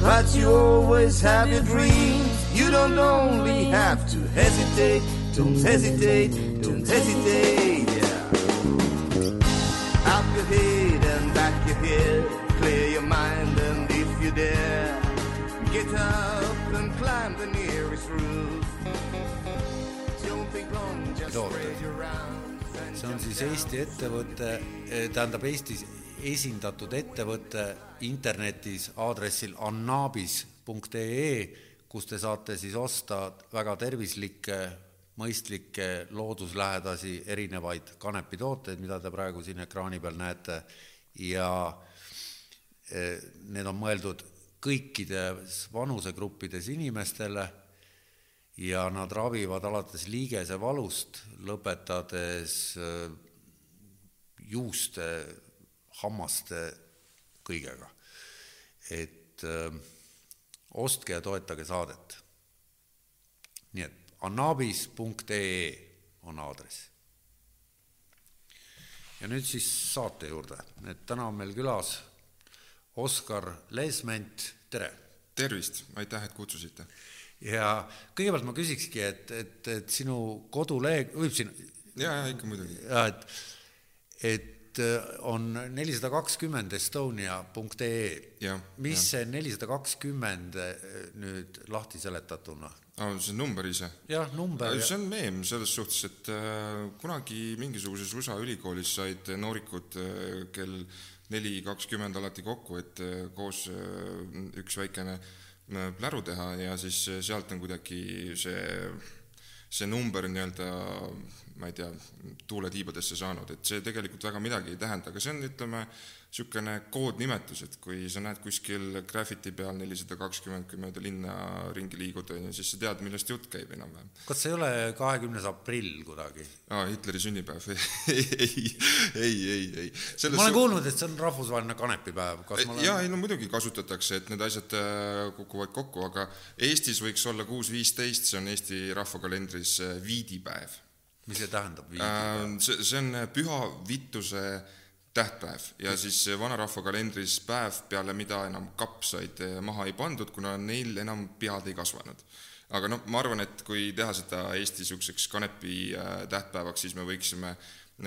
But you always have your dreams. You don't only have to hesitate, don't hesitate, don't hesitate. Yeah. Up your head and back your head, clear your mind, and if you dare, get up and climb the nearest roof. Don't think long, just Oota. spread your arms and see on jump siis down. Eesti ettevõte, tähendab Eestis esindatud ettevõte internetis aadressil annabis.ee, kus te saate siis osta väga tervislikke, mõistlikke, looduslähedasi erinevaid kanepitooteid, mida te praegu siin ekraani peal näete. Ja eh, need on mõeldud kõikides vanusegruppides inimestele ja nad ravivad alates liigesevalust, lõpetades äh, juuste, hammaste, kõigega. et öö, ostke ja toetage saadet. nii et annabis.ee on aadress. ja nüüd siis saate juurde, et täna on meil külas Oskar Leesment, tere! tervist, aitäh, et kutsusite. ja kõigepealt ma küsikski, et, et, et sinu koduleht, võib siin, ja, ja ikka muidugi. ja et, et äh, on nelisada kakskümmend estonia.ee. Mis jah. see nelisada kakskümmend nüüd lahti seletatuna? aa, see number ise? jah, number ja see on meem selles suhtes, et äh, kunagi mingisuguses USA ülikoolis said noorikud äh, kell neli kakskümmend alati kokku, et äh, koos äh, üks väikene äh, pläru teha ja siis äh, sealt on kuidagi see, see number nii-öelda ma ei tea, tuuletiibadesse saanud, et see tegelikult väga midagi ei tähenda, aga see on, ütleme, niisugune koodnimetus, et kui sa näed kuskil graffiti peal nelisada kakskümmend, kui mööda linna ringi liigud, on ju, siis sa tead, millest jutt käib enam-vähem. kas see ei ole kahekümnes aprill kuidagi? aa, Hitleri sünnipäev ei, ei, ei, ei, ei. ma olen kuulnud, et see on rahvusvaheline kanepipäev, kas ma olen jaa, ei no muidugi kasutatakse, et need asjad äh, kukuvad kokku, aga Eestis võiks olla kuus viisteist, see on Eesti rahvakalendris äh, viidipäev. Mis see tähendab? Äh, see, see on püha Vittuse tähtpäev ja siis vanarahva kalendris päev, peale mida enam kapsaid äh, maha ei pandud, kuna neil enam pead ei kasvanud. aga noh, ma arvan, et kui teha seda Eesti niisuguseks kanepi äh, tähtpäevaks, siis me võiksime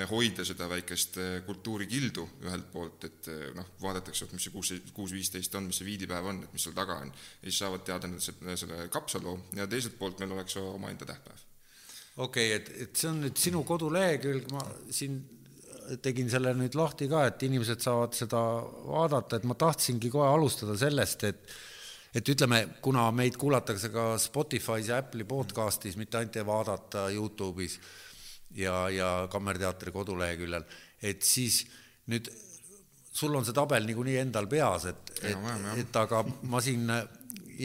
hoida seda väikest äh, kultuurikildu ühelt poolt, et äh, noh, vaadatakse, et mis see kuus, kuus viisteist on, mis see viidipäev on, et mis seal taga on, ja siis saavad teada selle kapsaloo ja teiselt poolt meil oleks omaenda tähtpäev. Okei okay,, et, et see on nüüd sinu kodulehekülg, ma siin tegin selle nüüd lahti ka, et inimesed saavad seda vaadata, et ma tahtsingi kohe alustada sellest, et et ütleme, kuna meid kuulatakse ka Spotify's ja Apple'i podcast'is, mitte ainult ei vaadata Youtube'is ja, ja Kammerteatri koduleheküljel, et siis nüüd sul on see tabel niikuinii endal peas, et, et, et aga ma siin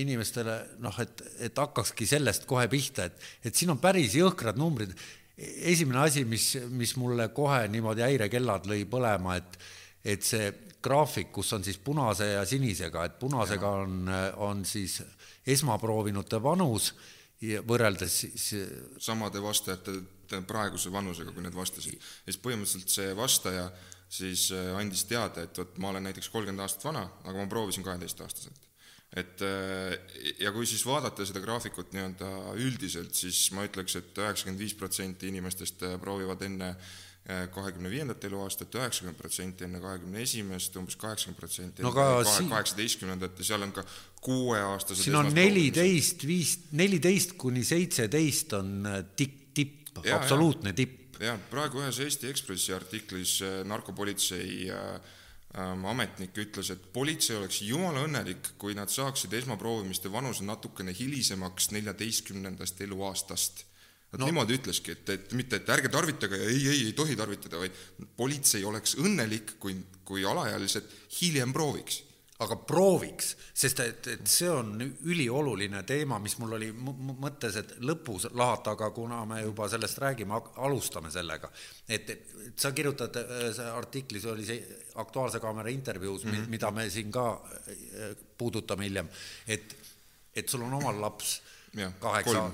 inimestele noh, et, et hakkakski sellest kohe pihta, et, et siin on päris jõhkrad numbrid. esimene asi, mis, mis mulle kohe niimoodi häirekellad lõi põlema, et, et see graafik, kus on siis punase ja sinisega, et punasega on, on siis esmaproovinute vanus ja võrreldes siis samade vastajate praeguse vanusega, kui need vastasid. ja siis põhimõtteliselt see vastaja siis äh, andis teada, et vot ma olen näiteks kolmkümmend aastat vana, aga ma proovisin kaheteistaastaselt. Et äh, ja kui siis vaadata seda graafikut nii-öelda üldiselt, siis ma ütleks et, et üheksakümmend viis protsenti inimestest äh, proovivad enne kahekümne viiendat eluaastat, üheksakümmend protsenti enne kahekümne esimest, umbes kaheksakümmend protsenti enne aga kahe- siin- kaheksateistkümnendat ja seal on ka kuueaastased siin on neliteist, viis, neliteist kuni seitseteist on äh, tipp, Jaa, absoluutne tipp. jah, praegu ühes Eesti Ekspressi artiklis äh, narkopolitsei äh, ametnik ütles, et politsei oleks jumala õnnelik, kui nad saaksid esmaproovimiste vanuse natukene hilisemaks neljateistkümnendast eluaastast. Nad no. niimoodi ütleski, et, et mitte, et ärge tarvitage ja ei, ei, ei tohi tarvitada, vaid politsei oleks õnnelik, kui, kui alaealised hiljem prooviks. Aga prooviks, sest et, et see on ülioluline teema, mis mul oli mõttes, et lõpus lahata, aga kuna me juba sellest räägime, alustame sellega. et, et sa kirjutad, see artiklis oli see Aktuaalse Kaamera intervjuus mm, -hmm. mida me siin ka äh, puudutame hiljem, et, et sul on omal laps kaheksa,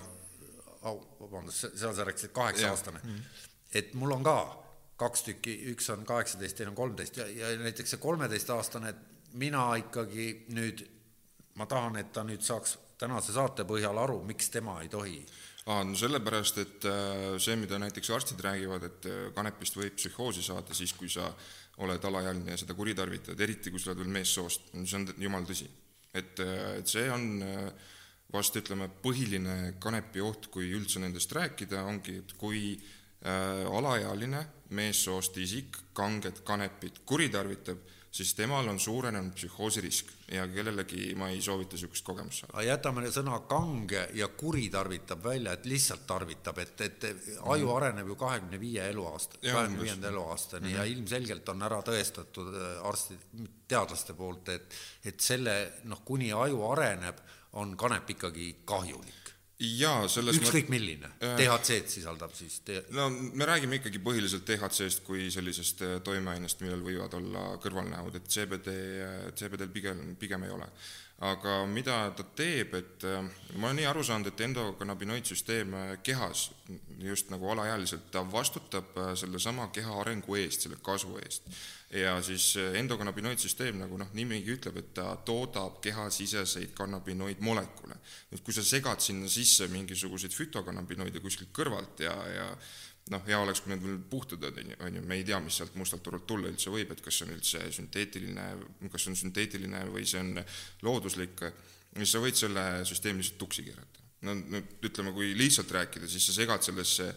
vabandust, seal sa rääkisid kaheksa-aastane mm, -hmm. et mul on ka kaks tükki, üks on kaheksateist, teine on kolmteist ja, ja näiteks see kolmeteistaastane mina ikkagi nüüd, ma tahan, et ta nüüd saaks tänase saate põhjal aru, miks tema ei tohi aa, no sellepärast, et äh, see, mida näiteks arstid räägivad, et äh, kanepist võib psühhoosi saada siis, kui sa oled alaealine ja seda kuritarvitad, eriti kui sa oled veel meessoost, see on jumal tõsi. et, äh, et see on vast ütleme, põhiline kanepi oht, kui üldse nendest rääkida, ongi, et kui äh, alaealine meessoost isik kanget kanepit kuritarvitab, siis temal on suurenenud psühhoosirisk ja kellelegi ma ei soovita niisugust kogemust saada. jätame sõna kange ja kuritarvitab välja, et lihtsalt tarvitab, et, et aju mm. areneb ju kahekümne viie eluaasta, kahekümne viienda eluaastani mm -hmm. ja mhm. ilmselgelt on ära tõestatud äh, arstid, teadlaste poolt, et, et selle noh, kuni aju areneb, on kanep ikkagi kahjulik jaa, selles ükskõik ma... milline äh,, DHC-d sisaldab siis te...? no me räägime ikkagi põhiliselt DHC-st kui sellisest äh, toimeainest, millel võivad olla kõrvalnäod, et CBD, äh, CBD-l pigem, pigem ei ole. Aga mida ta teeb, et äh, ma olen nii aru saanud, et endokannabinoidsüsteem kehas, just nagu alaealiselt, ta vastutab sellesama keha arengu eest, selle kasvu eest ja siis endokannabinoidsüsteem, nagu noh, nimigi ütleb, et ta toodab kehasiseseid kannabinoidmolekule. nüüd kui sa segad sinna sisse mingisuguseid fütokannabinoide kuskilt kõrvalt ja, ja noh, hea oleks, kui need veel puhtad on, on ju, me ei tea, mis sealt mustalt turult tulla üldse võib, et kas see on üldse sünteetiline, kas see on sünteetiline või see on looduslik, siis sa võid selle süsteemi lihtsalt tuksi keerata. no nüüd ütleme, kui lihtsalt rääkida, siis sa segad sellesse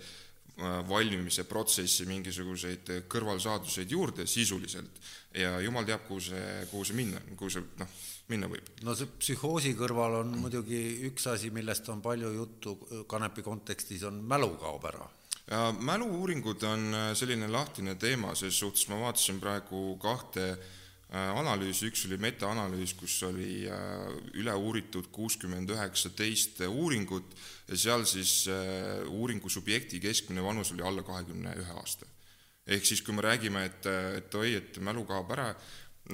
Äh, valmimise protsessi mingisuguseid kõrvalsaaduseid juurde sisuliselt ja jumal teab, kuhu see, kuhu see minna, kuhu see noh, minna võib. no see psühhoosi kõrval on muidugi üks asi, millest on palju juttu kanepi kontekstis, on mälu kaob ära. Mälu-uuringud on äh, selline lahtine teema, ses suhtes ma vaatasin praegu kahte äh, Äh, analüüs, üks oli metaanalüüs, kus oli äh, üle uuritud kuuskümmend üheksa teist uuringut ja seal siis uuringu subjekti keskmine vanus oli alla kahekümne ühe aasta. ehk siis, kui me räägime, et, et oi, et mälu kaob ära,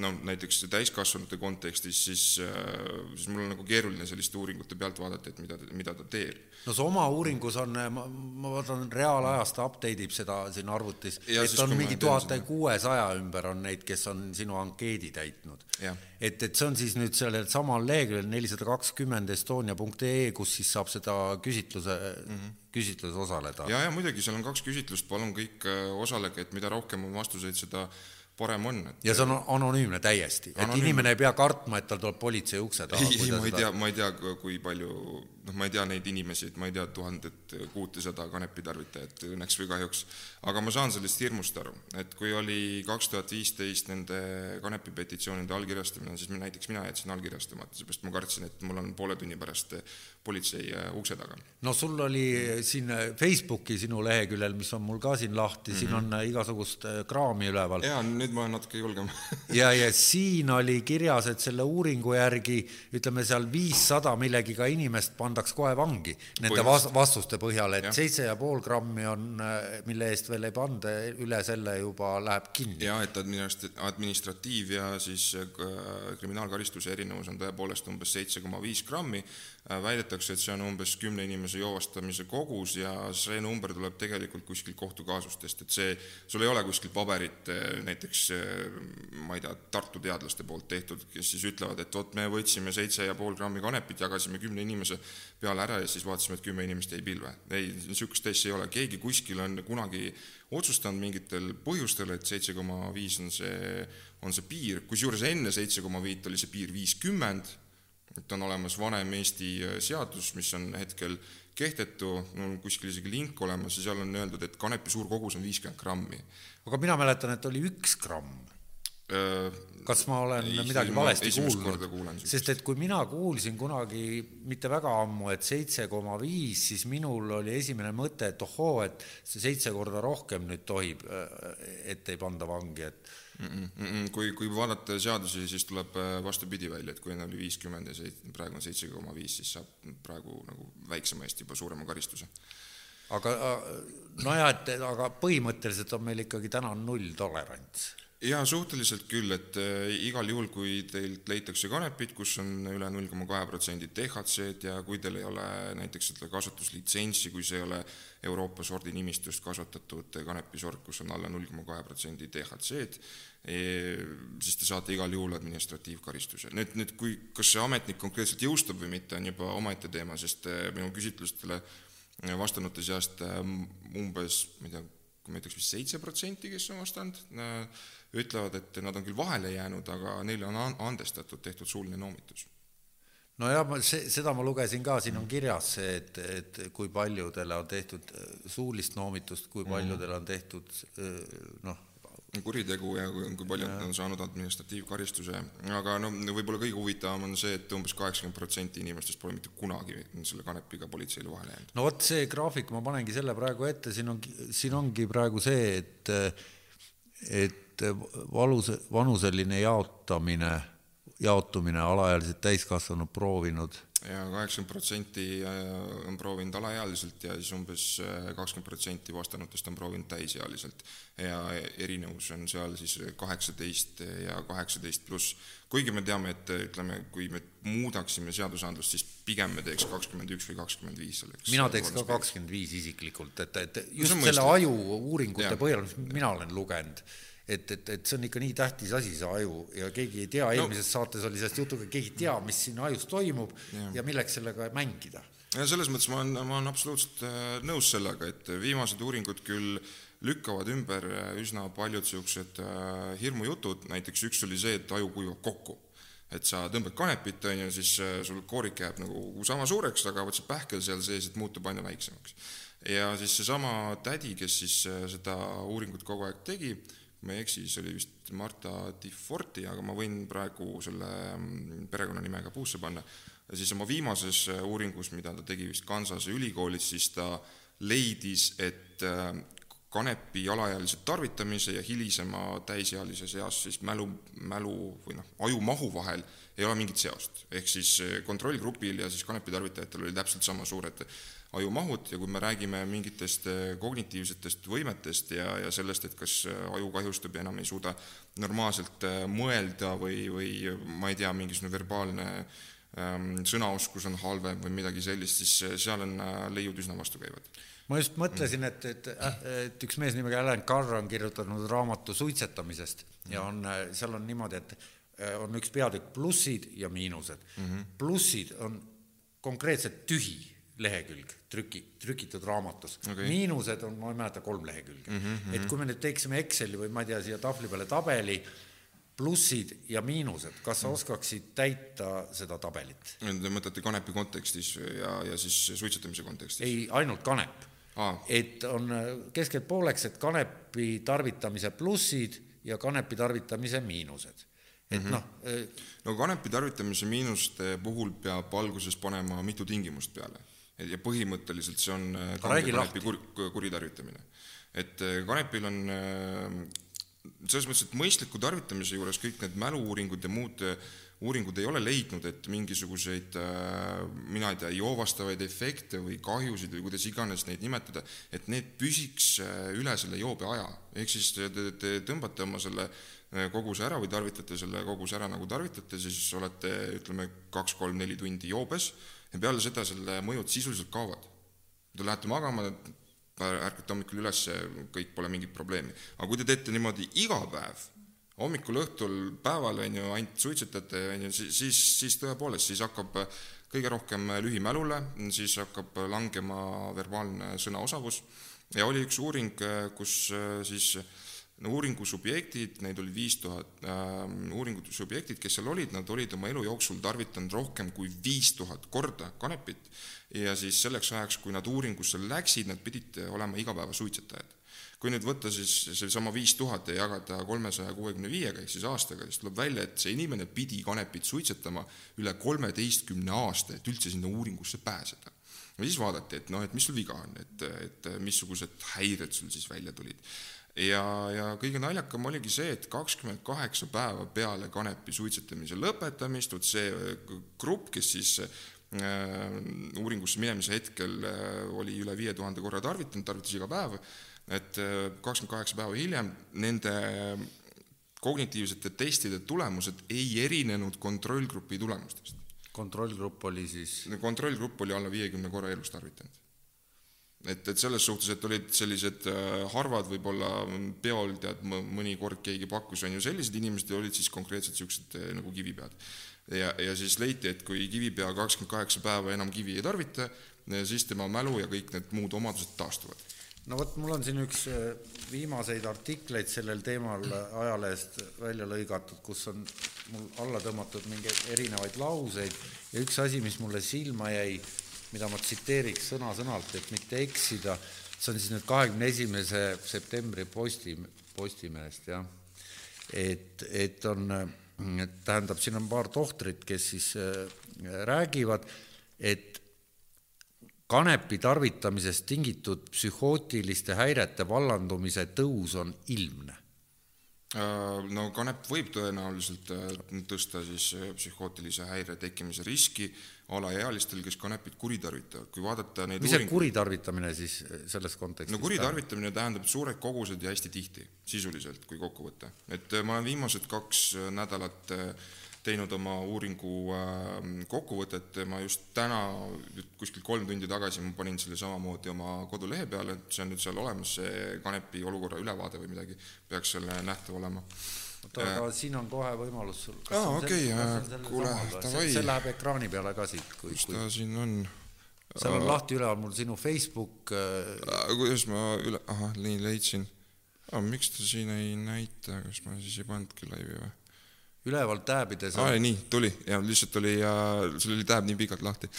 no näiteks täiskasvanute kontekstis, siis, siis mul on nagu keeruline selliste uuringute pealt vaadata, et mida, mida ta teeb. no see oma uuringus on, ma, ma vaatan, reaalajas ta update ib seda siin arvutis, et on mingi tuhat kuuesaja ümber on neid, kes on sinu ankeedi täitnud. et, et see on siis nüüd sellel samal leheküljel nelisada kakskümmend estonia.ee, kus siis saab seda küsitluse mm, -hmm. küsitluses osaleda. ja, ja muidugi, seal on kaks küsitlust, palun kõik äh, osalege, et mida rohkem on vastuseid, seda parem on et.... ja see on anonüümne täiesti, et inimene ei pea kartma, et tal tuleb politsei ukse taha. ei, ei, ma ei tea, ma ei tea, kui palju, noh, ma ei tea neid inimesi, et ma ei tea tuhandet kuutesada kanepitarvitajat õnneks või kahjuks, aga ma saan sellest hirmust aru, et kui oli kaks tuhat viisteist nende kanepipetitsioonide allkirjastamine, siis näiteks mina jätsin allkirjastamata, seepärast ma kartsin, et mul on poole tunni pärast politsei äh, ukse taga. no sul oli siin Facebooki sinu leheküljel, mis on mul ka siin lahti mm, -hmm. siin on äh, igasugust äh, kraami üleval. jaa, nüüd ma olen natuke julgem ja, ja siin oli kirjas, et selle uuringu järgi ütleme seal viissada millegiga inimest pandaks kohe vangi nende vas vastuste põhjal, et seitse ja pool grammi on, mille eest veel ei panda, üle selle juba läheb kinni. jaa, et administratiiv, ja siis kriminaalkaristuse erinevus on tõepoolest umbes seitse koma viis grammi. Äh, väidetakse, et see on umbes kümne inimese joovastamise kogus ja see number tuleb tegelikult kuskilt kohtukaasustest, et see, sul ei ole kuskil paberit äh, näiteks äh, ma ei tea, Tartu teadlaste poolt tehtud, kes siis ütlevad, et vot me võtsime seitse ja pool grammi kanepit, jagasime kümne inimese peale ära ja siis vaatasime, et kümme inimest jäi pilve. ei, niisugust asja ei ole, keegi kuskil on kunagi otsustanud mingitel põhjustel, et seitse koma viis on see, on see piir, kusjuures enne seitse koma viit oli see piir viiskümmend et on olemas vanem Eesti äh, seadus, mis on hetkel kehtetu, mul on kuskil isegi link olemas ja seal on öeldud, et kanepi suur kogus on viiskümmend grammi. aga mina mäletan, et oli üks gramm. Äh, kas ma olen ei, midagi valesti kuulnud? sest et kui mina kuulsin kunagi mitte väga ammu, et seitse koma viis, siis minul oli esimene mõte, et ohoo, et see seitse korda rohkem nüüd tohib, äh, et ei panda vangi, et mm. -mm. kui, kui vaadata seadusi, siis tuleb äh, vastupidi välja, et kui enne oli viiskümmend ja seit-, praegu on seitse koma viis, siis saab praegu nagu väiksema eest juba suurema karistuse. aga nojah, et aga põhimõtteliselt on meil ikkagi täna nulltolerants jaa, suhteliselt küll, et äh, igal juhul, kui teilt leitakse kanepit, kus on üle null koma kahe protsendi DHC-d ja kui teil ei ole näiteks seda kasutuslitsentsi, kui see ei ole Euroopa sordinimistust kasvatatud kanepisort, kus on alla null koma kahe protsendi DHC-d, e, siis te saate igal juhul administratiivkaristuse. nüüd, nüüd kui, kas see ametnik konkreetselt jõustab või mitte, on juba omaette teema, sest äh, minu küsitlustele vastanute seast äh, umbes, ma ei tea, ma ütleks vist seitse protsenti, kes on vastanud, ütlevad, et nad on küll vahele jäänud, aga neile on andestatud, tehtud suuline noomitus. Nojah, ma see, seda ma lugesin ka, siin on kirjas see, et, et kui paljudele on tehtud äh, suulist noomitust, kui paljudele on tehtud äh, noh, kuritegu ja kui palju nad on saanud administratiivkaristuse, aga no võib-olla kõige huvitavam on see, et umbes kaheksakümmend protsenti inimestest pole mitte kunagi selle kanepiga politseile vahele jäänud. no vot, see graafik, ma panengi selle praegu ette, siin on, siin ongi praegu see, et et valus, vanuseline jaotamine, jaotumine alaealised täiskasvanud proovinud ja kaheksakümmend protsenti äh, on proovinud alaealiselt ja siis umbes äh, kakskümmend protsenti vastanutest on proovinud täisealiselt. ja erinevus on seal siis kaheksateist ja kaheksateist pluss. kuigi me teame, et ütleme, kui me muudaksime seadusandlust, siis pigem me teeks kakskümmend üks või kakskümmend viis selleks. mina teeks ka kakskümmend viis isiklikult, et, et just no, selle aju uuringute põhjal, mis mina olen lugenud et, et, et see on ikka nii tähtis asi, see aju ja keegi ei tea no., eelmises saates oli sellest juttu, keegi ei tea, mis siin ajus toimub ja, ja milleks sellega mängida. ja selles mõttes ma olen, ma olen absoluutselt äh, nõus sellega, et viimased uuringud küll lükkavad ümber äh, üsna paljud niisugused äh, hirmujutud, näiteks üks oli see, et aju kuivab kokku et sa tõmbad kanepit, on ju, siis sul koorik jääb nagu sama suureks, aga vot see pähkel seal sees, et muutub aina väiksemaks. ja siis seesama tädi, kes siis seda uuringut kogu aeg tegi, ma ei eksi, siis oli vist Marta Difforti, aga ma võin praegu selle mm, perekonnanime ka puusse panna, siis oma viimases äh, uuringus, mida ta tegi vist Kansase ülikoolis, siis ta leidis, et äh, kanepi alaealise tarvitamise ja hilisema täisealise seas siis mälu, mälu või noh, ajumahu vahel ei ole mingit seost. ehk siis äh, kontrollgrupil ja siis kanepi tarvitajatel oli täpselt sama suured ajumahud ja kui me räägime mingitest äh, kognitiivsetest võimetest ja, ja sellest, et kas äh, aju kahjustub ja enam ei suuda normaalselt äh, mõelda või, või ma ei tea, mingisugune verbaalne ähm, sõnaoskus on halvem või midagi sellist, siis seal on leiud üsna vastukäivad ma just mõtlesin, et, et, et üks mees nimega Alan Carr on kirjutanud raamatu suitsetamisest ja on, seal on niimoodi, et on üks peatükk plussid ja miinused mm. -hmm. plussid on konkreetselt tühi lehekülg trüki, trükitud raamatus okay.. miinused on, ma ei mäleta, kolm lehekülge mm. -hmm. et kui me nüüd teeksime Exceli või ma ei tea, siia tahvli peale tabeli, plussid ja miinused, kas sa mm. oskaksid täita seda tabelit? Te mõtlete kanepi kontekstis ja, ja siis suitsetamise kontekstis? ei, ainult kanep ah.. et on keskelt pooleks, et kanepi tarvitamise plussid ja kanepi tarvitamise miinused et mm -hmm. noh. Eh, no kanepi tarvitamise miinuste puhul peab alguses panema mitu tingimust peale ja põhimõtteliselt see on äh, kanepi kur, kuritarvitamine. et äh, kanepil on äh, selles mõttes, et mõistliku tarvitamise juures kõik need mälu-uuringud ja muud uuringud ei ole leidnud, et mingisuguseid mina ei tea, joovastavaid efekte või kahjusid või kuidas iganes neid nimetada, et need püsiks üle selle joobe aja. ehk siis te, te, te tõmbate oma selle koguse ära või tarvitate selle koguse ära, nagu tarvitate, siis olete, ütleme, kaks-kolm-neli tundi joobes ja peale seda selle mõjud sisuliselt kaovad. Te lähete magama, ärkate hommikul üles, kõik pole mingit probleemi. aga kui te teete niimoodi iga päev, hommikul, õhtul, päeval, on ju, ainult suitsetate, on ju, siis, siis tõepoolest, siis hakkab kõige rohkem lühimälule, siis hakkab langema verbaalne sõnaosavus ja oli üks uuring, kus siis uuringu subjektid, neid oli viis tuhat äh,, uuringu subjektid, kes seal olid, nad olid oma elu jooksul tarvitanud rohkem kui viis tuhat korda kanepit. Ja siis selleks ajaks, kui nad uuringusse läksid, nad pidid olema igapäevasuitsetajad. kui nüüd võtta siis seesama viis tuhat ja jagada kolmesaja kuuekümne viiega ehk siis aastaga, siis tuleb välja, et see inimene pidi kanepit suitsetama üle kolmeteistkümne aasta, et üldse sinna uuringusse pääseda. Ja siis vaadati, et noh, et mis sul viga on, et, et missugused häired sul siis välja tulid ja, ja kõige naljakam oligi see, et kakskümmend kaheksa päeva peale kanepi suitsetamise lõpetamist, vot see grupp, kes siis äh, uuringusse minemise hetkel äh, oli üle viie tuhande korra tarvitanud, tarvitas iga päev, et kakskümmend kaheksa päeva hiljem nende kognitiivsete testide tulemused ei erinenud kontrollgrupi tulemustest. kontrollgrupp oli siis? kontrollgrupp oli alla viiekümne korra elus tarvitanud. Et, et selles suhtes, et olid sellised äh, harvad võib-olla peol, tead, mõni kord keegi pakkus, on ju, sellised inimesed olid siis konkreetselt niisugused äh, nagu kivipead. ja, ja siis leiti, et kui kivipea kakskümmend kaheksa päeva enam kivi ei tarvita, siis tema mälu ja kõik need muud omadused taastuvad no vot, mul on siin üks äh, viimaseid artikleid sellel teemal ajalehest välja lõigatud, kus on mul alla tõmmatud mingeid erinevaid lauseid ja üks asi, mis mulle silma jäi, mida ma tsiteeriks sõna-sõnalt, et mitte eksida, see on siis nüüd kahekümne esimese septembri posti, Postimehest, jah. et, et on, tähendab, siin on paar tohtrit, kes siis äh, räägivad, et kanepi tarvitamisest tingitud psühhootiliste häirete vallandumise tõus on ilmne? Äh, no kanep võib tõenäoliselt äh, tõsta siis äh, psühhootilise häire tekkimise riski alaealistel, kes kanepit kuritarvitavad, kui vaadata neid mis see kuritarvitamine siis selles kontekstis no kuritarvitamine tähendab suured kogused ja hästi tihti, sisuliselt, kui kokku võtta. et ma olen viimased kaks nädalat äh, teinud oma uuringu ähm, kokkuvõtet, ma just täna, kuskil kolm tundi tagasi ma panin selle samamoodi oma kodulehe peale, et see on nüüd seal olemas, see kanepi olukorra ülevaade või midagi peaks seal nähtav olema oota, aga äh, siin on kohe võimalus sul aa, okei, äh, kuule, davai. see läheb ekraani peale ka siit, kui kus ta siin on? seal on lahti üleval mul sinu Facebook äh... kuidas ma üle, ahah, nii leidsin miks ta siin ei näita, kas ma siis ei pannudki laivi või? Üleval tääbides aa, nii, tuli ja lihtsalt oli ja sul oli tääb nii pikalt lahti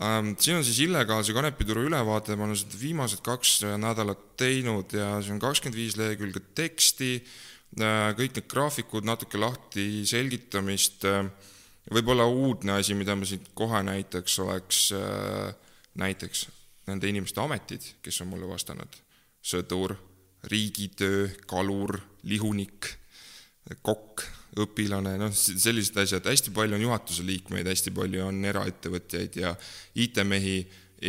ähm,. siin on siis illegaalse kanepituru ülevaade, ma olen seda viimased kaks nädalat teinud ja see on kakskümmend viis lehekülge teksti äh,, kõik need graafikud, natuke lahti selgitamist äh,. võib-olla uudne asi, mida ma siit kohe näitaks, oleks äh, näiteks nende inimeste ametid, kes on mulle vastanud. sõdur, riigitöö, kalur, lihunik, kokk õpilane, noh, sellised asjad, hästi palju on juhatuse liikmeid, hästi palju on eraettevõtjaid ja IT-mehi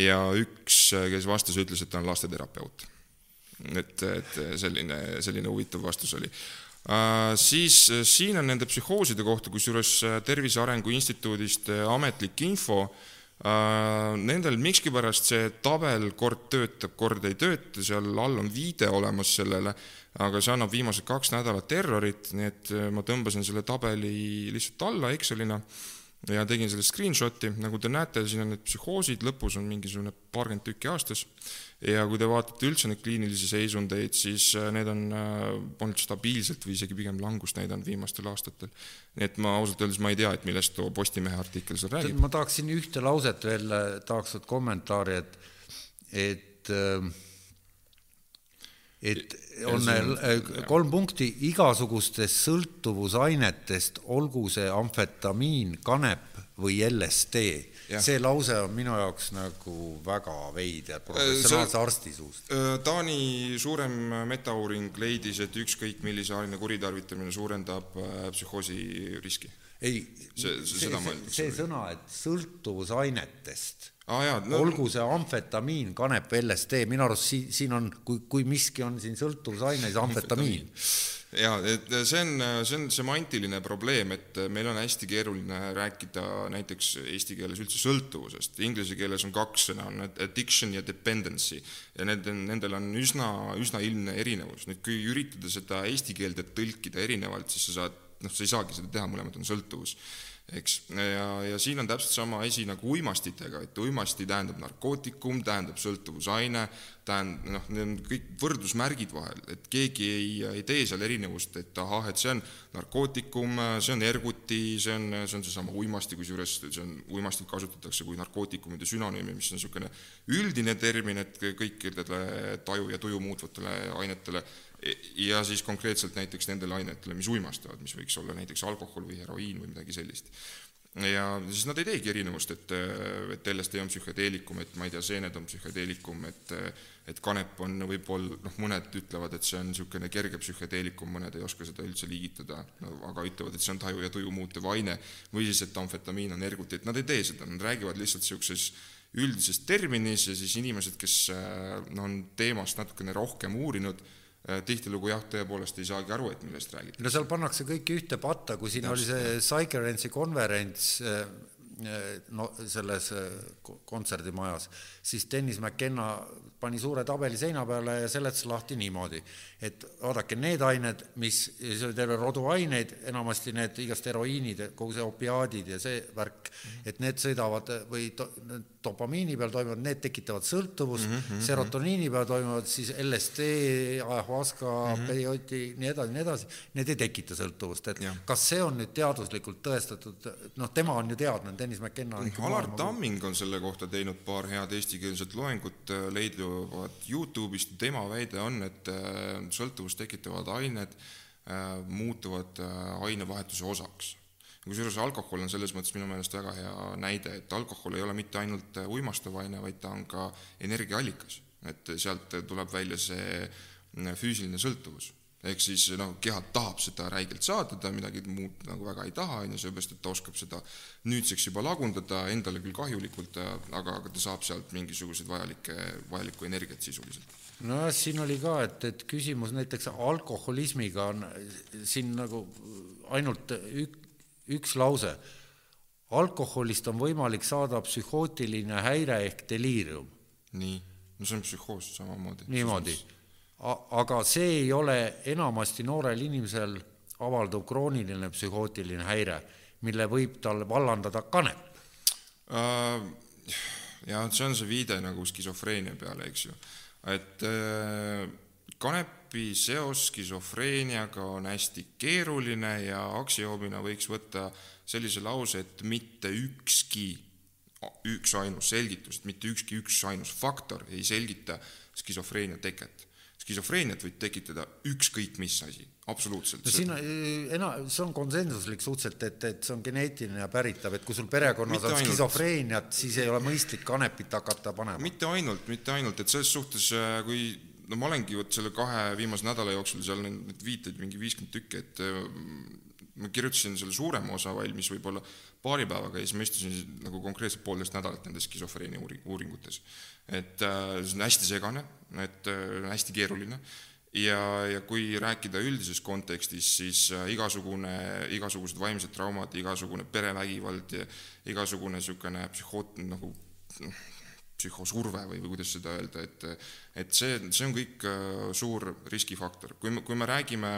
ja üks, kes vastas, ütles, et ta on lasteterapeut. et, et selline, selline huvitav vastus oli. Uh, siis uh, siin on nende psühhooside kohta, kusjuures uh, Tervise Arengu Instituudist ametlik info, nendel miskipärast see tabel kord töötab, kord ei tööta, seal all on viide olemas sellele, aga see annab viimased kaks nädalat terrorit, nii et äh, ma tõmbasin selle tabeli lihtsalt alla Excelina ja tegin selle screenshot'i, nagu te näete, siin on need psühhoosid, lõpus on mingisugune paarkümmend tükki aastas ja kui te vaatate üldse neid kliinilisi seisundeid, siis äh, need on äh, olnud stabiilselt või isegi pigem langust näidanud viimastel aastatel. nii et ma ausalt öeldes ma ei tea, et millest too Postimehe artikkel seal räägib. ma tahaksin ühte lauset veel, tahaks kommentaari, et, et äh, et on äh, kolm punkti igasugustest sõltuvusainetest, olgu see amfetamiin, kanep või LSD. see lause on minu jaoks nagu väga veider äh, professionaalse arsti suust. Äh, Taani suurem metauuring leidis, et ükskõik millise aine kuritarvitamine suurendab psühhoosi riski. ei, see, see, see, see sõna, et sõltuvusainetest ah,. Jah, no, olgu see amfetamiin, kanep, LSD, minu arust siin, siin on, kui, kui miski on siin sõltuvusaine, siis amfetamiin. ja et see on, see on semantiline probleem, et meil on hästi keeruline rääkida näiteks eesti keeles üldse sõltuvusest, inglise keeles on kaks sõna, on addiction ja dependency ja need, nendel on üsna, üsna ilmne erinevus. nüüd kui üritada seda eesti keelde tõlkida erinevalt, siis sa saad, noh, sa ei saagi seda teha, mõlemad on sõltuvus eks, ja, ja siin on täpselt sama asi nagu uimastitega, et uimasti tähendab narkootikum, tähendab sõltuvusaine, tähendab noh, need on kõik võrdusmärgid vahel, et keegi ei, ei tee seal erinevust, et ahah, et see on narkootikum, see on erguti, see on, see on seesama uimasti, kusjuures see on, uimastit kasutatakse kui narkootikumide sünonüümi, mis on niisugune üldine termin, et kõikidele taju ja tuju muutvatele ainetele ja siis konkreetselt näiteks nendele ainetele, mis uimastavad, mis võiks olla näiteks alkohol või heroiin või midagi sellist. ja siis nad ei teegi erinevust, et, et LSD on psühhedeelikum, et ma ei tea, seened on psühhedeelikum, et et kanep on võib-olla, noh, mõned ütlevad, et see on niisugune kerge psühhedeelikum, mõned ei oska seda üldse liigitada no,, aga ütlevad, et see on taju ja tuju muutev aine, või siis, et amfetamiin on ergutit, nad ei tee seda, nad räägivad lihtsalt niisuguses üldises terminis ja siis inimesed, kes no, on teemast natukene rohkem uurinud, tihtilugu jah, tõepoolest ei saagi aru, et millest räägitakse. no seal pannakse kõike ühte patta, kui siin Täpselt, oli see Psycherence'i konverents no selles kontserdimajas, siis Dennis McKenna pani suure tabeli seina peale ja seletas lahti niimoodi, et vaadake, need ained, mis, see oli terve rodu aineid, enamasti need igast heroiinid, kogu see opiaadid ja see värk, et need sõidavad või to, dopamiini peal toimuvad, need tekitavad sõltuvust mm, -hmm. serotoniini peal toimuvad siis LSD, ayahuasca mm, -hmm. peioti, nii edasi, nii edasi, need ei tekita sõltuvust, et ja. kas see on nüüd teaduslikult tõestatud, noh, tema on ju teadlane, Tõnis McKenna Alar Tamming on selle kohta teinud paar head eestikeelset loengut, äh, leiduvad Youtube'ist, tema väide on, et äh, sõltuvust tekitavad ained äh, muutuvad ainevahetuse osaks kusjuures alkohol on selles mõttes minu meelest väga hea näide, et alkohol ei ole mitte ainult uimastav aine, vaid ta on ka energiaallikas. et sealt tuleb välja see füüsiline sõltuvus. Ehk siis noh, keha tahab seda räigelt saada, ta midagi muud nagu väga ei taha, on ju, seepärast et ta oskab seda nüüdseks juba lagundada, endale küll kahjulikult, aga, aga ta saab sealt mingisuguseid vajalikke, vajalikku energiat sisuliselt nojah, siin oli ka, et, et küsimus näiteks alkoholismiga on siin nagu ainult ük, üks lause. alkoholist on võimalik saada psühhootiline häire ehk deliirium. nii, no see on psühhoos samamoodi. niimoodi. Aga see ei ole enamasti noorel inimesel avalduv krooniline psühhootiline häire, mille võib tal vallandada kanep uh,. ja see on see viide nagu skisofreenia peale, eks ju, et uh, kanep tüüpi seos skisofreeniaga on hästi keeruline ja aksioomina võiks võtta sellise lause, et mitte ükski üksainus selgitus, mitte ükski üksainus faktor ei selgita skisofreenia teket. Skisofreeniat võib tekitada ükskõik mis asi, absoluutselt. no siin ena-, see on konsensuslik suhteliselt, et, et see on geneetiline ja päritav, et kui sul perekonnas on skisofreeniat, siis ei ole mõistlik kanepit hakata panema. mitte ainult, mitte ainult, et selles suhtes, äh, kui no ma olengi vot selle kahe viimase nädala jooksul seal neid viiteid mingi viiskümmend tükki, et äh, ma kirjutasin selle suurema osa valmis võib-olla paari päevaga ja siis ma istusin nagu konkreetselt poolteist nädalat nendes skisofreenia uuringutes. et äh, see on hästi segane, et äh, hästi keeruline ja, ja kui rääkida üldises kontekstis, siis äh, igasugune, igasugused vaimsed traumad, igasugune perevägivald ja igasugune niisugune psühhoot-, nagu noh, psühhosurve või, või kuidas seda öelda, et et see, see on kõik äh, suur riskifaktor. kui me, kui me räägime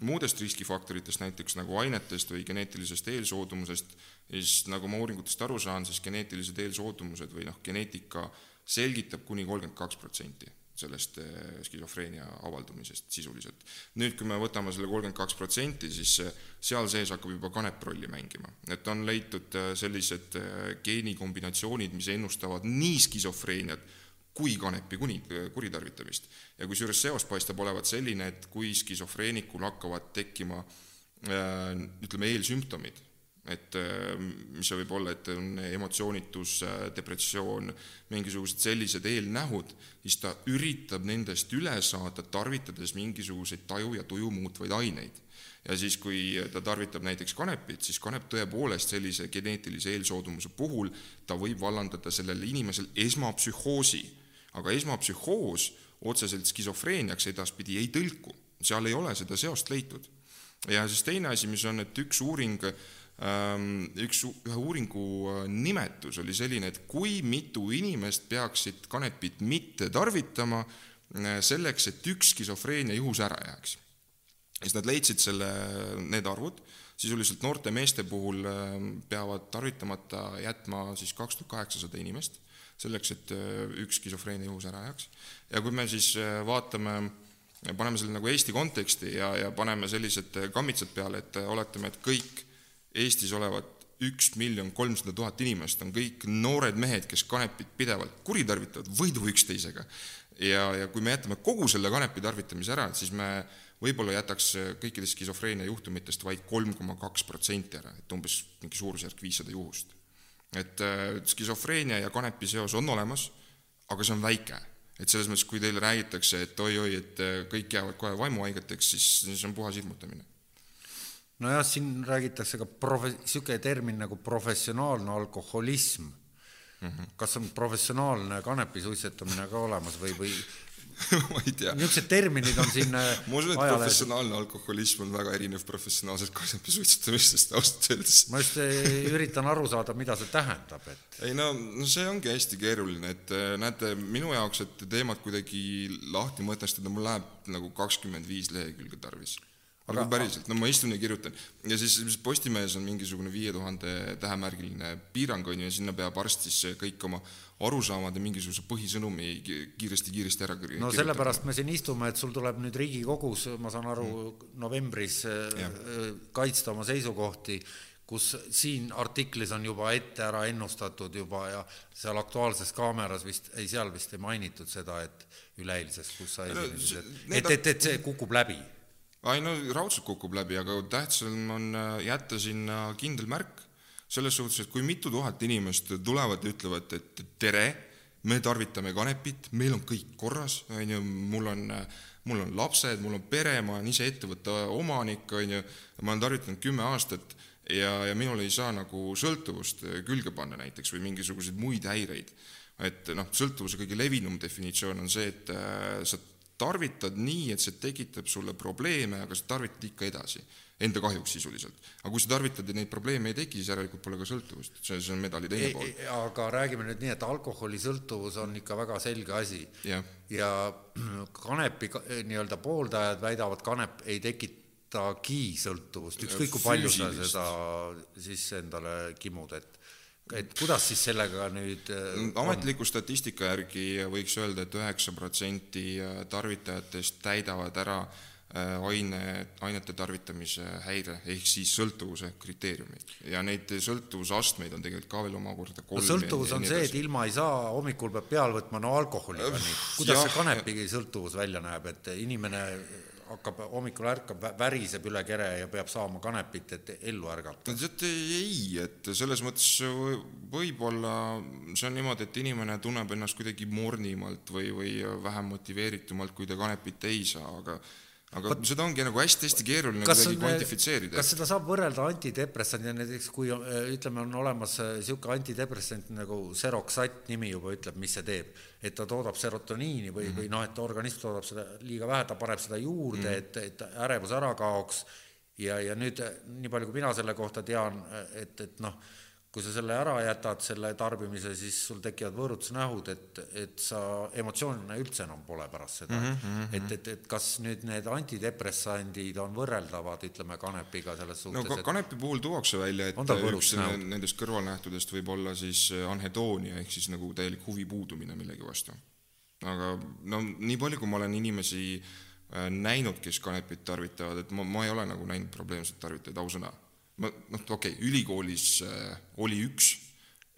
muudest riskifaktoritest, näiteks nagu ainetest või geneetilisest eelsoodumusest, siis nagu ma uuringutest aru saan, siis geneetilised eelsoodumused või noh, geneetika selgitab kuni kolmkümmend kaks protsenti sellest eh, skisofreenia avaldumisest sisuliselt. nüüd, kui me võtame selle kolmkümmend kaks protsenti, siis eh, seal sees hakkab juba kanep rolli mängima. et on leitud eh, sellised geenikombinatsioonid, mis ennustavad nii skisofreeniat kui kanepi kuni, kuritarvitamist. ja kusjuures seos paistab olevat selline, et kui skisofreenikul hakkavad tekkima ütleme, eelsümptomid et äh, mis see võib olla, et on emotsioonitus, äh, depressioon, mingisugused sellised eelnähud, siis ta üritab nendest üle saada, tarvitades mingisuguseid taju ja tuju muutvaid aineid. ja siis, kui ta tarvitab näiteks kanepit, siis kanep tõepoolest sellise geneetilise eelsoodumuse puhul, ta võib vallandada sellel inimesel esmapsühhoosi, aga esmapsühhoos otseselt skisofreeniaks edaspidi ei tõlku, seal ei ole seda seost leitud. ja siis teine asi, mis on, et üks uuring Ehm, üks, ühe uuringu äh, nimetus oli selline, et kui mitu inimest peaksid kanepit mitte tarvitama äh, selleks, et üks skisofreenia juhus ära jääks. ja siis nad leidsid selle, need arvud, sisuliselt noorte meeste puhul ähm, peavad tarvitamata jätma siis kaks tuhat kaheksasada inimest, selleks, et äh, üks skisofreenia juhus ära jääks. ja kui me siis vaatame paneme selle nagu Eesti konteksti ja, ja paneme sellised kammitsad peale, et oletame, et kõik Eestis olevat üks miljon kolmsada tuhat inimest on kõik noored mehed, kes kanepit pidevalt kuritarvitavad, võidu üksteisega. ja, ja kui me jätame kogu selle kanepi tarvitamise ära, siis me võib-olla jätaks kõikidest skisofreenia juhtumitest vaid kolm koma kaks protsenti ära, et umbes mingi suurusjärk viissada juhust. Et äh, skisofreenia ja kanepi seos on olemas, aga see on väike et selles mõttes, kui teile räägitakse, et oi-oi, et äh, kõik jäävad kohe vaimuhaigeteks, siis see on puhas hirmutamine nojah, siin räägitakse ka profe-, niisugune termin nagu professionaalne alkoholism mm. -hmm. kas on professionaalne kanepi suitsetamine ka olemas või, või ma ei tea. niisugused terminid on siin äh, ma usun, et ajalehes... professionaalne alkoholism on väga erinev professionaalsest kanepi suitsetamisest ausalt öeldes. ma just äh, üritan aru saada, mida see tähendab, et ei no, no see ongi hästi keeruline, et äh, näete, minu jaoks, et teemat kuidagi lahti mõtestada, mul läheb nagu kakskümmend viis lehekülge tarvis aga nagu päriselt, no ma istun ja kirjutan ja siis, siis Postimehes on mingisugune viie tuhande tähemärgiline piirang on ju ja sinna peab arst siis kõik oma arusaamad ja mingisuguse põhisõnumi kiiresti-kiiresti ära kirjutada. no sellepärast me siin istume, et sul tuleb nüüd Riigikogus, ma saan aru mm., novembris ja. Äh, kaitsta oma seisukohti, kus siin artiklis on juba ette ära ennustatud juba ja seal Aktuaalses Kaameras vist, ei seal vist ei mainitud seda, et üleeilses, kus sa esinesid, et, et, et see kukub läbi ei no raudselt kukub läbi, aga tähtsam on äh, jätta sinna kindel märk, selles suhtes, et kui mitu tuhat inimest tulevad ja ütlevad, et tere, me tarvitame kanepit, meil on kõik korras, on ju, mul on, mul on lapsed, mul on pere, ma olen ise ettevõtte omanik, on ju, ma olen tarvitanud kümme aastat ja, ja minul ei saa nagu sõltuvust külge panna näiteks või mingisuguseid muid häireid. et noh, sõltuvuse kõige levinum definitsioon on see, et äh, sa tarvitad nii, et see tekitab sulle probleeme, aga sa tarvitad ikka edasi, enda kahjuks sisuliselt. aga kui sa tarvitad ja neid probleeme ei teki, siis järelikult pole ka sõltuvust, see, see on medali teine pool. aga räägime nüüd nii, et alkoholisõltuvus on ikka väga selge asi yeah. ja kanepi nii-öelda pooldajad väidavad, kanep ei tekitagi sõltuvust, ükskõik kui palju sa seda siis endale kimud, et et kuidas siis sellega nüüd äh, ametliku statistika järgi võiks öelda et, et üheksa protsenti äh, tarvitajatest täidavad ära äh, aine, ainete tarvitamise häire ehk siis sõltuvuse kriteeriumid. Ja neid sõltuvusastmeid on tegelikult ka veel omakorda kolm no sõltuvus on see, et ilma ei saa, hommikul peab peal võtma, no alkoholiga nii. kuidas ja, see kanepi sõltuvus välja näeb, et inimene hakkab hommikul ärkab, väriseb üle kere ja peab saama kanepit, et ellu ärgata? tead ei, et selles mõttes võib-olla see on niimoodi, et inimene tunneb ennast kuidagi mornimalt või, või vähem motiveeritumalt, kui ta kanepit ei saa, aga aga But, seda ongi nagu hästi-hästi keeruline kuidagi kvantifitseerida. kas seda saab võrrelda antidepressandi, näiteks kui ütleme, on olemas niisugune antidepressant nagu Seroxat, nimi juba ütleb, mis see teeb, et ta toodab serotoniini või mm, -hmm. või noh, et organism toodab seda liiga vähe, ta paneb seda juurde mm, -hmm. et, et ärevus ära kaoks ja, ja nüüd nii palju, kui mina selle kohta tean, et, et noh, kui sa selle ära jätad, selle tarbimise, siis sul tekivad võõrutusnähud, et, et sa emotsioone üldse enam pole pärast seda mm. -hmm. et, et, et kas nüüd need antidepressandid on võrreldavad, ütleme, kanepiga selles suhtes? no ka, kanepi puhul tuuakse välja, et üks nendest kõrvalnähtudest võib olla siis anhedoonia ehk siis nagu täielik huvi puudumine millegi vastu. aga no nii palju, kui ma olen inimesi äh, näinud, kes kanepit tarvitavad, et ma, ma ei ole nagu näinud probleemset tarvitajaid, ausõna ma noh, okei okay,, ülikoolis äh, oli üks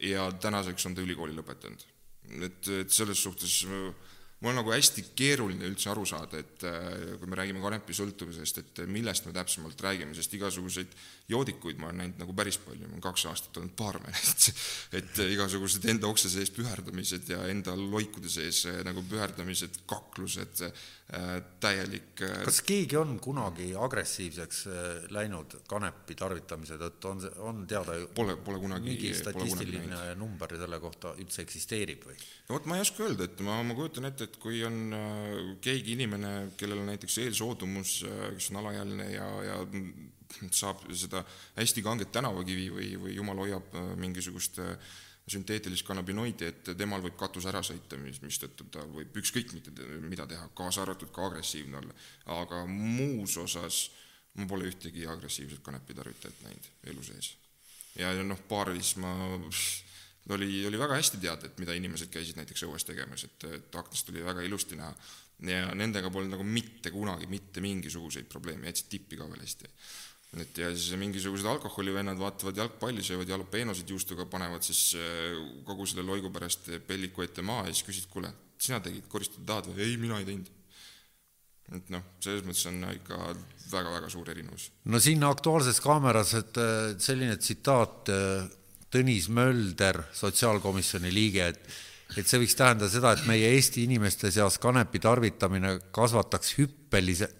ja tänaseks on ta ülikooli lõpetanud. et, et selles suhtes äh, mul on nagu hästi keeruline üldse aru saada, et äh, kui me räägime kanepisõltuvusest, et millest me täpsemalt räägime, sest igasuguseid joodikuid ma olen näinud nagu päris palju, ma olen kaks aastat olnud baarmen, et et igasugused enda oksa sees püherdamised ja enda loikude sees nagu püherdamised, kaklused, täielik kas keegi on kunagi agressiivseks läinud kanepi tarvitamise tõttu, on on teada pole, pole kunagi mingi statistiline number selle kohta üldse eksisteerib või? no vot, ma ei oska öelda, et ma, ma kujutan ette, et kui on äh, keegi inimene, kellel on näiteks eelsoodumus, äh, kes on alaealine ja, ja saab seda hästi kanget tänavakivi või, või jumal hoiab äh, mingisugust sünteetilist kannabinoidi, et temal võib katus ära sõita, mis, mistõttu ta võib ükskõik mitte mida teha, kaasa arvatud ka agressiivne olla. aga muus osas ma pole ühtegi agressiivset kanepitarvitajat näinud elu sees. ja, noh, baaris ma oli, oli väga hästi teada, et mida inimesed käisid näiteks õues tegemas, et, et aknast oli väga ilusti näha ja nendega polnud nagu mitte kunagi mitte mingisuguseid probleeme, jätsid tippi ka veel hästi. Et ja siis mingisugused alkoholivennad vaatavad jalgpalli, söövad jalapeenosid juustuga, panevad siis äh, kogu selle loigu pärast pelliku ette maha ja siis küsid, kuule, sina tegid, koristada tahad või? ei, mina ei teinud. et noh, selles mõttes on ikka väga-väga suur erinevus. no siin Aktuaalses Kaameras, et äh, selline tsitaat, äh, Tõnis Mölder, sotsiaalkomisjoni liige, et et see võiks tähendada seda, et meie Eesti inimeste seas kanepi tarvitamine kasvataks hüppelise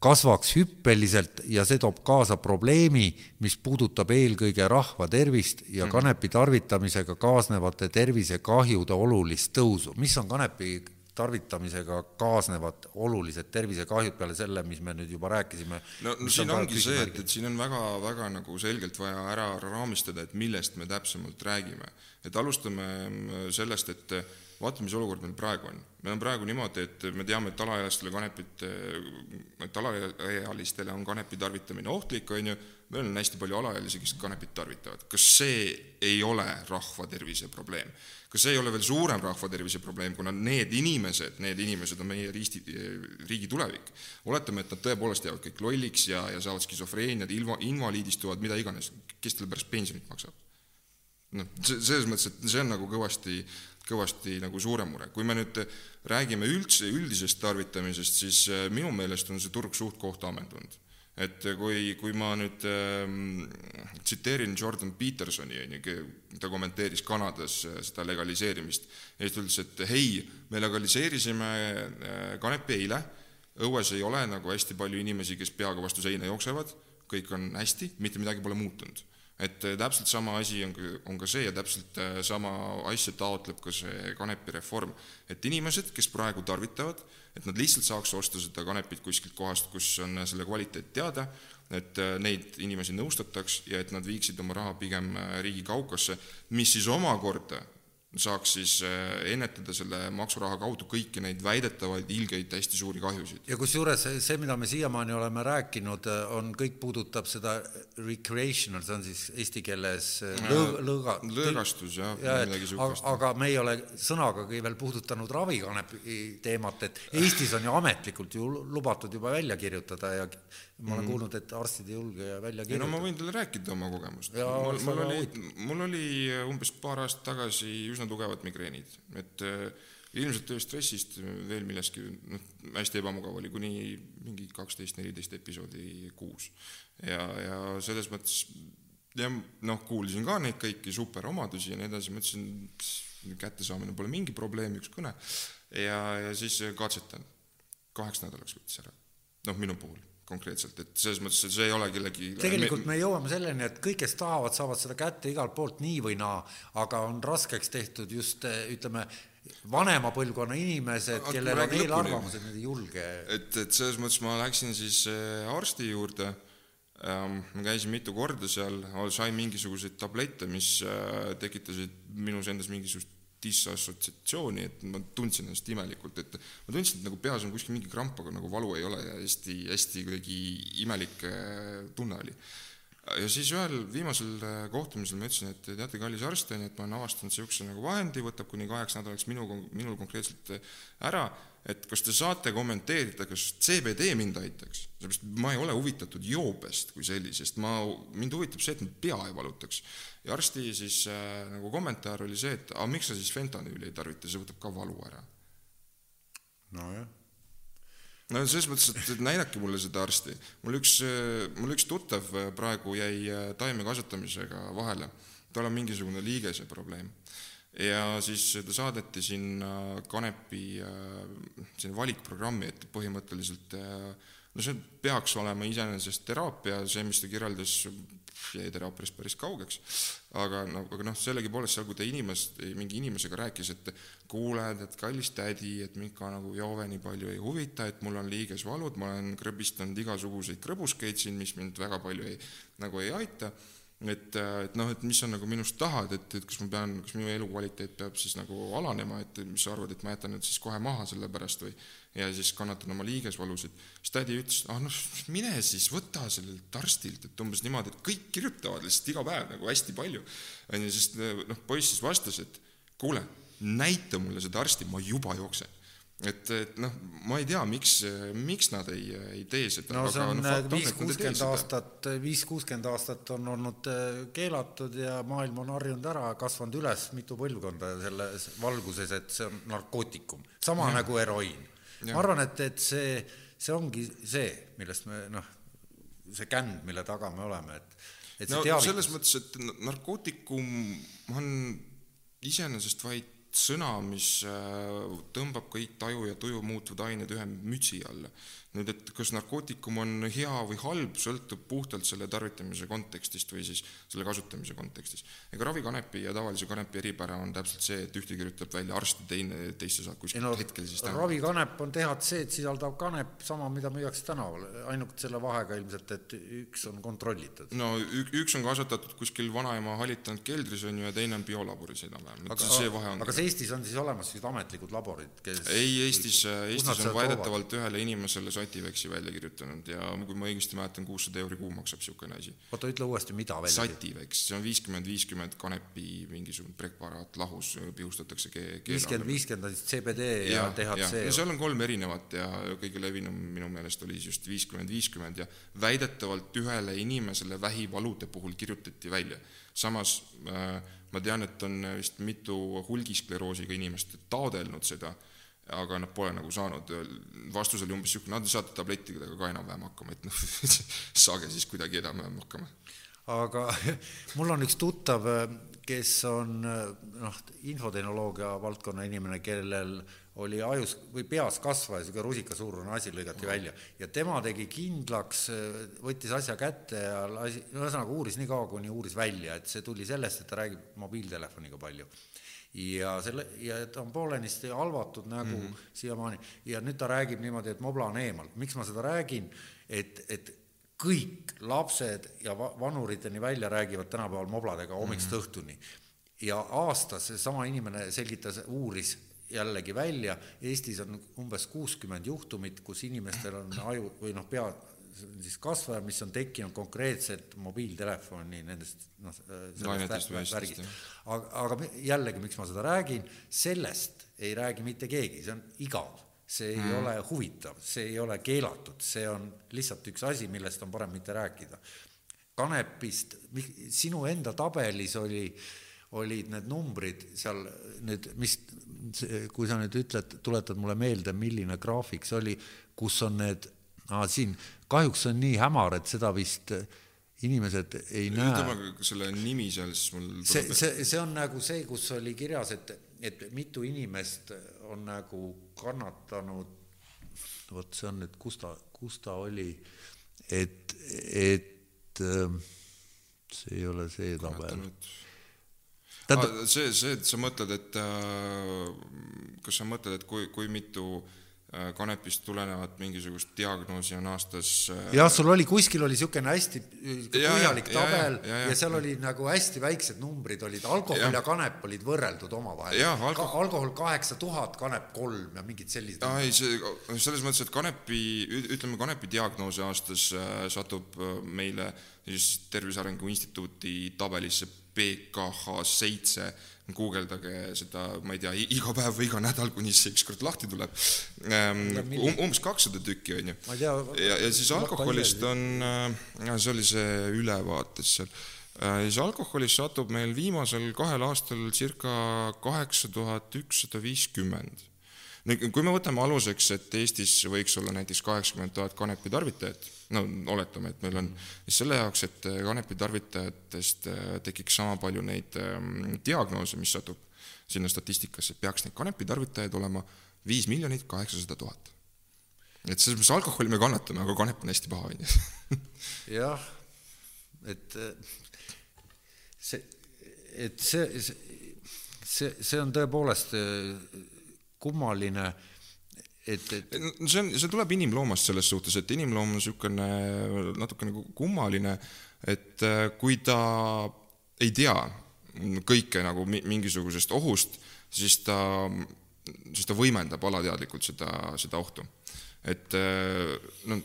kasvaks hüppeliselt ja see toob kaasa probleemi, mis puudutab eelkõige rahva tervist ja mhm. kanepi tarvitamisega kaasnevate tervisekahjude olulist tõusu. mis on kanepi tarvitamisega kaasnevad olulised tervisekahjud peale selle, mis me nüüd juba rääkisime? no, no siin on ongi see, et, et siin on väga-väga nagu selgelt vaja ära raamistada, et millest me täpsemalt räägime. et alustame sellest, et vaata, mis olukord meil praegu on. meil on praegu niimoodi, et me teame, et alaealistele kanepit, et alaealistele on kanepi tarvitamine ohtlik, on ju, meil on hästi palju alaealisi, kes kanepit tarvitavad. kas see ei ole rahva tervise probleem? kas see ei ole veel suurem rahva tervise probleem, kuna need inimesed, need inimesed on meie risti, riigi tulevik. oletame, et nad tõepoolest jäävad kõik lolliks ja, ja saavad skisofreeniad, ilma, invaliidistuvad, mida iganes, kes talle pärast pensionit maksab? noh, selles mõttes, et see on nagu kõvasti kõvasti nagu suurem mure. kui me nüüd räägime üldse üldisest tarvitamisest, siis äh, minu meelest on see turg suht koht ammendunud. et kui, kui ma nüüd ähm, tsiteerin Jordan Petersoni, on ju, ta kommenteeris Kanadas äh, seda legaliseerimist, ja siis ta ütles, et hei, me legaliseerisime äh, kanepi eile, õues ei ole nagu hästi palju inimesi, kes peaga vastu seina jooksevad, kõik on hästi, mitte midagi pole muutunud et äh, täpselt sama asi on, on ka see ja täpselt äh, sama asja taotleb ka see kanepireform. et inimesed, kes praegu tarvitavad, et nad lihtsalt saaks osta seda kanepit kuskilt kohast, kus on äh, selle kvaliteet teada, et neid inimesi nõustataks ja et nad viiksid oma raha pigem riigi kaukasse, mis siis omakorda saaks siis äh, ennetada selle maksuraha kaudu kõiki neid väidetavaid ilgeid hästi suuri kahjusid. ja kusjuures see, mida me siiamaani oleme rääkinud, äh, on, kõik puudutab seda recreational, see on siis eesti keeles äh, lõõga, lõõga. lõõgastus jah ja, midagi sihukest. aga me ei ole sõnagagi veel puudutanud ravikanepi teemat, et Eestis on ju ametlikult ju lubatud juba välja kirjutada ja ma olen mm -hmm. kuulnud, et arstid ei julge välja kirjutada. no ma võin teile rääkida oma kogemust. mul, mul oli, mul oli umbes paar aastat tagasi üsna tugevad migreenid, et äh, ilmselt tööstressist, veel millestki, noh, hästi ebamugav oli, kuni mingi kaksteist, neliteist episoodi kuus. ja, ja selles mõttes ja noh, kuulsin ka neid kõiki superomadusi ja nii edasi, mõtlesin, kättesaamine pole mingi probleem, üks kõne. ja, ja siis katsetan. kaheks nädalaks võttis ära. noh, minu puhul konkreetselt, et selles mõttes, et see ei ole kellegi tegelikult me jõuame selleni, et kõik, kes tahavad, saavad seda kätte igalt poolt nii või naa, aga on raskeks tehtud just ütleme, vanema põlvkonna inimesed, kellel on eelarvamused, need ei julge. et, et selles mõttes ma läksin siis äh, arsti juurde ähm,, ma käisin mitu korda seal, sain mingisuguseid tablette, mis äh, tekitasid minus endas mingisugust disassotsiatsiooni, et ma tundsin ennast imelikult, et ma tundsin, et nagu peas on kuskil mingi kramp, aga nagu valu ei ole ja hästi, hästi kuidagi imelik tunne oli. Ja siis ühel viimasel äh, kohtumisel ma ütlesin, et teate, kallis arst, on ju, et ma olen avastanud niisuguse nagu vahendi, võtab kuni kaheks nädalaks minu, minul konkreetselt äh, ära, et kas te saate kommenteerida, kas CBD mind aitaks, sellepärast ma ei ole huvitatud joobest kui sellisest, ma, mind huvitab see, et mu pea ei valutaks. Ja arsti siis äh, nagu kommentaar oli see, et aga miks sa siis fentanüüli ei tarvita, see võtab ka valu ära. nojah. No selles mõttes, et, näidake mulle seda arsti. mul üks, äh, mul üks tuttav äh, praegu jäi äh, taime kasvatamisega vahele, tal on mingisugune liigese probleem ja siis ta saadeti sinna Kanepi sinna valikprogrammi, et põhimõtteliselt no see peaks olema iseenesest teraapia, see, mis ta kirjeldas, jäi teraapiast päris kaugeks, aga no, aga noh, sellegipoolest seal, kui ta inimest, mingi inimesega rääkis, et kuule, tead, kallis tädi, et mind ka nagu joove nii palju ei huvita, et mul on liigesvalud, ma olen krõbistanud igasuguseid krõbuskeid siin, mis mind väga palju ei, nagu ei aita. Et, et noh, et mis sa nagu minust tahad, et, et kas ma pean, kas minu elukvaliteet peab siis nagu alanema, et mis sa arvad, et ma jätan nüüd siis kohe maha selle pärast või ja siis kannatan oma liigesvalusid. siis tädi ütles, ah noh, mine siis võta sellelt arstilt, et umbes niimoodi, et kõik kirjutavad lihtsalt iga päev nagu hästi palju. on ju, sest noh, poiss siis vastas, et kuule, näita mulle seda arsti, ma juba jooksen et, et noh, ma ei tea, miks, miks nad ei, ei tee seda. no see on viis, kuuskümmend aastat, viis, kuuskümmend aastat on olnud äh, keelatud ja maailm on harjunud ära, kasvanud üles mitu põlvkonda selles valguses, et see on narkootikum, sama ja. nagu heroiin. Ma arvan, et, et see, see ongi see, millest me noh, see känd, mille taga me oleme, et et no teavitus... selles mõttes, et narkootikum on iseenesest vaid sõna, mis äh, tõmbab kõik taju ja tuju muutvad ained ühe mütsi alla nüüd, et kas narkootikum on hea või halb, sõltub puhtalt selle tarvitamise kontekstist või siis selle kasutamise kontekstis. ega ravikanepi ja tavalise kanepi eripära on täpselt see, et ühte kirjutab välja arst ja teine, teiste saab kuskilt no, hetkel siis täna. ravikanep on THC-d sisaldav kanep, sama, mida müüakse tänaval, ainult selle vahega ilmselt, et üks on kontrollitud. no üks on kasvatatud kuskil vanaema halitanud keldris, on ju, ja teine on biolaboris enam-vähem, et see vahe on aga kas Eestis on siis olemas sellised ametlikud laborid, kes ei, Eestis, Eestis on väidetavalt ühele inimesele Sativeksi välja kirjutanud ja kui ma õigesti mäletan, kuussada euri kuu maksab niisugune asi. oota, ütle uuesti, mida välja? Sativeks, see on viiskümmend, viiskümmend kanepi mingisugune preparaat lahus, pihustatakse ke-. viiskümmend, viiskümmend on siis CBD ja, ja DHC. ja seal on kolm erinevat ja kõige levinum minu meelest oli just viiskümmend, viiskümmend ja väidetavalt ühele inimesele vähivalude puhul kirjutati välja. samas äh, ma tean, et on vist mitu hulgiskleroosiga inimest taodelnud seda aga nad pole nagu saanud, vastus oli umbes niisugune, nad saate tablettidega ka enam-vähem hakkama, et noh saage siis kuidagi enam-vähem hakkama. aga mul on üks tuttav, kes on noh, infotehnoloogia valdkonna inimene, kellel oli ajus või peas kasvaja, niisugune rusikasuurune asi lõigati välja. Ja tema tegi kindlaks, võttis asja kätte ja lasi, ühesõnaga uuris nii kaua, kuni uuris välja, et see tuli sellest, et ta räägib mobiiltelefoniga palju ja selle, ja ta on poolenisti halvatud nägu mm -hmm. siiamaani ja nüüd ta räägib niimoodi, et mobla on eemal. miks ma seda räägin, et, et kõik lapsed ja vanuriteni välja räägivad tänapäeval mobladega hommikust mm -hmm. õhtuni. ja aastas seesama inimene selgitas, uuris jällegi välja, Eestis on umbes kuuskümmend juhtumit, kus inimestel on aju või noh, pea siis kasvaja, mis on tekkinud konkreetselt mobiiltelefoni nendest noh, sellest värgist. aga, aga jällegi, miks ma seda räägin, sellest ei räägi mitte keegi, see on igav, see ei mm. ole huvitav, see ei ole keelatud, see on lihtsalt üks asi, millest on parem mitte rääkida. kanepist, sinu enda tabelis oli, olid need numbrid seal nüüd, mis, kui sa nüüd ütled, tuletad mulle meelde, milline graafik see oli, kus on need aa, siin kahjuks on nii hämar, et seda vist äh, inimesed ei näe. ütle selle nimi seal, siis mul see, see, see on nagu see, kus oli kirjas, et, et mitu inimest on nagu kannatanud, vot see on nüüd, kus ta, kus ta oli, et, et ähm, see ei ole see tabel. Tähendab... Ah, see, see, et sa mõtled, et äh, kas sa mõtled, et kui, kui mitu Äh, kanepist tulenevat mingisugust diagnoosi on aastas äh, jah, sul oli kuskil oli niisugune hästi äh, põhjalik tabel ja, ja, ja, ja seal oli nagu hästi väiksed numbrid olid, alkohol ja, ja kanep olid võrreldud omavahel. Alko... Ka, alkohol kaheksa tuhat, kanep kolm ja mingid sellised. ei, see selles mõttes, et kanepi, ütleme, kanepi diagnoose aastas äh, satub meile siis Tervise Arengu Instituudi tabelisse PKH seitse guugeldage seda, ma ei tea, iga päev või iga nädal, kuni see ükskord lahti tuleb um,. umbes kakssada tükki, on ju. ja, ja siis alkoholist on, äh, see oli see ülevaates seal, äh, siis alkoholist satub meil viimasel kahel aastal circa kaheksa tuhat ükssada viiskümmend nüüd, kui me võtame aluseks, et Eestis võiks olla näiteks kaheksakümmend tuhat kanepi tarvitajat, no oletame, et meil on, siis selle jaoks, et kanepi tarvitajatest äh, tekiks sama palju neid ähm, diagnoose, mis satub sinna statistikasse, peaks neid kanepi tarvitajaid olema viis miljonit kaheksasada tuhat. et selles mõttes alkoholi me kannatame, aga kanep on hästi paha, on ju. jah, et äh, see, et see, see, see on tõepoolest äh, kummaline, et, et see on, see tuleb inimloomast selles suhtes, et inimloom on niisugune natuke nagu kummaline, et äh, kui ta ei tea kõike nagu mingisugusest ohust, siis ta, siis ta võimendab alateadlikult seda, seda ohtu. et äh, no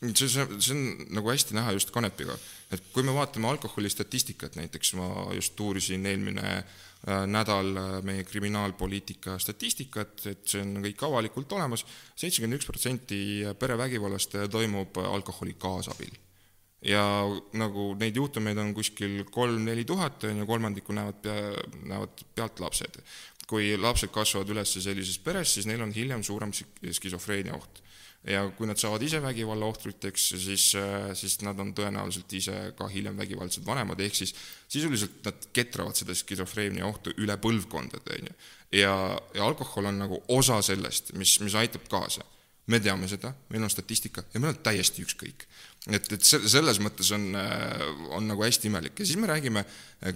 see, see, see on nagu hästi näha just kanepiga, et kui me vaatame alkoholistatistikat näiteks, ma just uurisin eelmine äh, nädal äh, meie kriminaalpoliitika statistikat, et see on kõik avalikult olemas, seitsekümmend üks protsenti perevägivallast toimub alkoholi kaasabil. ja nagu neid juhtumeid on kuskil kolm-neli tuhat, on ju, kolmandikku näevad pea, näevad pealt lapsed. kui lapsed kasvavad üles sellises peres, siis neil on hiljem suurem skisofreenia oht ja kui nad saavad ise vägivalla ohvriteks, siis, äh, siis nad on tõenäoliselt ise ka hiljem vägivaldsed vanemad, ehk siis sisuliselt nad ketravad seda skisofreenia ohtu üle põlvkondade, on ju. ja, ja alkohol on nagu osa sellest, mis, mis aitab kaasa. me teame seda, meil on statistika ja meil on täiesti ükskõik. et, et selles mõttes on, äh, on nagu hästi imelik ja siis me räägime äh,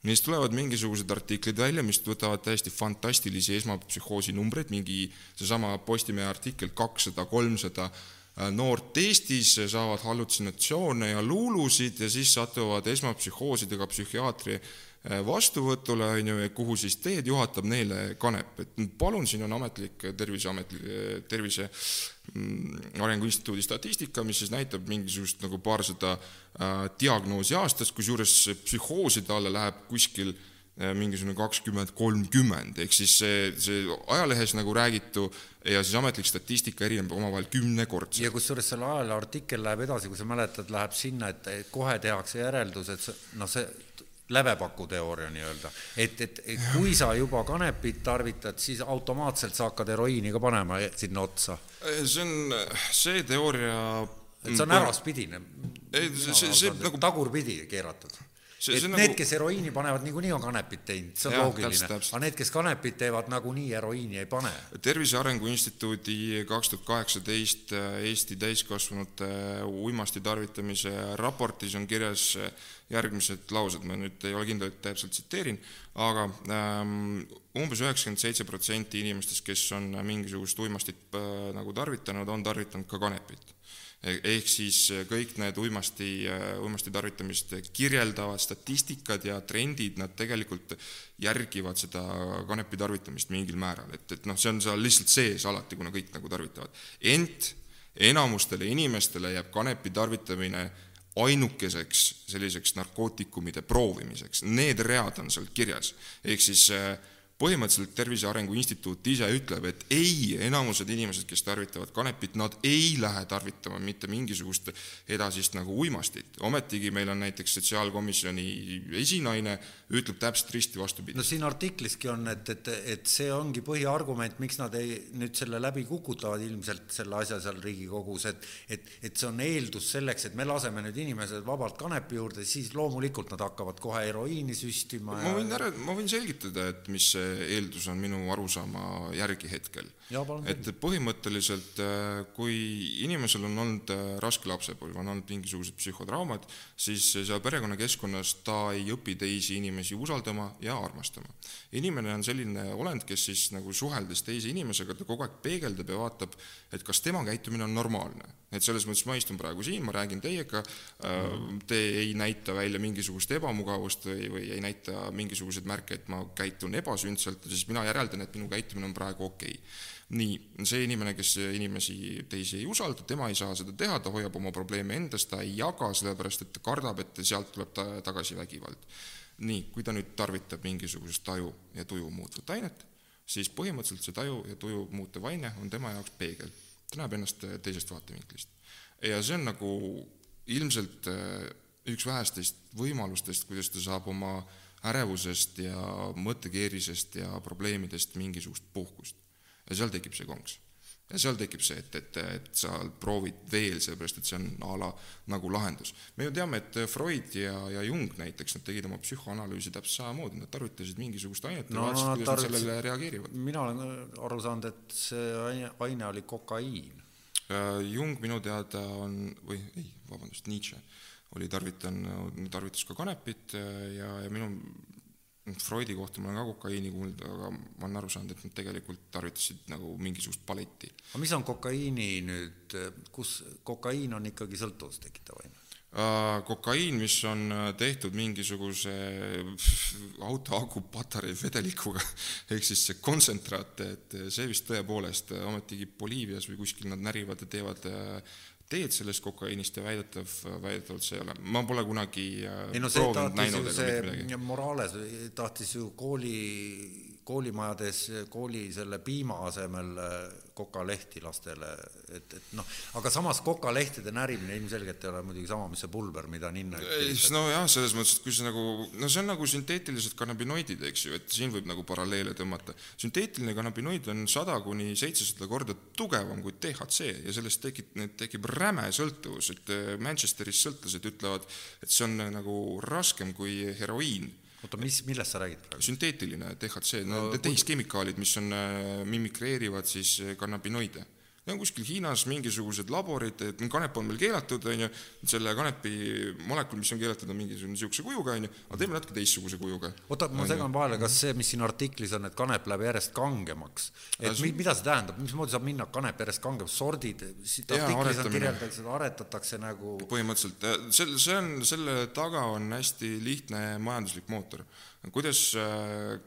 kanepist neist tulevad mingisugused artiklid välja, mis võtavad täiesti fantastilisi esmapsühhoosi numbreid, mingi seesama Postimehe artikkel kakssada, kolmsada äh, noort Eestis saavad hallutsinatsioone ja luulusid ja siis satuvad esmapsühhoosidega psühhiaatri vastuvõtule, on ju, kuhu siis teed juhatab neile kanep, et palun, siin on ametlik Terviseameti, Tervise mm, Arengu Instituudi statistika, mis siis näitab mingisugust nagu paarsada Äh, diagnoosi aastas, kusjuures psühhooside alla läheb kuskil äh, mingisugune kakskümmend, kolmkümmend, ehk siis see, see ajalehes nagu räägitu ja siis ametlik statistika erineb omavahel kümnekordselt. ja kusjuures selle ajalehe artikkel läheb edasi, kui sa mäletad, läheb sinna, et kohe tehakse järeldus, et noh, see lävepakuteooria nii-öelda, et, et, et kui sa juba kanepit tarvitad, siis automaatselt sa hakkad heroiini ka panema sinna otsa. see on, see teooria et see on äraspidine. ei, see, see, see nagu tagurpidi keeratud. Et need nagu..., kes heroiini panevad, niikuinii on kanepit teinud, see on ja, loogiline, aga need, kes kanepit teevad, nagunii heroiini ei pane. tervise Arengu Instituudi kaks tuhat kaheksateist äh, Eesti täiskasvanute äh, uimasti tarvitamise raportis on kirjas äh, järgmised laused, ma nüüd ei ole kindel, et täpselt tsiteerin, aga ähm, umbes üheksakümmend seitse protsenti inimestest, kes on mingisugust uimastit äh, nagu tarvitanud, on tarvitanud ka kanepit ehk siis äh, kõik need uimasti, äh, uimasti tarvitamist kirjeldavad statistikad ja trendid, nad tegelikult järgivad seda kanepi tarvitamist mingil määral, et, et noh, see on seal lihtsalt sees alati, kuna kõik nagu tarvitavad. ent enamustele inimestele jääb kanepi tarvitamine ainukeseks selliseks narkootikumide proovimiseks, need read on seal kirjas, ehk siis äh, põhimõtteliselt Tervise Arengu Instituut ise ütleb, et ei, enamused inimesed, kes tarvitavad kanepit, nad ei lähe tarvitama mitte mingisugust edasist nagu uimastit. ometigi meil on näiteks sotsiaalkomisjoni esinaine, ütleb täpselt risti vastupidi. no siin artikliski on, et, et, et see ongi põhiargument, miks nad ei, nüüd selle läbi kukutavad ilmselt selle asja seal Riigikogus, et et, et see on eeldus selleks, et me laseme nüüd inimesed vabalt kanepi juurde, siis loomulikult nad hakkavad kohe heroiini süstima ma võin ära, ma võin selgitada, et mis see eeldus on minu arusaama järgi hetkel. et põhimõtteliselt, äh, kui inimesel on olnud äh, raske lapsepõlv, on olnud mingisugused psühhotraumad, siis seal perekonnakeskkonnas ta ei õpi teisi inimesi usaldama ja armastama. inimene on selline olend, kes siis nagu suheldes teise inimesega, ta kogu aeg peegeldab ja vaatab, et kas tema käitumine on normaalne. et selles mõttes ma istun praegu siin, ma räägin teiega, äh, te ei näita välja mingisugust ebamugavust või, või ei näita mingisuguseid märke, et ma käitun ebasündselt, siis mina järeldan, et minu käitumine on praegu okei okay nii, see inimene, kes inimesi teisi ei usalda, tema ei saa seda teha, ta hoiab oma probleeme endas, ta ei jaga, sellepärast et ta kardab, et sealt tuleb ta tagasi vägivald. nii, kui ta nüüd tarvitab mingisugust taju ja tuju muutvat ainet, siis põhimõtteliselt see taju ja tuju muutev aine on tema jaoks peegel. ta näeb ennast teisest vaatevinklist. ja see on nagu ilmselt äh, üks vähestest võimalustest, kuidas ta saab oma ärevusest ja mõttekeerisest ja probleemidest mingisugust puhkust ja seal tekib see konks. ja seal tekib see, et, et, et sa proovid veel, sellepärast et see on a la nagu lahendus. me ju teame, et Freud ja, ja Jung näiteks, nad tegid oma psühhoanalüüsi täpselt samamoodi, nad tarvitasid mingisugust ainet no, ja vaatasid no,, kuidas nad sellele reageerivad. mina olen aru saanud, et see aine, aine oli kokaiin. Äh, Jung minu teada on, või ei, vabandust, Nietzsche oli tarvitanud, tarvitas ka kanepit äh, ja, ja minu Freudi kohta ma olen ka kokaiini kuulnud, aga ma olen aru saanud, et nad tegelikult tarvitasid nagu mingisugust paletti. aga mis on kokaiini nüüd, kus kokaiin on ikkagi sõltuvust tekitav aine? Äh, kokaiin, mis on äh, tehtud mingisuguse auto aku patarei vedelikuga, ehk siis see kontsentraat, et see vist tõepoolest, ometigi Boliivias või kuskil nad närivad ja teevad teed sellest kokaiinist ja väidetav, väidetavalt see ei ole. ma pole kunagi äh, ei no see tahtis ju see, Morales tahtis ju kooli koolimajades kooli selle piima asemel kokalehti lastele, et, et noh, aga samas kokalehtede närimine ilmselgelt ei ole muidugi sama, mis see pulber, mida ninna nojah, selles mõttes, et kui see nagu, no see on nagu sünteetilised kannabinoidid, eks ju, et siin võib nagu paralleele tõmmata. sünteetiline kannabinoid on sada kuni seitsesada korda tugevam kui DHC ja sellest tekib, tekib räme sõltuvus, et Manchesteris sõltlased ütlevad, et see on nagu raskem kui heroiin oota, mis, millest sa räägid praegu? sünteetiline DHC, no need tehiskemikaalid, mis on, äh, mimikreerivad siis äh, kannabinoide Need on kuskil Hiinas mingisugused laborid, et kanep on meil keelatud, on ju, selle kanepi molekul, mis on keelatud, on mingisugune niisuguse kujuga, on ju, aga teeme natuke teistsuguse kujuga. oota, ma segan vahele, kas see, mis siin artiklis on, et kanep läheb järjest kangemaks, et see... mida see tähendab, mismoodi saab minna kanep järjest kangemaks, sordid, siit artiklis on kirjeldatakse, et aretatakse nagu põhimõtteliselt, sel-, see on, selle taga on hästi lihtne majanduslik mootor. kuidas,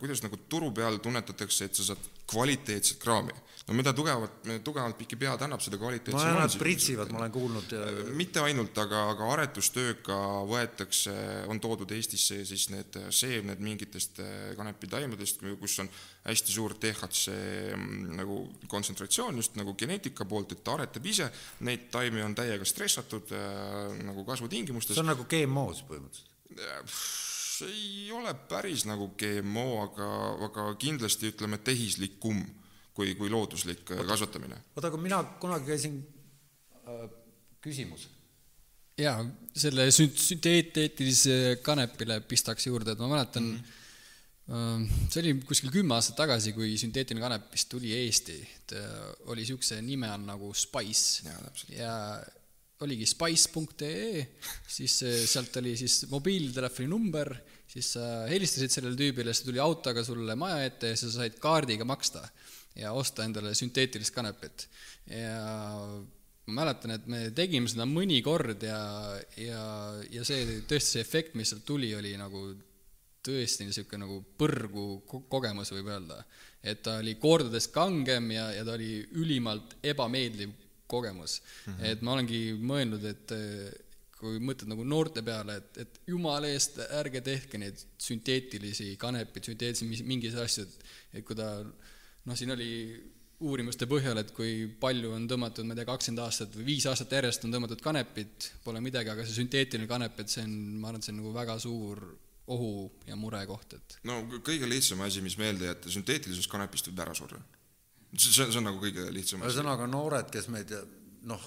kuidas nagu turu peal tunnetatakse, et sa saad kvaliteetset kraami no mida tugevalt, tugevalt Piki pead annab, seda kvaliteetsem on. Nad pritsivad, ma olen kuulnud. Äh, mitte ainult, aga, aga aretustööga võetakse, on toodud Eestisse siis need seemned mingitest äh, kanepitaimedest, kus on hästi suur DHC mm, nagu kontsentratsioon just nagu geneetika poolt, et ta aretab ise, neid taimi on täiega stressatud äh, nagu kasvutingimustes. see on nagu GMO-s põhimõtteliselt? ei ole päris nagu GMO, aga, aga kindlasti ütleme tehislikum kui, kui looduslik äh, oota, kasvatamine. oota, aga mina kunagi käisin äh,, küsimus. jaa, selle sünt-, sünteetilise kanepile pistaks juurde, et ma mäletan mm, -hmm see oli kuskil kümme aastat tagasi, kui sünteetiline kanep vist tuli Eesti, et äh, oli niisuguse nime all nagu Spice. Ja, ja oligi spice.ee, siis sealt oli siis mobiiltelefoni number, siis sa helistasid sellele tüübile, siis ta tuli autoga sulle maja ette ja sa said kaardiga maksta ja osta endale sünteetilist kanepit. ja ma mäletan, et me tegime seda mõni kord ja, ja, ja see tõesti, see efekt, mis sealt tuli, oli nagu tõesti niisugune nagu põrgu kogemus, võib öelda. et ta oli kordades kangem ja, ja ta oli ülimalt ebameeldiv kogemus mm. -hmm. et ma olengi mõelnud, et kui mõtled nagu noorte peale, et, et jumala eest ärge tehke neid sünteetilisi kanepeid, sünteetilisi mingeid asju, et et kui ta noh, siin oli uurimuste põhjal, et kui palju on tõmmatud, ma ei tea, kakskümmend aastat või viis aastat järjest on tõmmatud kanepit, pole midagi, aga see sünteetiline kanep, et see on, ma arvan, et see on nagu väga suur ohu ja murekoht, et no kõige lihtsam asi, mis meelde jätta, sünteetilisest kanepist võib ära surra. see, see on nagu kõige lihtsam asi. ühesõnaga noored, kes meid noh,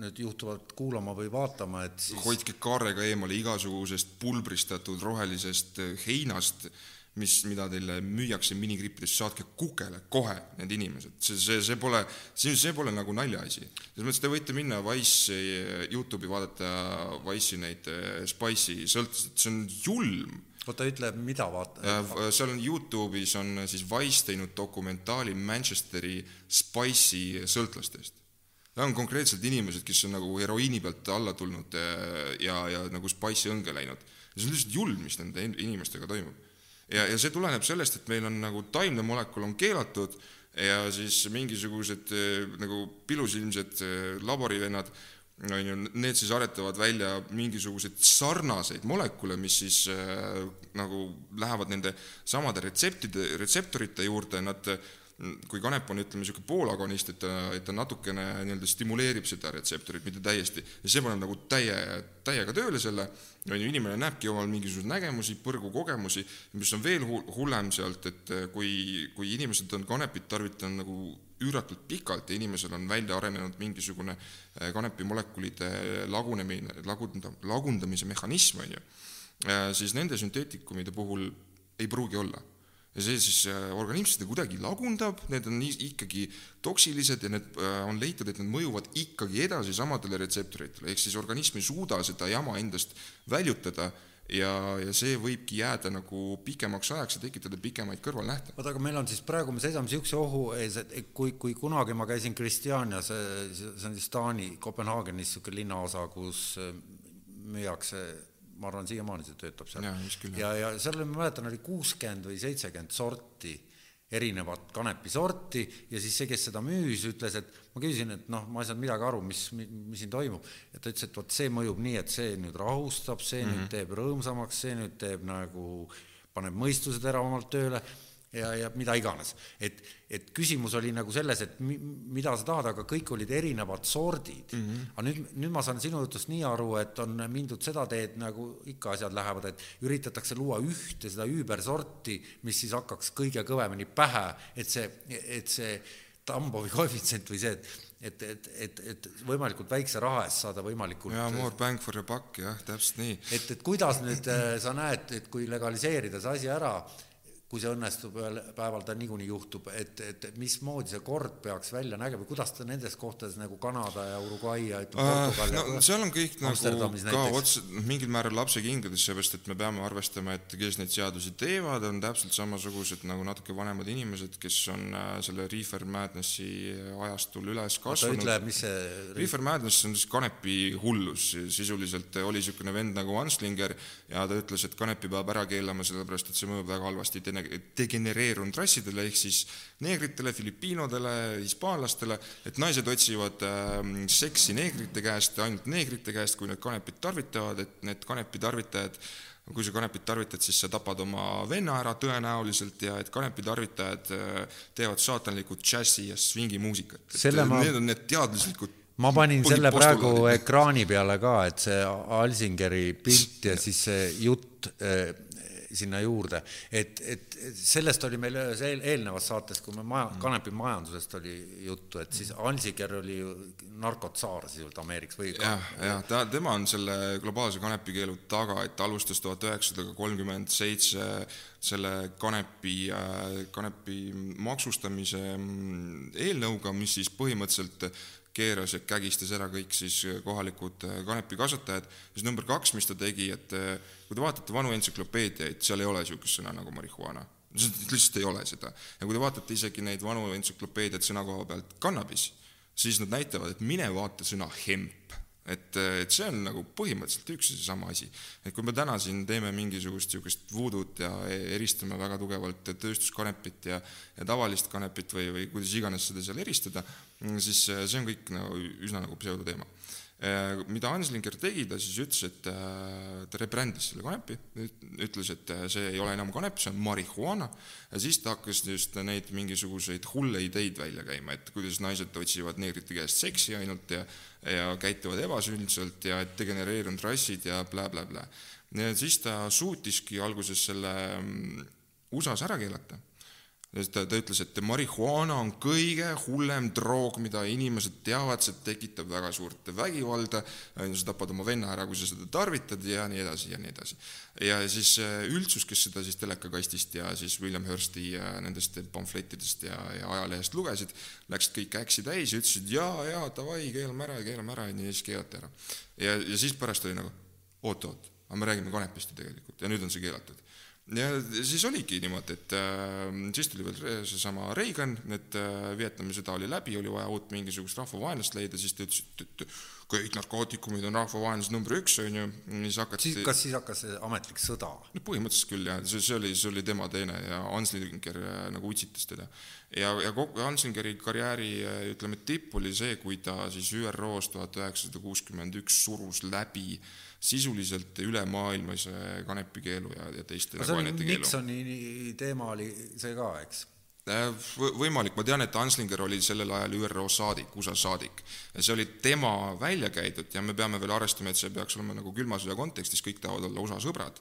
nüüd juhtuvad kuulama või vaatama, et siis hoidke kaarega eemale igasugusest pulbristatud rohelisest heinast, mis, mida teile müüakse minigrippides, saatke kukele kohe need inimesed, see, see, see pole, see, see pole nagu naljaasi. selles mõttes te võite minna Wise'i, Youtube'i vaadata Wise'i neid eh, Spice'i sõltusid, see on julm. oota, ütle, mida vaata-? Äh, seal on Youtube'is on siis Wise teinud dokumentaali Manchesteri Spice'i sõltlastest. Need on konkreetselt inimesed, kes on nagu heroiini pealt alla tulnud eh, ja, ja nagu Spice'i õnge läinud. see on lihtsalt julm, mis nende inimestega toimub ja, ja see tuleneb sellest, et meil on nagu taimne molekul on keelatud ja siis mingisugused eh, nagu pilusilmsed eh, laborivennad on ju, need siis aretavad välja mingisuguseid sarnaseid molekule, mis siis äh, nagu lähevad nende samade retseptide, retseptorite juurde, nad kui kanep on, ütleme, niisugune poolagonist, et ta, et ta natukene nii-öelda stimuleerib seda retseptorit, mitte täiesti, ja see paneb nagu täie, täiega tööle selle, on ju, inimene näebki omal mingisuguseid nägemusi, põrgukogemusi, mis on veel hullem sealt, et kui, kui inimesed on kanepit tarvitanud nagu üüratult pikalt ja inimesel on välja arenenud mingisugune eh, kanepimolekulide lagunemine, lagunda, lagundamise mehhanism, on ju, eh, siis nende sünteetikumide puhul ei pruugi olla ja see siis äh, organism seda kuidagi lagundab, need on ikkagi toksilised ja need äh, on leitud, et need mõjuvad ikkagi edasi samadele retseptoritele, ehk siis organism ei suuda seda jama endast väljutada ja, ja see võibki jääda nagu pikemaks ajaks ja tekitada pikemaid kõrvalnähte. oota, aga meil on siis praegu, me seisame niisuguse ohu ees, et kui, kui kunagi ma käisin Kristjanias, see on siis Taani Kopenhaagenis niisugune linnaosa, kus äh, müüakse ma arvan, siiamaani see töötab seal. ja, ja, ja seal ma mäletan, oli kuuskümmend või seitsekümmend sorti erinevat kanepisorti ja siis see, kes seda müüs, ütles, et ma küsisin, et noh, ma ei saanud midagi aru, mis, mis siin toimub. ja ta ütles, et vot see mõjub nii, et see nüüd rahustab, see mm -hmm. nüüd mhm. teeb rõõmsamaks, see nüüd teeb nagu, paneb mõistuse teravamalt tööle ja, ja mida iganes. et, et küsimus oli nagu selles, et mi, mida sa tahad, aga kõik olid erinevad sordid mm. -hmm. aga nüüd, nüüd ma saan sinu jutust nii aru, et on mindud seda teed, nagu ikka asjad lähevad, et üritatakse luua ühte seda üübersorti, mis siis hakkaks kõige kõvemini pähe, et see, et see Tambovi koefitsient või see, et et, et, et, et võimalikult väikse raha eest saada võimalikult jaa, more bang for your buck, jah, täpselt nii. et, et kuidas nüüd äh, sa näed, et kui legaliseerida see asi ära, kui see õnnestub ühel päeval, ta niikuinii juhtub, et, et mismoodi see kord peaks välja nägema, kuidas ta nendes kohtades nagu Kanada ja Uruguay ja ütleme Portugal no, ja seal on kõik nagu ka otse, mingil määral lapse kingades, seepärast et me peame arvestama, et kes neid seadusi teevad, on täpselt samasugused nagu natuke vanemad inimesed, kes on äh, selle Reefer Madnessi ajastul üles kasvanud. ütle, mis see Reefer Madness on siis kanepi hullus, sisuliselt oli niisugune vend nagu Anslinger ja ta ütles, et kanepi peab ära keelama, sellepärast et see mõjub väga halvasti degenereerunud rassidele ehk siis neegritele, filipiinodele, hispaanlastele, et naised otsivad äh, seksi neegrite käest, ainult neegrite käest, kui nad kanepit tarvitavad, et need kanepi tarvitajad kui sa kanepit tarvitad, siis sa tapad oma venna ära tõenäoliselt ja et kanepi tarvitajad äh, teevad saatanlikku džässi ja swingimuusikat. Ma... Need on need teaduslikud ma panin selle praegu ekraani peale ka, et see Alsingeri pilt ja siis see jutt äh, sinna juurde, et, et sellest oli meil ühes eel, eelnevas saates, kui me maja, kanepi majandusest oli juttu, et siis Ansiker oli ju narkotsaar sisuliselt Ameerikas või jah, jah, ta, tema on selle globaalse kanepikeelu taga, et alustas tuhat üheksasada kolmkümmend seitse selle kanepi, kanepi maksustamise mm, eelnõuga, mis siis põhimõtteliselt keeras ja kägistas ära kõik siis kohalikud kanepikasvatajad, siis number kaks, mis ta tegi, et kui te vaatate vanu entsüklopeediaid, seal ei ole niisugust sõna nagu marihuana. lihtsalt ei ole seda. ja kui te vaatate isegi neid vanu entsüklopeediaid sõnakoha pealt cannabis, siis nad näitavad, et mine vaata sõna hemp et, et see on nagu põhimõtteliselt üks ja seesama asi. et kui me täna siin teeme mingisugust niisugust voodut ja eristame väga tugevalt tööstuskanepit ja, ja tavalist kanepit või, või kuidas iganes seda seal eristada, siis see on kõik nagu üsna nagu pseudoteema Äh, mida Anslinger tegi, ta siis ütles, et äh, ta rebrändis selle kanepi, ütles, et äh, see ei ole enam kanep, see on marihuana, ja siis ta hakkas just neid mingisuguseid hulle ideid välja käima, et kuidas naised otsivad neegrite käest seksi ainult ja ja käituvad ebasündselt ja degenereerunud rassid ja blä-blä-blä. ja siis ta suutiski alguses selle mm, USA-s ära keelata ta, ta ütles, et marihuaana on kõige hullem droog, mida inimesed teavad, see tekitab väga suurt vägivalda, sa tapad oma venna ära, kui sa seda tarvitad ja nii edasi ja nii edasi. ja siis äh, üldsus, kes seda siis telekakastist ja siis William Hursti ja nendest pamflettidest ja, ja ajalehest lugesid, läksid kõik äksi täis ja ütlesid jaa, jaa, davai, keelame ära ja keelame ära, ja siis keelati ära. ja, ja siis pärast oli nagu oot-oot, aga me räägime kanepist ju tegelikult ja nüüd on see keelatud ja siis oligi niimoodi, et äh, siis tuli veel seesama Reagan, et äh, Vietnami sõda oli läbi, oli vaja uut mingisugust rahvavaenlast leida, siis ta ütles, et, et kõik narkootikumid on rahvavaenlus number üks, on ju, siis hakati siis, kas siis hakkas see ametlik sõda? no põhimõtteliselt küll jah, see, see oli, see oli tema teene ja Anslinger äh, nagu utsitas teda. ja, ja kogu Anslingeri karjääri äh, ütleme, tipp oli see, kui ta siis ÜRO-s tuhat üheksasada kuuskümmend üks surus läbi äh, sisuliselt ülemaailmase kanepikeelu ja, ja teiste no, nagu ainete keelu. Nixoni teema oli see ka, eks? Äh, võimalik, ma tean, et Anslinger oli sellel ajal ÜRO saadik, USA saadik. ja see oli tema välja käidud ja me peame veel arvestama, et see peaks olema nagu külma sõja kontekstis, kõik tahavad olla USA sõbrad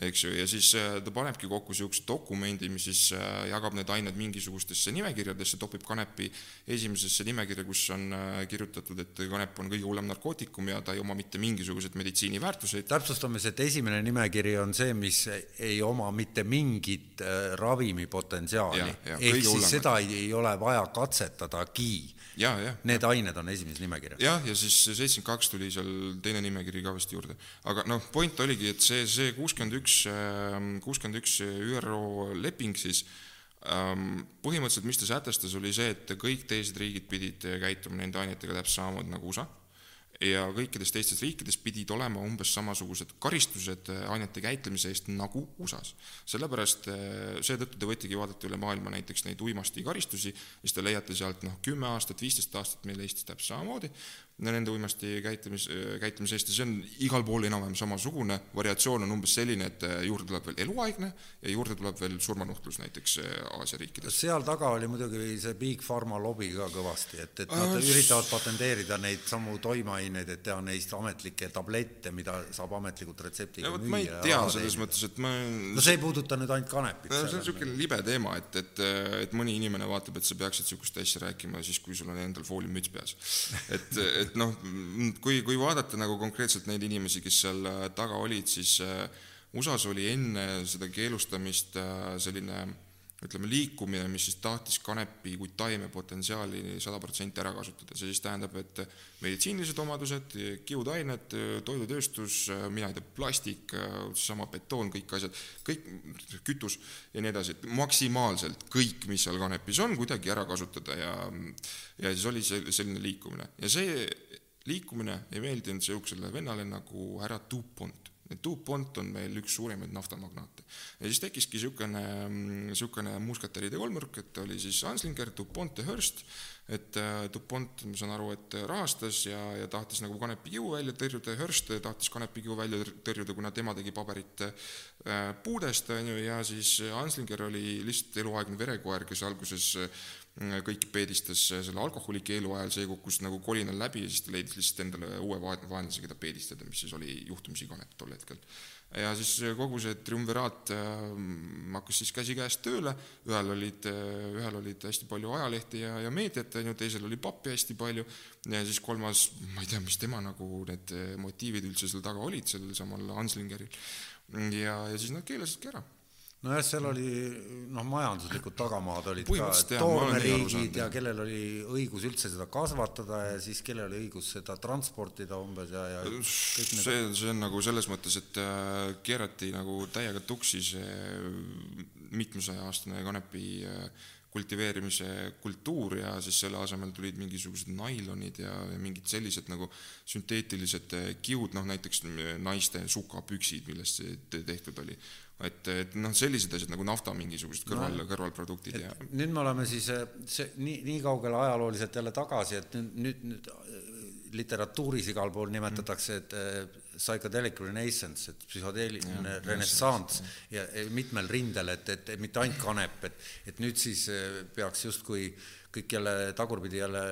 eks ju, ja siis äh, ta panebki kokku niisuguse dokumendi, mis siis äh, jagab need ained mingisugustesse nimekirjadesse, topib kanepi esimesesse nimekirja, kus on äh, kirjutatud, et kanep on kõige hullem narkootikum ja ta ei oma mitte mingisuguseid meditsiiniväärtuseid. täpsustame, et esimene nimekiri on see, mis ei oma mitte mingit ravimipotentsiaali, ehk siis seda ei, ei ole vaja katsetadagi ja, ja. Need ained on esimeses nimekirjas. jah, ja siis seitsekümmend kaks tuli seal teine nimekiri ka vist juurde. aga noh, point oligi, et see, see kuuskümmend üks, ähm, kuuskümmend üks ÜRO leping siis ähm, põhimõtteliselt, mis ta sätestas, oli see, et kõik teised riigid pidid käituma nende ainetega täpselt samamoodi nagu USA ja kõikides teistes riikides pidid olema umbes samasugused karistused äh, ainete käitlemise eest nagu USA-s. sellepärast, äh, seetõttu te võitegi vaadata üle maailma näiteks neid uimastikaristusi, siis te leiate sealt noh, kümme aastat, viisteist aastat meil Eestis täpselt samamoodi, nende uimasti käitlemis, käitlemise eest ja see on igal pool enam-vähem samasugune, variatsioon on umbes selline, et äh, juurde tuleb veel eluaegne ja juurde tuleb veel surmanuhtlus näiteks Aasia riikides. seal taga oli muidugi see Big Pharma lobi ka kõvasti, et, et nad äh, üritavad patenteerida neid samu toimeaineid, et teha neist ametlikke tablette, mida saab ametlikult retseptiga müüa. ma ei tea selles mõttes, et ma no see ei puuduta nüüd ainult kanepit. see on niisugune libe teema, et, et, et mõni inimene vaatab, et sa peaksid niisugust asja rääkima siis, kui sul on endal fooliumüts peas. et, et et noh, kui, kui vaadata nagu konkreetselt neid inimesi, kes seal äh, taga olid, siis äh, USA-s oli enne seda keelustamist äh, selline ütleme, liikumine, mis siis tahtis kanepi kui taime potentsiaali sada protsenti ära kasutada, see siis tähendab, et meditsiinilised omadused, kiudained, toidutööstus, mina ei tea, plastik, seesama betoon, kõik asjad, kõik, kütus ja nii edasi, et maksimaalselt kõik, mis seal kanepis on, kuidagi ära kasutada ja ja siis oli see selline liikumine. Ja see liikumine ei meeldinud niisugusele vennale nagu härra Dupont DuPont on meil üks suurimaid naftamagnaate. ja siis tekkiski niisugune, niisugune musketäride kolmnurk, et oli siis Anslinger, DuPont ja Hearst, et äh, DuPont, ma saan aru, et rahastas ja, ja tahtis nagu kanepikiu välja tõrjuda ja Hearst tahtis kanepikiu välja tõrjuda, kuna tema tegi paberit äh, puudest, on ju, ja siis Anslinger oli lihtsalt eluaegne verekoer, kes alguses kõiki peedistas selle alkoholikeelu ajal, see kukkus nagu kolinal läbi ja siis ta leidis lihtsalt endale uue vaenlase, keda peedistada, mis siis oli juhtumisi kanep tol hetkel. ja siis kogu see triumviraat äh, hakkas siis käsikäes tööle, ühel olid, äh, ühel olid hästi palju ajalehti ja, ja meediat, on ju, teisel oli pappi hästi palju ja siis kolmas, ma ei tea, mis tema nagu need motiivid üldse seal taga olid, sellel samal Anslingeril. ja, ja siis nad keelasidki ära nojah, seal oli noh, majanduslikud tagamaad olid ka, toormeriigid ja kellel oli õigus üldse seda kasvatada ja siis kellel oli õigus seda transportida umbes ja, ja kõik need see, see on nagu selles mõttes, et äh, keerati nagu täiega tuksi see mitmesaja-aastane kanepi äh, kultiveerimise kultuur ja siis selle asemel tulid mingisugused nailonid ja, ja mingid sellised nagu sünteetilised kiud, noh näiteks naiste sukapüksid, millest see tehtud oli et, et noh, sellised asjad nagu nafta mingisugused kõrval no,, kõrvalproduktid ja nüüd me oleme siis eh, see nii, nii kaugele ajalooliselt jälle tagasi, et nüüd, nüüd, nüüd eh, literatuuris igal pool nimetatakse, et äh, psychedelic renaissance, et psühhodeeliline renessanss ja, ja mitmel rindel, et, et, et mitte ainult kanep, et, et nüüd siis peaks justkui kõik jälle tagurpidi jälle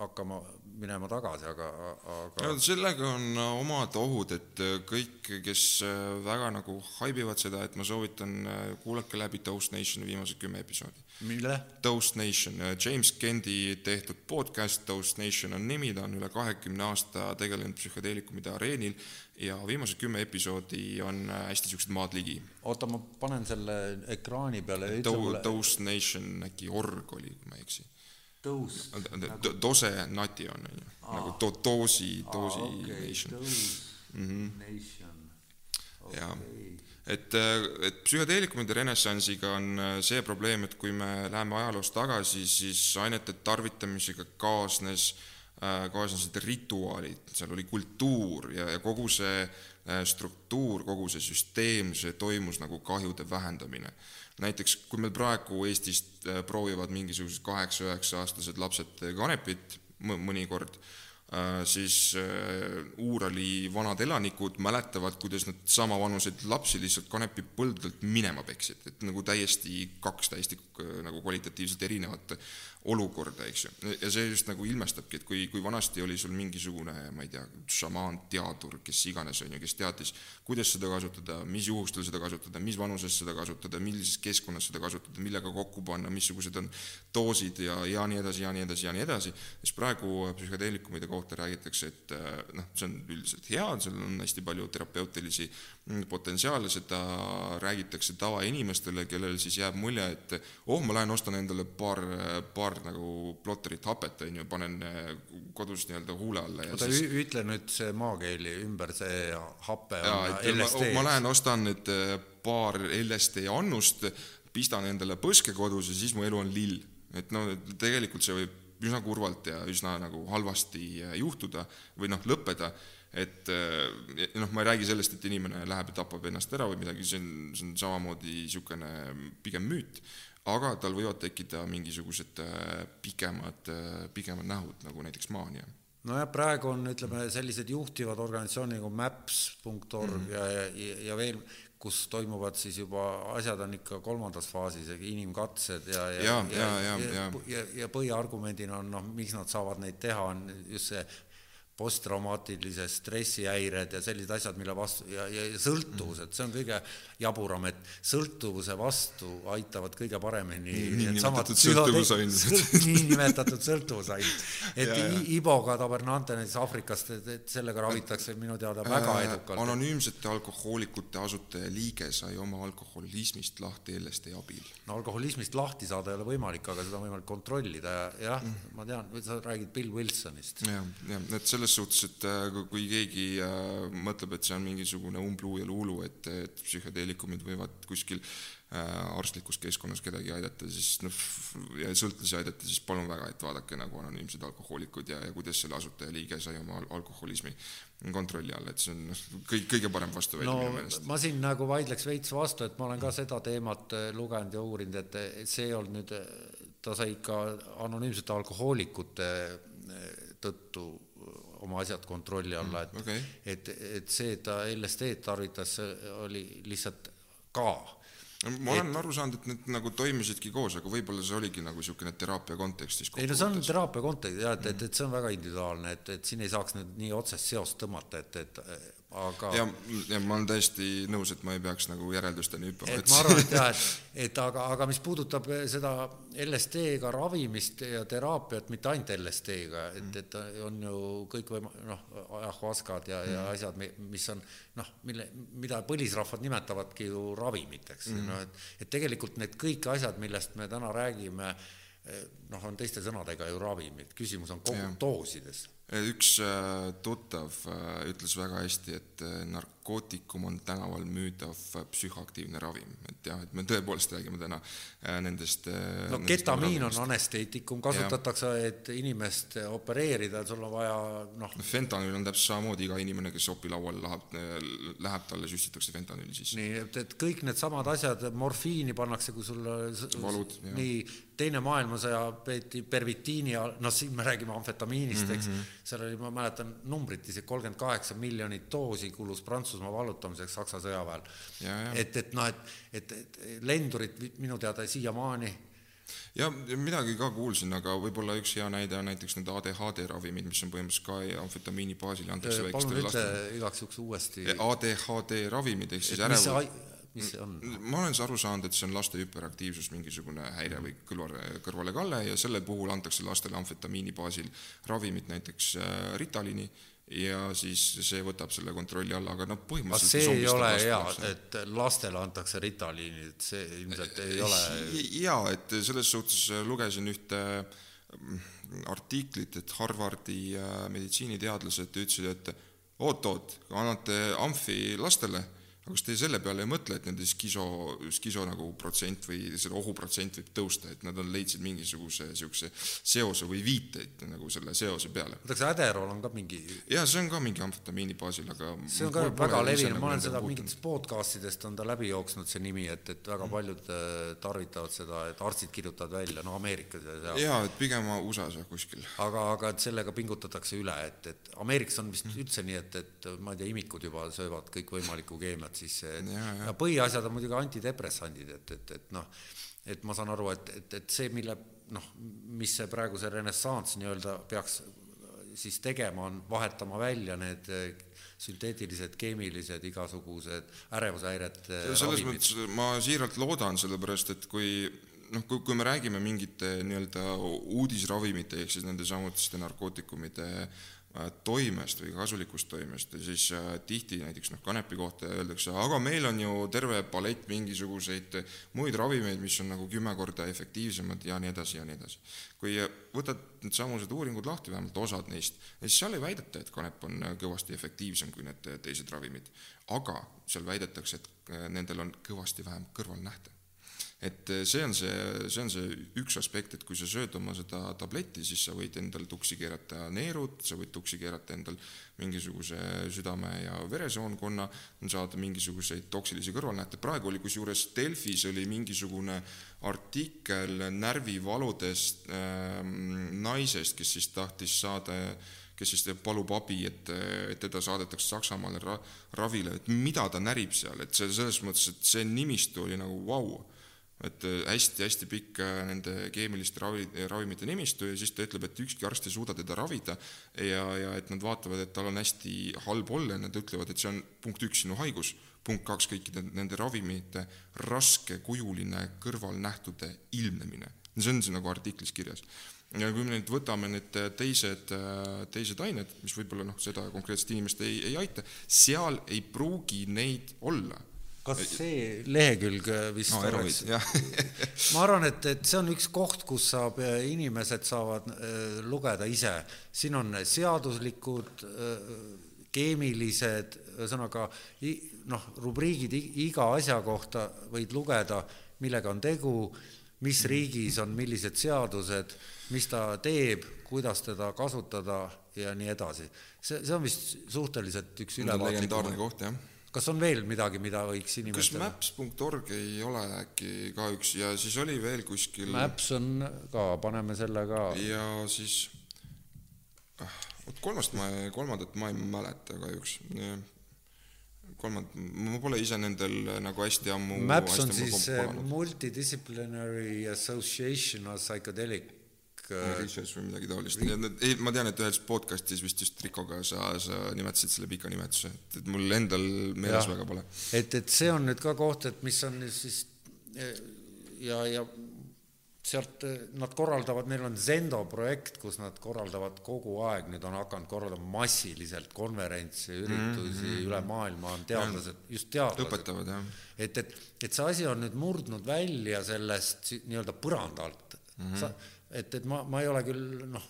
hakkama minema tagasi, aga, aga sellega on äh, omad ohud, et äh, kõik, kes äh, väga nagu haibivad seda, et ma soovitan, kuulake läbi Toast Nationi viimased kümme episoodi. mille? Toast Nation, James Kendi tehtud podcast, Toast Nation on nimi, ta on üle kahekümne aasta tegelenud psühhedeelikumide areenil ja viimased kümme episoodi on hästi niisugused maad ligi. oota, ma panen selle ekraani peale. Toast Nation äkki org oli, kui ma ei eksi tõus nagu... dose nation on ju, nagu to-, doosi, doosi okay, nation. Mm -hmm. nation. Okay.. jah, et, et psühhedeelikumide renessansiga on äh, see probleem, et kui me läheme ajaloos tagasi, siis ainete tarvitamisega kaasnes äh, kaasnesid rituaalid, seal oli kultuur ja, ja kogu see äh, struktuur, kogu see süsteem, see toimus nagu kahjude vähendamine näiteks kui meil praegu Eestist äh, proovivad mingisugused kaheksa-üheksa-aastased lapsed kanepit mõnikord, äh, siis äh, Uurali vanad elanikud mäletavad, kuidas nad samavanuseid lapsi lihtsalt kanepipõldudelt minema peksid, et nagu täiesti kaks täiesti nagu kvalitatiivselt erinevat olukorda, eks ju. ja see just nagu ilmestabki, et kui, kui vanasti oli sul mingisugune, ma ei tea, šamaan, teadur, kes iganes, on ju, kes teadis, kuidas seda kasutada, mis juhustel seda kasutada, mis vanuses seda kasutada, millises keskkonnas seda kasutada, millega kokku panna, missugused on doosid ja, ja nii edasi, ja nii edasi, ja nii edasi, siis praegu psühhedeelikumide kohta räägitakse, et noh, see on üldiselt hea, seal on hästi palju terapeutilisi potentsiaale, seda räägitakse tavainimestele, kellel siis jääb mulje, et oh, ma lähen ostan endale paar, paar nagu plotterit hapet, on ju, panen eh, kodus nii-öelda huule alla ja oota siis..., ütle nüüd see maakeeli ümber, see hape ja, on LSD. Ma, ma lähen ostan nüüd eh, paar LSD annust, pistan endale põske kodus ja siis mu elu on lill. et no tegelikult see võib üsna kurvalt ja üsna nagu halvasti juhtuda või noh, lõppeda, et noh, ma ei räägi sellest, et inimene läheb ja tapab ennast ära või midagi, see on, see on samamoodi niisugune pigem müüt, aga tal võivad tekkida mingisugused pikemad, pikemad nähud, nagu näiteks maania nojah, praegu on, ütleme, sellised juhtivad organisatsioonid nagu maps.org mm -hmm. ja, ja, ja veel, kus toimuvad siis juba, asjad on ikka kolmandas faasis, inimkatsed ja ja, ja, ja, ja, ja, ja, ja, ja põhiargumendina on noh, miks nad saavad neid teha, on just see posttraumaatilise stressihäired ja sellised asjad, mille vastu ja, ja, ja sõltuvused, see on kõige jaburam, et sõltuvuse vastu aitavad kõige paremini niinimetatud sõltuvusainsed. niinimetatud sõltuvusainsed. et ja, ja. Iboga tabernante näiteks Aafrikast, et, sellega ravitakse minu teada väga äh, edukalt. anonüümsete alkohoolikute asutaja liige sai oma alkoholismist lahti LSD abil. no alkoholismist lahti saada ei ole võimalik, aga seda on võimalik kontrollida ja jah mm., ma tean, sa räägid Bill Wilsonist. jah, jah, et selle selles suhtes, et äh, kui keegi äh, mõtleb, et see on mingisugune umbluu ja luulu, et, et psühhedeelikumid võivad kuskil äh, arstlikus keskkonnas kedagi aidata, siis noh, ja sõltlasi aidata, siis palun väga, et vaadake nagu anonüümsed alkohoolikud ja, ja kuidas selle asutaja liige sai oma alkoholismi kontrolli alla, et see on noh, kõik, kõige parem vastuväide no, minu meelest. ma siin nagu vaidleks veits vastu, et ma olen ka seda teemat lugenud ja uurinud, et see ei olnud nüüd, ta sai ikka anonüümsete alkohoolikute tõttu oma asjad kontrolli alla, et okay. et, et see, et ta LSD-d tarvitas, oli lihtsalt ka ma olen et, aru saanud, et need nagu toimisidki koos, aga võib-olla see oligi nagu niisugune teraapia kontekstis. ei no see on teraapia kontekstis jah, et, et, et see on väga individuaalne, et, et siin ei saaks nüüd nii otsest seost tõmmata, et, et aga ja, ja ma olen täiesti nõus, et ma ei peaks nagu järeldusteni hüppama. et ma arvan, et jah, et, et aga, aga mis puudutab seda LSD-ga ravimist ja teraapiat, mitte ainult LSD-ga, et, et on ju kõik võim-, noh, ajahuaskad ja mm., ja asjad, mis on noh, mille, mida põlisrahvad nimetavadki ju ravimiteks mm., noh et, et tegelikult need kõik asjad, millest me täna räägime, noh, on teiste sõnadega ju ravimid, küsimus on kogudoosides üks äh, tuttav äh, ütles väga hästi, et äh, narkootikum on tänaval müüdav psühhoaktiivne ravim, et jah, et me tõepoolest räägime täna nendest no nendest ketamiin on anesteetikum, kasutatakse, et inimest opereerida, sul on vaja noh. No fentanüül on täpselt samamoodi, iga inimene, kes opilaual läheb, läheb, talle süstitakse fentanüüli sisse. nii, et, et kõik needsamad asjad, morfiini pannakse, kui sul valud, nii, teine maailmasõja peeti pervitiini noh, siin me räägime amfetamiinist, eks. Mm, -hmm seal oli, ma mäletan numbrit isegi kolmkümmend kaheksa miljonit doosi kulus Prantsusmaa vallutamiseks Saksa sõjaväel. et, et noh, et, et, et lendurid minu teada siiamaani ja midagi ka kuulsin, aga võib-olla üks hea näide on näiteks need ADHD ravimid, mis on põhimõtteliselt ka amfetamiini baasil antakse väikestele lastele. igaks juhuks uuesti. ADHD ravimid ehk siis ärevus mis see on? ma olen aru saanud, et see on laste hüperaktiivsus, mingisugune häire või kõrvale, kõrvalekalle ja selle puhul antakse lastele amfetamiini baasil ravimit, näiteks äh, Ritalini, ja siis see võtab selle kontrolli alla, aga noh, põhimõtteliselt see ei ole hea, et lastele antakse Ritaliini, et see ilmselt ei ole jaa, et selles suhtes lugesin ühte mm, artiklit, et Harvardi äh, meditsiiniteadlased ütlesid, et oot-oot, annate amfi lastele aga kas te selle peale ei mõtle, et nende skiso, skiso nagu protsent või selle ohuprotsent võib tõusta, et nad on, leidsid mingisuguse niisuguse seose või viiteid nagu selle seose peale? oota, kas Adderall on ka mingi jaa, see on ka mingi amfetamiini baasil, aga see on ka väga levinud, ma olen seda mingitest podcastidest on ta läbi jooksnud, see nimi, et, et väga mm. paljud äh, tarvitavad seda, et arstid kirjutavad välja, no Ameerikas ja seal. jaa, et pigem USA-s jah, kuskil. aga, aga et sellega pingutatakse üle, et, et Ameerikas on vist mm. üldse nii, et, et ma ei tea, imikud juba söövad kõikvõimalikku keemiat, et siis ja, ja põhiasjad on muidugi antidepressandid, et, et, et noh, et ma saan aru, et, et, et see, mille noh, mis see praegu see renessanss nii-öelda peaks siis tegema, on vahetama välja need sünteetilised, keemilised, igasugused ärevushäirete selles ravimid. mõttes ma siiralt loodan, sellepärast et kui noh, kui, kui me räägime mingite nii-öelda uudisravimite ehk siis nende samutiste narkootikumide toimest või kasulikust toimest ja siis äh, tihti näiteks noh, kanepi kohta öeldakse, aga meil on ju terve palett mingisuguseid muid ravimeid, mis on nagu kümme korda efektiivsemad ja nii edasi ja nii edasi. kui võtad needsamused uuringud lahti, vähemalt osad neist, siis seal ei väideta, et kanep on kõvasti efektiivsem kui need teised ravimid, aga seal väidetakse, et nendel on kõvasti vähem kõrvalnähte et äh, see on see, see on see üks aspekt, et kui sa sööd oma seda tabletti, siis sa võid endal tuksi keerata neerud, sa võid tuksi keerata endal mingisuguse südame ja veresoonkonna, saada mingisuguseid toksilisi kõrvalnähte, praegu oli kusjuures Delfis oli mingisugune artikkel närvivaludest äh, naisest, kes siis tahtis saada kes siis palub abi, et, et teda saadetakse Saksamaale ra, ravile, et mida ta närib seal, et see selles mõttes, et see nimistu oli nagu vau. wow et hästi-hästi pikk äh, nende keemiliste ravi, ravimite nimistu ja siis ta ütleb, et ükski arst ei suuda teda ravida ja, ja et nad vaatavad, et tal on hästi halb olla ja nad ütlevad, et see on punkt üks sinu haigus, punkt kaks kõikide nende ravimite raskekujuline kõrvalnähtude ilmnemine. see on siin nagu artiklis kirjas. ja kui me nüüd võtame need teised, teised ained, mis võib-olla noh, seda konkreetset inimest ei, ei aita, seal ei pruugi neid olla kas see lehekülg vist no, oleks? ma arvan, et, et see on üks koht, kus saab, inimesed saavad äh, lugeda ise. siin on seaduslikud äh,, keemilised, ühesõnaga noh, rubriigid iga asja kohta võid lugeda, millega on tegu, mis riigis on millised seadused, mis ta teeb, kuidas teda kasutada ja nii edasi. see, see on vist suhteliselt üks ülevaatlik legendaarne koht, jah kas on veel midagi, mida võiks inimestele kas maps.org ei ole äkki ka üks ja siis oli veel kuskil Maps on ka, paneme selle ka. ja siis ah, vot kolmast ma, kolmandat ma ei mäleta kahjuks. kolmand-, ma pole ise nendel nagu hästi ammu Maps on siis Multidisciplinary Association of Psychedelic research või midagi taolist. ei, ma tean, et ühes podcast'is vist just Rikoga sa, sa nimetasid selle pika nimetuse, et, et mul endal meeles väga pole. et, et see on nüüd ka koht, et mis on siis ja, ja sealt nad korraldavad, neil on Zendo projekt, kus nad korraldavad kogu aeg, nüüd on hakanud korraldama massiliselt konverentse, üritusi mm -hmm. üle maailma on teadlased, just teadlased. õpetavad, jah. et, et, et see asi on nüüd murdnud välja sellest nii-öelda põranda alt mm. -hmm. sa, et, et ma, ma ei ole küll noh,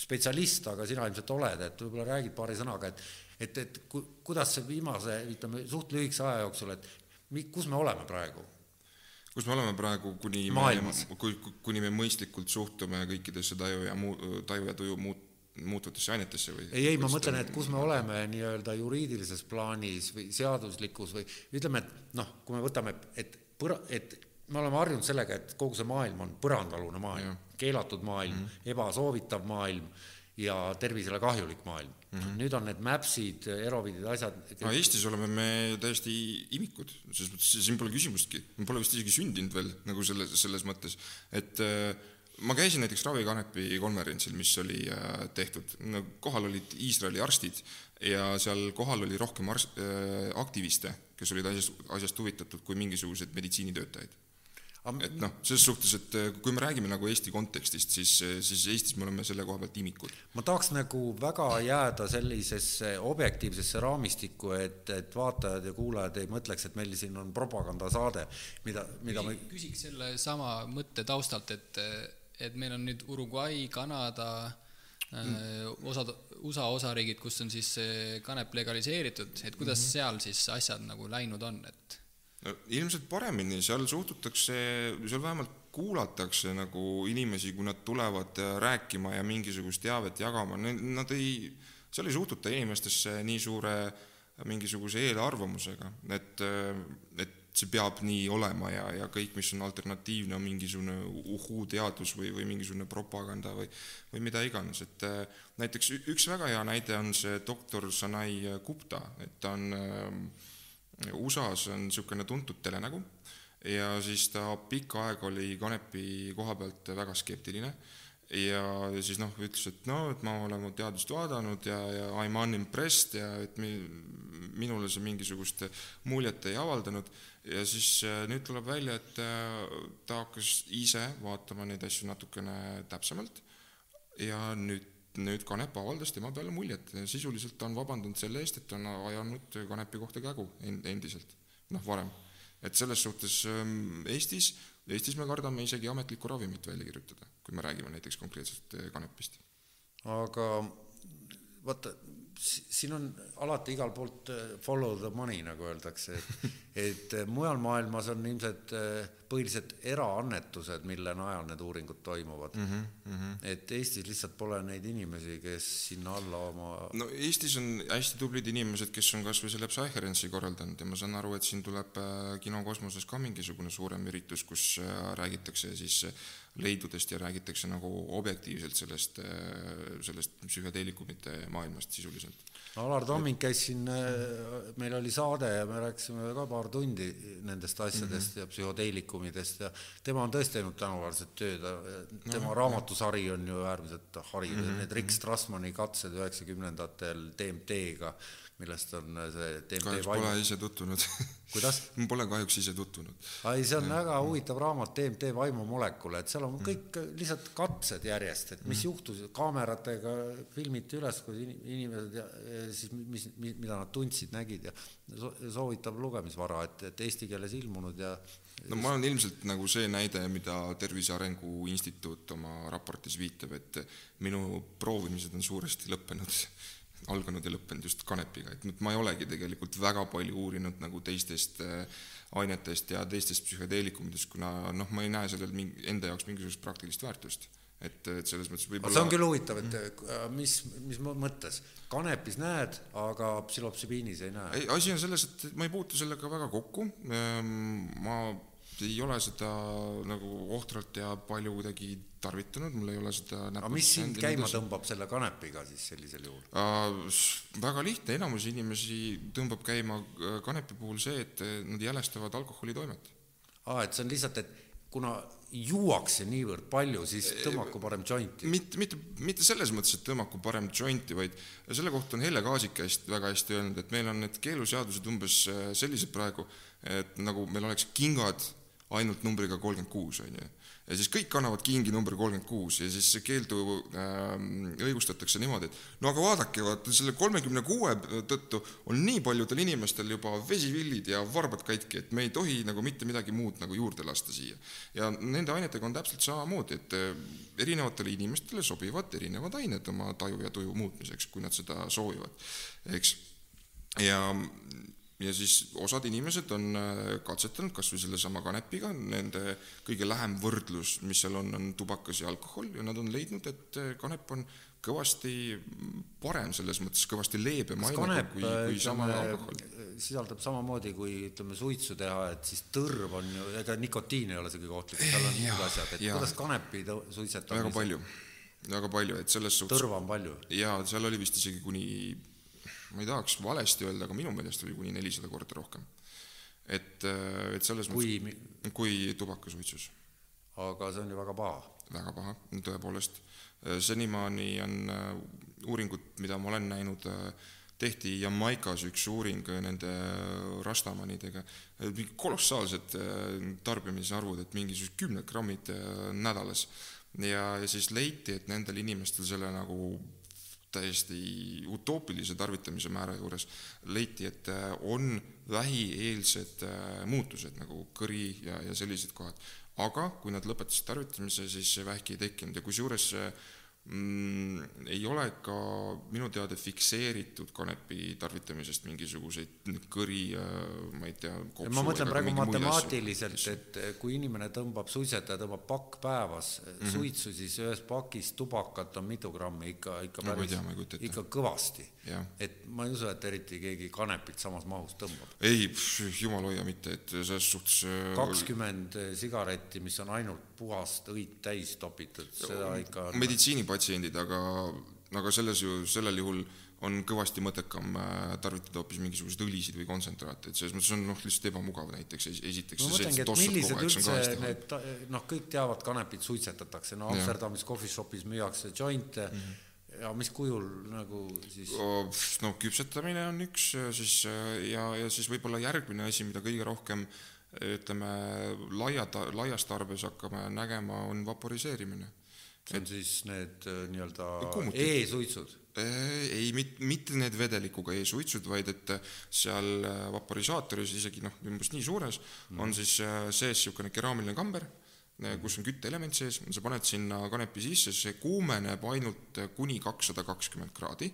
spetsialist, aga sina ilmselt oled, et võib-olla räägid paari sõnaga, et et, et ku, kuidas see viimase, ütleme, suht lühikese aja jooksul, et mi, kus me oleme praegu? kus me oleme praegu, kuni Maailmas. me, kuni me mõistlikult suhtume kõikidesse taju ja muu, taju ja tuju muut-, muutuvatesse ainetesse või? ei, ei, ma mõtlen, et kus me oleme nii-öelda juriidilises plaanis või seaduslikus või ütleme, et noh, kui me võtame, et põra-, et me oleme harjunud sellega, et kogu see maailm on põrandaalune maailm, keelatud maailm mm, -hmm. ebasoovitav maailm ja tervisele kahjulik maailm mm. -hmm. nüüd on need Mapsid, Erovidid, asjad. no Eestis oleme me täiesti imikud, selles mõttes siin pole küsimustki, me pole vist isegi sündinud veel nagu selles, selles mõttes, et äh, ma käisin näiteks ravikanepi konverentsil, mis oli äh, tehtud, kohal olid Iisraeli arstid ja seal kohal oli rohkem arst, äh, aktiviste, kes olid asjast, asjast huvitatud, kui mingisugused meditsiinitöötajaid et noh, selles suhtes, et äh, kui me räägime nagu Eesti kontekstist, siis, äh, siis Eestis me oleme selle koha pealt imikud. ma tahaks nagu väga jääda sellisesse objektiivsesse raamistikku, et, et vaatajad ja kuulajad ei mõtleks, et meil siin on propagandasaade, mida, mida me küsiks selle sama mõtte taustalt, et, et meil on nüüd Uruguay, Kanada mm., osad USA osariigid, kus on siis kanep legaliseeritud, et kuidas mm -hmm. seal siis asjad nagu läinud on, et no ilmselt paremini, seal suhtutakse, seal vähemalt kuulatakse nagu inimesi, kui nad tulevad rääkima ja mingisugust teavet jagama, nad ei, seal ei suhtuta inimestesse nii suure mingisuguse eelarvamusega, et, et see peab nii olema ja, ja kõik, mis on alternatiivne, on mingisugune uhuu-teadus või, või mingisugune propaganda või, või mida iganes, et näiteks üks väga hea näide on see doktor Sanai Gupta, et ta on äh, USA-s on niisugune tuntud telenägu ja siis ta pikka aega oli kanepi koha pealt väga skeptiline ja siis noh, ütles, et no, et ma olen teadust vaadanud ja, ja I m unimpressed ja et mi-, minule see mingisugust muljet ei avaldanud. Ja siis äh, nüüd tuleb välja, et äh, ta hakkas ise vaatama neid asju natukene täpsemalt. Ja nüüd nüüd Kanep avaldas tema peale muljet, sisuliselt ta on vabandanud selle eest, et ta on ajanud Kanepi kohta kägu endiselt, noh varem. et selles suhtes ähm, Eestis, Eestis me kardame isegi ametlikku ravimit välja kirjutada, kui me räägime näiteks konkreetselt äh, kanepist. aga vaata, siin on alati igalt poolt äh, follow the money, nagu öeldakse, et et äh, mujal maailmas on ilmselt põhiliselt eraannetused, mille najal need uuringud toimuvad mm. -hmm, mm -hmm. et Eestis lihtsalt pole neid inimesi, kes sinna alla oma no Eestis on hästi tublid inimesed, kes on kas või selle Psycherence'i korraldanud ja ma saan aru, et siin tuleb äh, Kino Kosmoses ka mingisugune suurem üritus, kus äh, räägitakse siis leidudest ja räägitakse nagu objektiivselt sellest, sellest psühhedeelikumite maailmast sisuliselt Alar Tamming käis siin, äh, meil oli saade ja me rääkisime ka paar tundi nendest asjadest mm -hmm. ja psühhoteelikumidest ja tema on tõesti teinud tänuväärset tööd, tema no, raamatusari on ju äärmiselt hariv mm, -hmm. need Rick Strassmani katsed üheksakümnendatel DMT-ga millest on äh, see DMT kahjuks vaimu. pole ise tutvunud kuidas pole kahjuks ise tutvunud. ei, see on ja. väga huvitav raamat DMT vaimumolekul, et seal on mm. kõik mm. lihtsalt katsed järjest, et mis mm. juhtus, kaameratega filmiti üles, kui inimesed ja, siis mis, mis, mida nad tundsid, nägid ja soovitav lugemisvara, et, et eesti keeles ilmunud ja no ma olen ilmselt nagu see näide, mida Tervise Arengu Instituut oma raportis viitab, et minu proovimised on suuresti lõppenud alganud ja lõppenud just kanepiga, et ma ei olegi tegelikult väga palju uurinud nagu teistest äh, ainetest ja teistest psühhedeelikumitest, kuna noh, ma ei näe sellel mingi, enda jaoks mingisugust praktilist väärtust. et, et selles mõttes võib-olla see on küll huvitav, et mm. mis, mis mõttes, kanepis näed, aga psülopsübiinis ei näe? ei, asi on selles, et ma ei puutu sellega väga kokku, ehm, ma ei ole seda nagu ohtralt ja palju kuidagi tarvitanud, mul ei ole seda aga mis sind käima edasi. tõmbab selle kanepiga siis sellisel juhul äh,? väga lihtne, enamus inimesi tõmbab käima äh, kanepi puhul see, et äh, nad jälestavad alkoholitoimet. aa, et see on lihtsalt, et kuna juuakse niivõrd palju, siis tõmmaku parem jointi. mitte, mitte, mitte selles mõttes, et tõmmaku parem jointi, vaid selle kohta on Helle Kaasik hästi, väga hästi öelnud, et meil on need keeluseadused umbes äh, sellised praegu, et nagu meil oleks kingad ainult numbriga kolmkümmend kuus, on ju. ja siis kõik kannavad kingi number kolmkümmend kuus ja siis see keeldu äh, õigustatakse niimoodi, et no aga vaadake, vaata selle kolmekümne kuue tõttu on nii paljudel inimestel juba vesivillid ja varbad katki, et me ei tohi nagu mitte midagi muud nagu juurde lasta siia. ja nende ainetega on täpselt samamoodi, et äh, erinevatele inimestele sobivad erinevad ained oma taju ja tuju muutmiseks, kui nad seda soovivad, eks ja ja siis osad inimesed on äh, katsetanud kas või sellesama kanepiga, nende kõige lähem võrdlus, mis seal on, on tubakas ja alkohol ja nad on leidnud, et äh, kanep on kõvasti parem selles mõttes, kõvasti leebem aine kui, kui sama alkohol. sisaldab samamoodi kui ütleme suitsu teha, et siis tõrv on ju, ega nikotiin ei ole see kõige ohtlikum, seal on muud asjad, et ja. kuidas kanepi suitsetamine väga palju, väga palju, et selles suhtes tõrva on palju? jaa, seal oli vist isegi kuni ma ei tahaks valesti öelda, aga minu meelest oli kuni nelisada korda rohkem. et, äh, et selles kui... mõttes, kui tubakasuitsus. aga see on ju väga paha. väga paha, tõepoolest. Äh, senimaani on äh, uuringud, mida ma olen näinud, tehti Jamaikas üks uuring nende rastamanidega, mingi kolossaalsed tarbimisarvud, et mingisugused kümned grammid nädalas. ja, ja siis leiti, et nendel inimestel selle nagu täiesti utoopilise tarvitamise määra juures leiti, et äh, on vähieelsed äh, muutused nagu kõri ja, ja sellised kohad. aga kui nad lõpetasid tarvitamise, siis vähki ei tekkinud ja kusjuures mm, ei ole ka minu teada fikseeritud kanepi tarvitamisest mingisuguseid kõri, ma ei tea. ma mõtlen praegu matemaatiliselt, et kui inimene tõmbab, suitsetaja tõmbab pakk päevas mm -hmm. suitsu, siis ühes pakis tubakat on mitu grammi ikka, ikka päris, ikka kõvasti. Et ma ei usu, et eriti keegi kanepit samas mahus tõmbab. ei, jumal hoia mitte, et selles suhtes. Äh, kakskümmend sigaretti, mis on ainult puhast õit täis topitud, seda ikka. meditsiinipatsiendid, aga, aga selles ju, sellel juhul on kõvasti mõttekam äh, tarvitada hoopis mingisuguseid õlisid või kontsentraate, et selles mõttes on noh, lihtsalt ebamugav näiteks esiteks. ma mõtlengi, et millised üldse need, noh, kõik teavad, kanepit suitsetatakse, no Amsterdamis shop'is müüakse jointe mm, -hmm ja mis kujul nagu siis? no küpsetamine on üks siis ja, ja siis võib-olla järgmine asi, mida kõige rohkem ütleme, laia, laias tarbes hakkame nägema, on vaporiseerimine. see on et, siis need äh, nii-öelda e-suitsud? ei, mitte, mitte need vedelikuga e-suitsud, vaid et seal äh, vaporisaatoris isegi noh, umbes nii suures mm. on siis äh, sees niisugune keraamiline kamber, kus on kütteelement sees, sa paned sinna kanepi sisse, see kuumeneb ainult kuni kakssada kakskümmend kraadi.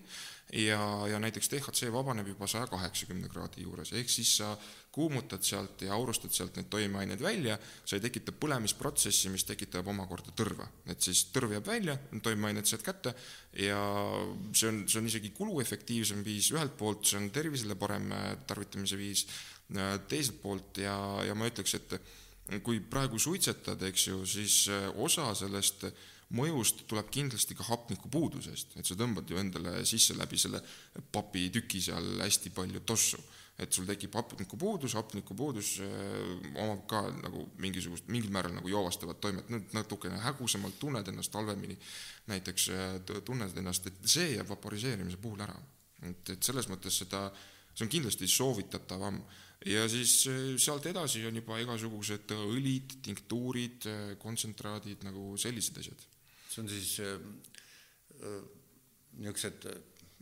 Ja, ja näiteks DHC vabaneb juba saja kaheksakümne kraadi juures, ehk siis sa kuumutad sealt ja aurustad sealt neid toimeaineid välja, sa ei tekita põlemisprotsessi, mis tekitab omakorda tõrva. et siis tõrv jääb välja, toimeained saad kätte ja see on, see on isegi kuluefektiivsem viis, ühelt poolt see on tervisele parem tarvitamise viis, teiselt poolt ja, ja ma ütleks, et kui praegu suitsetad, eks ju, siis äh, osa sellest mõjust tuleb kindlasti ka hapnikupuudusest, et sa tõmbad ju endale sisse läbi selle papitüki seal hästi palju tossu. et sul tekib hapnikupuudus, hapnikupuudus äh, omab ka nagu mingisugust, mingil määral nagu joovastavat toimet, natukene hägusamalt tunned ennast halvemini, näiteks äh, tunned ennast, et see jääb vaporiseerimise puhul ära. et, et selles mõttes seda, see on kindlasti soovitatavam ja siis eh, sealt edasi on juba igasugused õlid, tinktuurid, eh, kontsentraadid, nagu sellised asjad. see on siis äh, niisugused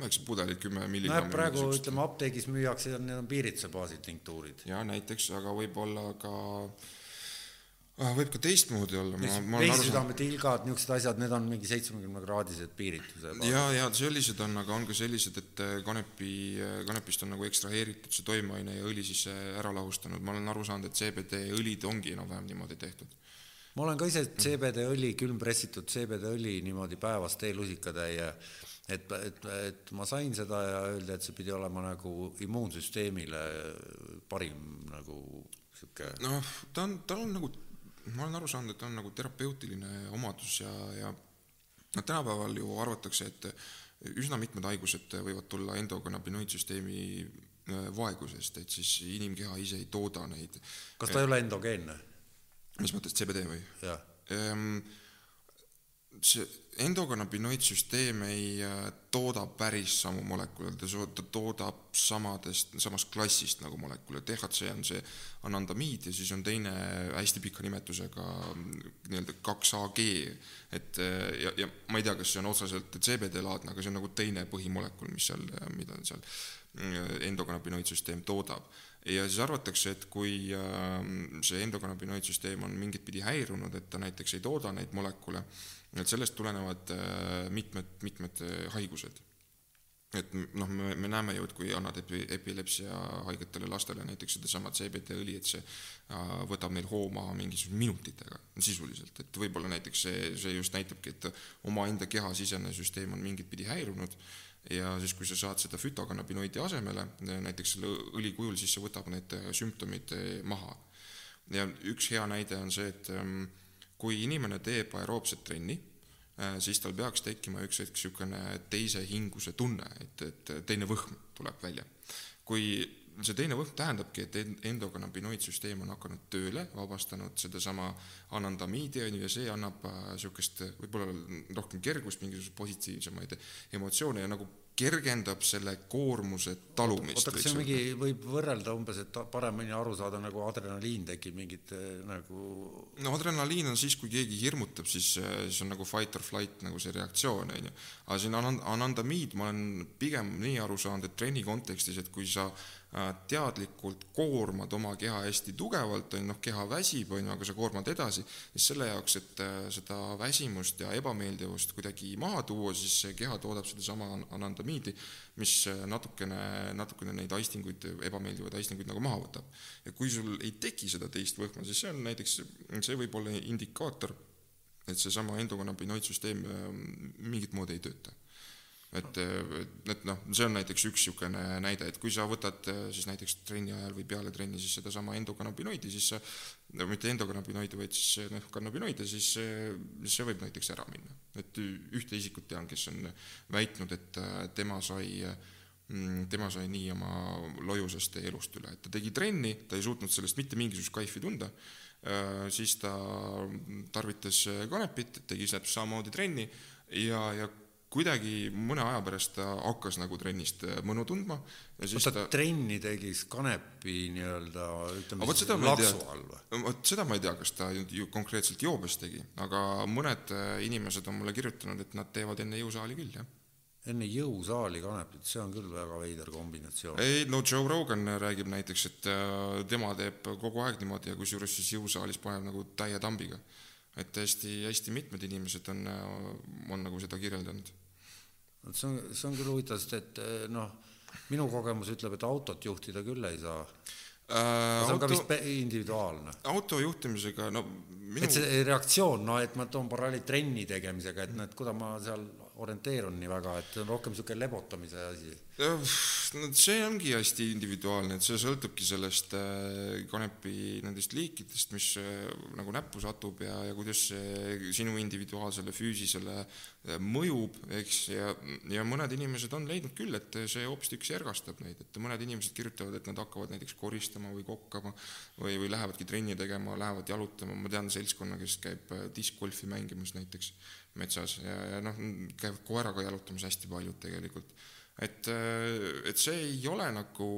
väiksed pudelid, kümme milligrammi. nojah, praegu ütleme apteegis müüakse, need on piiritsa baasil tinktuurid. jaa, näiteks, aga võib-olla ka äh. Võib ka teistmoodi olla. veisisüdamed, ilgad, niisugused asjad, need on mingi seitsmekümne kraadised piirituse. ja, ja sellised on, aga on ka sellised, et äh, kanepi, äh, kanepist on nagu ekstraheeritud see toimeaine ja õli siis äh, ära lahustanud, ma olen aru saanud, et CBD õlid ongi enam-vähem niimoodi tehtud. ma olen ka ise CBD õli, külmpressitud CBD õli niimoodi päevas teelusikatäie et, et, et ma sain seda ja öeldi, et see pidi olema nagu immuunsüsteemile parim nagu sihuke. noh, ta on, tal on nagu ma olen aru saanud, et on nagu terapeutiline omadus ja, ja noh, tänapäeval ju arvatakse, et üsna mitmed haigused võivad tulla endokannabinoidsüsteemi äh, vaegusest, et siis inimkeha ise ei tooda neid. kas ta ei ole endogeenne? mis mõttes, CBD või? jah ehm, see endokannabinoidsüsteem ei äh, tooda päris samu molekule, ta toodab samadest, samast klassist nagu molekule, DHC on see anandamiid ja siis on teine hästi pika nimetusega nii-öelda kaks AG, et äh, ja, ja ma ei tea, kas see on otseselt CBD-laadne, aga see on nagu teine põhimolekul, mis seal, mida seal äh, endokannabinoidsüsteem toodab. Ja siis arvatakse, et kui see endokannabinoidsüsteem on mingit pidi häirunud, et ta näiteks ei tooda neid molekule, et sellest tulenevad äh, mitmed, mitmed äh, haigused. et noh, me, me näeme ju, et kui annad epi, epilepsia haigetele lastele näiteks sedasama CBD õli, et see äh, võtab neil hoo maha mingisuguse minutitega sisuliselt, et võib-olla näiteks see, see just näitabki, et omaenda kehasisene süsteem on mingit pidi häirunud ja siis, kui sa saad seda fütokannabinoidi asemele, näiteks selle õli kujul, siis see võtab need sümptomid maha. ja üks hea näide on see, et ähm, kui inimene teeb aeroobset trenni, äh, siis tal peaks tekkima üks hetk niisugune teise hinguse tunne, et, et teine võhm tuleb välja. kui see teine võhm tähendabki, et endokannabinoidsüsteem on hakanud tööle, vabastanud sedasama anandamiidi, on ju, ja see annab niisugust äh, võib-olla rohkem kergust, mingisuguseid positiivsemaid emotsioone ja nagu kergendab selle koormuse talumist. oota, kas see on mingi, võib võrrelda umbes, et paremini aru saada, nagu adrenaliin tekib mingit eh, nagu no adrenaliin on siis, kui keegi hirmutab, siis, eh, siis on nagu fight or flight nagu see reaktsioon, on ju. aga siin anandamiid ma olen pigem nii aru saanud, et trenni kontekstis, et kui sa teadlikult koormad oma keha hästi tugevalt, on ju, noh, keha väsib, on ju, aga sa koormad edasi, siis selle jaoks, et äh, seda väsimust ja ebameeldivust kuidagi maha tuua, siis keha toodab sedasama anandamiidi, mis äh, natukene, natukene neid aistinguid, ebameeldivaid aistinguid nagu maha võtab. ja kui sul ei teki seda teist võhma, siis see on näiteks, see võib olla indikaator, et seesama endokannabinoidsüsteem mingit moodi ei tööta et, et noh, see on näiteks üks niisugune näide, et kui sa võtad siis näiteks trenni ajal või peale trenni siis sedasama endokannabinoidi, siis sa, no mitte endokannabinoidi, vaid siis noh, kannabinoide, siis see võib näiteks ära minna. et ühte isikut tean, kes on väitnud, et tema sai mm, tema sai nii oma lojusest elust üle, et ta tegi trenni, ta ei suutnud sellest mitte mingisugust kaifi tunda, siis ta tarvitas kanepit, tegi samamoodi trenni ja, ja kuidagi mõne aja pärast ta hakkas nagu trennist äh, mõnu tundma siis ta, trenni tegi kanepi nii-öelda ütleme siis laksu all või? vot seda ma ei tea, kas ta ju konkreetselt joobes tegi, aga mõned äh, inimesed on mulle kirjutanud, et nad teevad enne jõusaali küll, jah enne jõusaali kanepit, see on küll väga veider kombinatsioon. ei no Joe Rogan räägib näiteks, et äh, tema teeb kogu aeg niimoodi ja kusjuures siis jõusaalis paneb nagu täie tambiga et hästi, hästi mitmed inimesed on, on nagu seda kirjeldanud. See on, see on küll huvitav, sest et eh, noh, minu kogemus ütleb, et autot juhtida küll ei saa Äh, see on ka auto, vist pe- individuaalne. auto juhtimisega, no minu et see reaktsioon, no et ma toon paralleeli trenni tegemisega, et noh, et kuidas ma seal orienteerun nii väga, et see on rohkem niisugune lebotamise asi. no see ongi hästi individuaalne, et see sõltubki sellest äh, kanepi nendest liikidest, mis äh, nagu näppu satub ja, ja kuidas see sinu individuaalsele füüsisele äh, mõjub, eks, ja, ja mõned inimesed on leidnud küll, et see hoopistükkis ergastab neid, et mõned inimesed kirjutavad, et nad hakkavad näiteks koristama või kokkama või, või lähevadki trenni tegema, lähevad jalutama, ma tean seltskonna, kes käib diskgolfi mängimas näiteks metsas ja, ja noh, käivad koeraga jalutamas hästi paljud tegelikult. Et, et see ei ole nagu,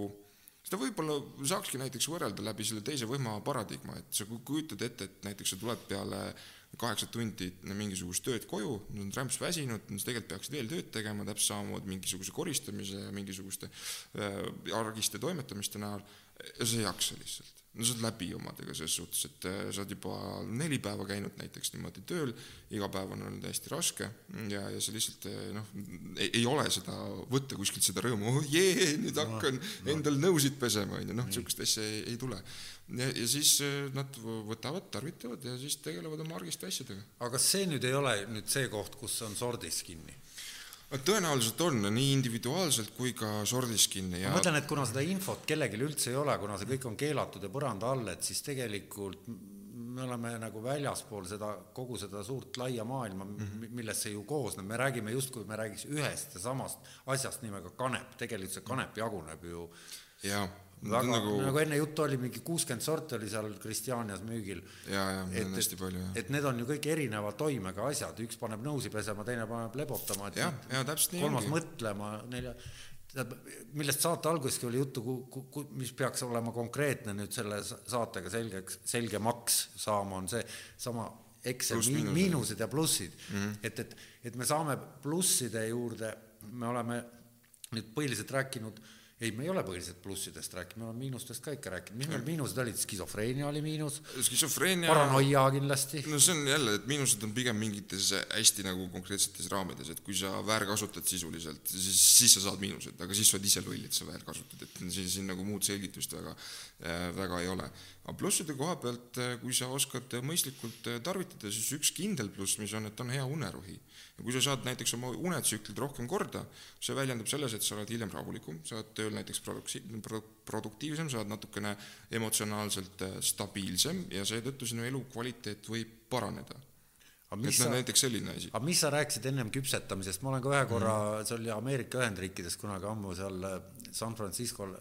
seda võib-olla saakski näiteks võrrelda läbi selle teise võima paradigma, et sa kujutad ette, et näiteks sa tuled peale kaheksa tundi mingisugust tööd koju, nad on rämps väsinud, sa tegelikult peaksid veel tööd tegema, täpselt samamoodi mingisuguse koristamise ja mingisuguste äh, argiste toimetamiste näol, ja sa ei jaksa lihtsalt no sa oled läbi omadega selles suhtes, et äh, sa oled juba neli päeva käinud näiteks niimoodi tööl, iga päev on olnud hästi raske ja, ja sa lihtsalt äh, noh, ei ole seda, võtta kuskilt seda rõõmu, oh jee, nüüd hakkan no, no. endal nõusid pesema, on ju, noh, niisugust asja ei, ei tule. ja, ja siis äh, nad võtavad, tarvitavad ja siis tegelevad oma argiste asjadega. aga kas see nüüd ei ole nüüd see koht, kus on sordis kinni? Tõenäoliselt on, nii individuaalselt kui ka sordis kinni ja ma mõtlen, et kuna seda infot kellelgi üldse ei ole, kuna see kõik on keelatud ja põranda all, et siis tegelikult me oleme nagu väljaspool seda, kogu seda suurt laia maailma mm, -hmm. millest see ju koosneb, me räägime justkui me räägiks ühest ja samast asjast nimega kanep, tegelikult see kanep jaguneb ju jaa väga, nagu... nagu enne juttu oli, mingi kuuskümmend sorti oli seal Kristjanias müügil. ja, ja neid on hästi palju, jah. et need on ju kõik erineva toimega asjad, üks paneb nõusi pesema, teine paneb lebotama, et ja, täpselt nii kolmas ongi. mõtlema, nelja, tähendab, millest saate alguseski oli juttu, mis peaks olema konkreetne nüüd selle saatega selgeks, selgemaks saama, on see sama Excel Plus, miinused. miinused ja plussid mm. -hmm. et, et, et me saame plusside juurde, me oleme nüüd põhiliselt rääkinud ei, me ei ole põhiliselt plussidest rääkinud, me oleme miinustest ka ikka rääkinud, mis meil miinused olid, skisofreenia oli miinus. skisofreenia. paranoia kindlasti. no see on jälle, et miinused on pigem mingites hästi nagu konkreetsetes raamides, et kui sa väärkasutad sisuliselt, siis, siis sa saad miinused, aga siis sa oled ise loll, et sa väärkasutad, et siin, siin nagu muud selgitust väga, äh, väga ei ole aga plusside koha pealt, äh, kui sa oskad mõistlikult äh, tarvitada, siis üks kindel pluss, mis on, et on hea unerohi. Ja kui sa saad näiteks oma unetsüklid rohkem korda, see väljendub selles, et sa oled hiljem rahulikum, sa oled tööl näiteks produksi-, produktiivsem, sa oled natukene emotsionaalselt äh, stabiilsem ja seetõttu sinu elukvaliteet võib paraneda aga mis sa, näiteks selline asi. aga mis sa rääkisid ennem küpsetamisest, ma olen ka ühe korra mm., see oli Ameerika Ühendriikides kunagi ammu seal San Francisco'l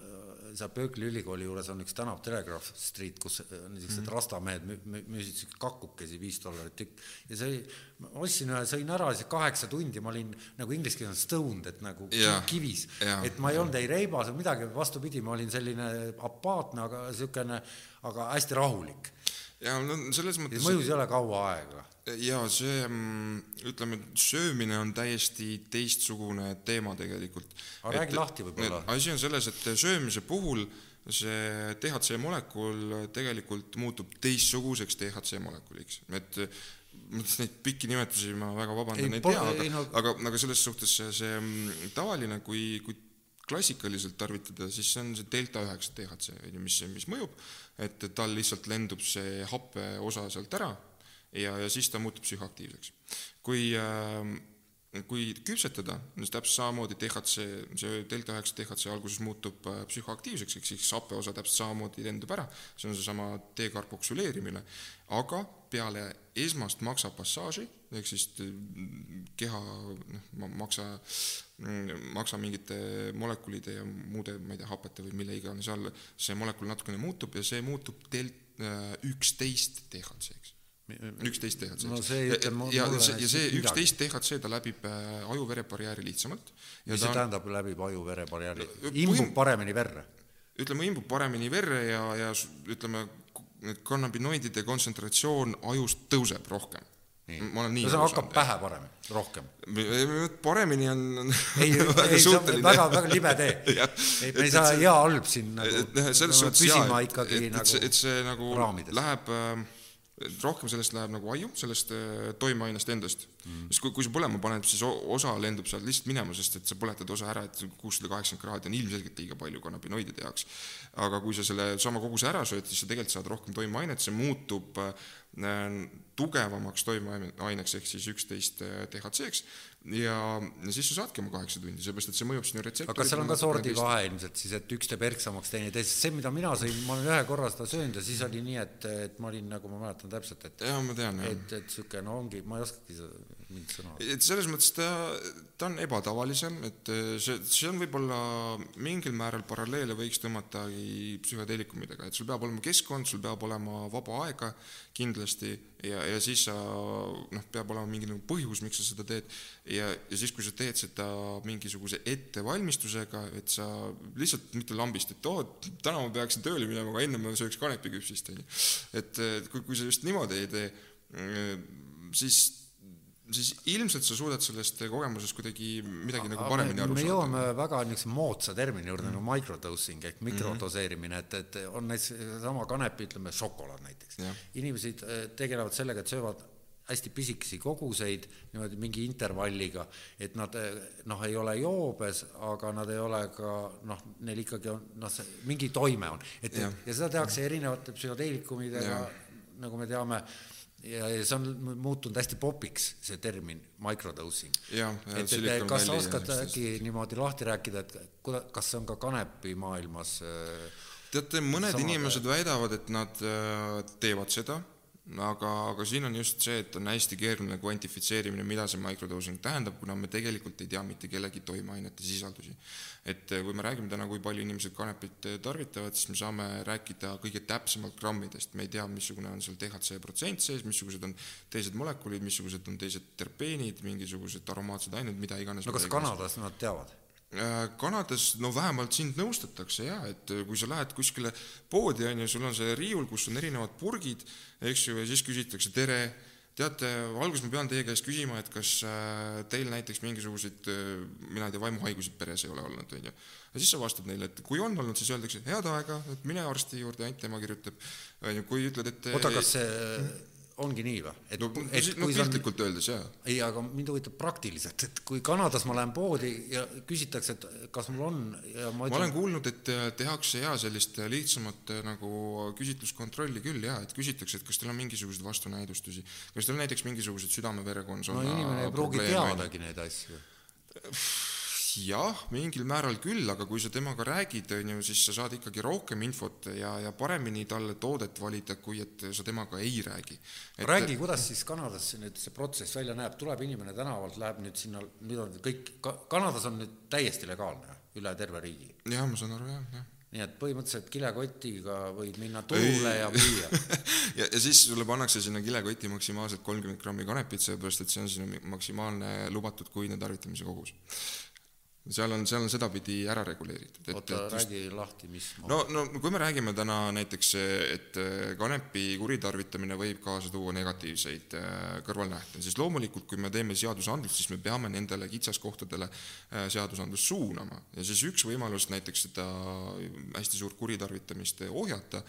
seal Berkeley ülikooli juures on üks tänav Telegraph Street, kus niisugused mm -hmm. rastamehed müüsid siukseid kakukesi viis dollarit tükk ja see, ma ostsin ühe, sõin ära siis kaheksa tundi, ma olin nagu inglise keeles stoned, et nagu ja, kivis, et ma ei olnud ei reibas ega midagi, vastupidi, ma olin selline apaatne, aga niisugune, aga hästi rahulik. Ja no selles mõttes. mõjus ei ole kaua aega ja see, mm, ütleme, söömine on täiesti teistsugune teema tegelikult. aga räägi lahti võib-olla. asi on selles, et söömise puhul see DHC molekul tegelikult muutub teistsuguseks DHC molekuliks, et neid pikki nimetusi ma väga vabandan, ei tea, aga, no... aga, aga selles suhtes see, see mm, tavaline, kui, kui klassikaliselt tarvitada, siis see on see delta üheksa DHC, on ju, mis, mis mõjub, et tal lihtsalt lendub see happe osa sealt ära ja, ja siis ta muutub psühhoaktiivseks. kui äh, kui küpsetada, siis täpselt samamoodi DHC, see delta üheksa DHC alguses muutub äh, psühhoaktiivseks, ehk siis happe osa täpselt samamoodi lendub ära, see on seesama dekarboksüleerimine, aga peale esmast maksapassaaži, ehk siis äh, keha noh, maksa, maksa mingite molekulide ja muude, ma ei tea, hapete või mille iganes all, see molekul natukene muutub ja see muutub delt-, üksteist DHC-ks üksteist DHC. no ja, ja see, ja see üksteist DHC ta läbib äh, aju-vere barjääri lihtsamalt. mis see tähendab, läbib aju-vere barjääri? imbub paremini verre? ütleme, imbub paremini verre ja, ja ütleme, need kannabinoidide kontsentratsioon ajus tõuseb rohkem. ma olen nii no see hakkab pähe paremini, rohkem. paremini on ei, ei see on väga, väga libe tee. ei, me ei saa hea-halb siin nagu, selles suhtes jaa, et, et, nagu et see nagu raamides. läheb äh, rohkem sellest läheb nagu aiu, sellest äh, toimeainest endast mm.. sest kui, kui sa põlema paned, siis osa lendub sealt lihtsalt minema, sest et sa põletad osa ära, et kuussada kaheksakümmend kraadi on ilmselgelt liiga palju kannabinoidide jaoks. aga kui sa selle sama koguse ära sööd, siis sa tegelikult saad rohkem toimeainet, see muutub äh, tugevamaks toimeaineks ehk siis üksteist DHC-ks ja, ja siis sa saadki oma kaheksa tundi, sellepärast et see mõjub sinu retseptorile. aga kas seal on ka sordivahe ilmselt siis, et üks teeb erksamaks, teine teisest, see, mida mina sõin, ma olen ühe korra seda söönud ja siis oli nii, et, et ma olin nagu ma mäletan täpselt, et jaa, ma tean, et, et niisugune no ongi, ma ei oskagi seda. Et selles mõttes ta, ta on ebatavalisem, et see, see on võib-olla mingil määral paralleele võiks tõmmatagi psühhedeelikumidega, et sul peab olema keskkond, sul peab olema vaba aega kindlasti ja, ja siis sa noh, peab olema mingi nagu põhjus, miks sa seda teed. Ja, ja siis, kui sa teed seda mingisuguse ettevalmistusega, et sa lihtsalt mitte lambist, et oo, täna ma peaksin tööle minema, aga enne ma sööks kanepiküpsist, on ju. et kui, kui sa just niimoodi ei tee, siis siis ilmselt sa suudad sellest kogemusest kuidagi midagi nagu paremini aru saada. me jõuame väga niisuguse moodsa termini juurde mm. nagu microdosing ehk mikrodoseerimine, et, et on näiteks sama kanepi, ütleme šokolaad näiteks. inimesed äh, tegelevad sellega, et söövad hästi pisikesi koguseid niimoodi mingi intervalliga, et nad äh, noh, ei ole joobes, aga nad ei ole ka noh, neil ikkagi on noh, see mingi toime on, et ja, ja seda tehakse erinevate psühhoteelikumidega, nagu me teame ja, ja see on muutunud hästi popiks, see termin microdosing. et, et kas sa oskad äkki niimoodi lahti rääkida, et kuida-, kas see on ka kanepimaailmas äh, teate, mõned inimesed väidavad, et nad äh, teevad seda aga, aga siin on just see, et on hästi keeruline kvantifitseerimine, mida see microdosing tähendab, kuna me tegelikult ei tea mitte kellegi toimeainete sisaldusi. et eh, kui me räägime täna, kui palju inimesed kanepit eh, tarvitavad, siis me saame rääkida kõige täpsemalt grammidest, me ei tea, missugune on seal DHC protsent sees, missugused on teised molekulid, missugused on teised terpeenid, mingisugused aromaatsed ained, mida iganes. no kas Kanadas nad teavad? Äh, Kanadas, no vähemalt sind nõustatakse ja, et äh, kui sa lähed kuskile poodi, on ju, sul on see riiul, kus on erinevad purgid, eks ju, ja siis küsitakse tere, teate, alguses ma pean teie käest küsima, et kas äh, teil näiteks mingisuguseid, mina ei tea, vaimuhaigusid peres ei ole olnud, on ju. ja siis sa vastad neile, et kui on olnud, siis öeldakse head aega, et mine arsti juurde, ainult tema kirjutab, on ju, kui ütled, et oota, kas see ongi nii või? et no, et no piltlikult on, öeldes, jaa. ei, aga mind huvitab praktiliselt, et kui Kanadas ma lähen poodi ja küsitakse, et kas mul on ja ma, ütlen... ma olen kuulnud, et äh, tehakse jaa, sellist äh, lihtsamat äh, nagu küsitluskontrolli küll jaa, et küsitakse, et kas teil on mingisuguseid vastunäidustusi, kas teil näiteks mingisugused südame-vereskonnas no inimene ei pruugi teadagi neid asju jah, mingil määral küll, aga kui sa temaga räägid, on ju, siis sa saad ikkagi rohkem infot ja, ja paremini talle toodet valida, kui et sa temaga ei räägi. Et.... räägi, kuidas siis Kanadas nüüd see protsess välja näeb, tuleb inimene tänavalt, läheb nüüd sinna, nüüd on kõik, Kanadas on nüüd täiesti legaalne üle terve riigi? jah, ma saan aru, jah, jah. Nii et põhimõtteliselt kilekotiga võid minna turule ja müüa. Ja, ja siis sulle pannakse sinna kilekotti maksimaalselt kolmkümmend grammi kanepit, sellepärast et see on sinu maksimaalne lubatud kuine tarvitamise kogus seal on, seal on sedapidi ära reguleeritud. oota, räägi lahti, mis ma... no, no kui me räägime täna näiteks, et kanepi kuritarvitamine võib kaasa tuua negatiivseid äh, kõrvalnähte, siis loomulikult, kui me teeme seadusandlust, siis me peame nendele kitsaskohtadele äh, seadusandlust suunama ja siis üks võimalus näiteks seda hästi suurt kuritarvitamist ohjata,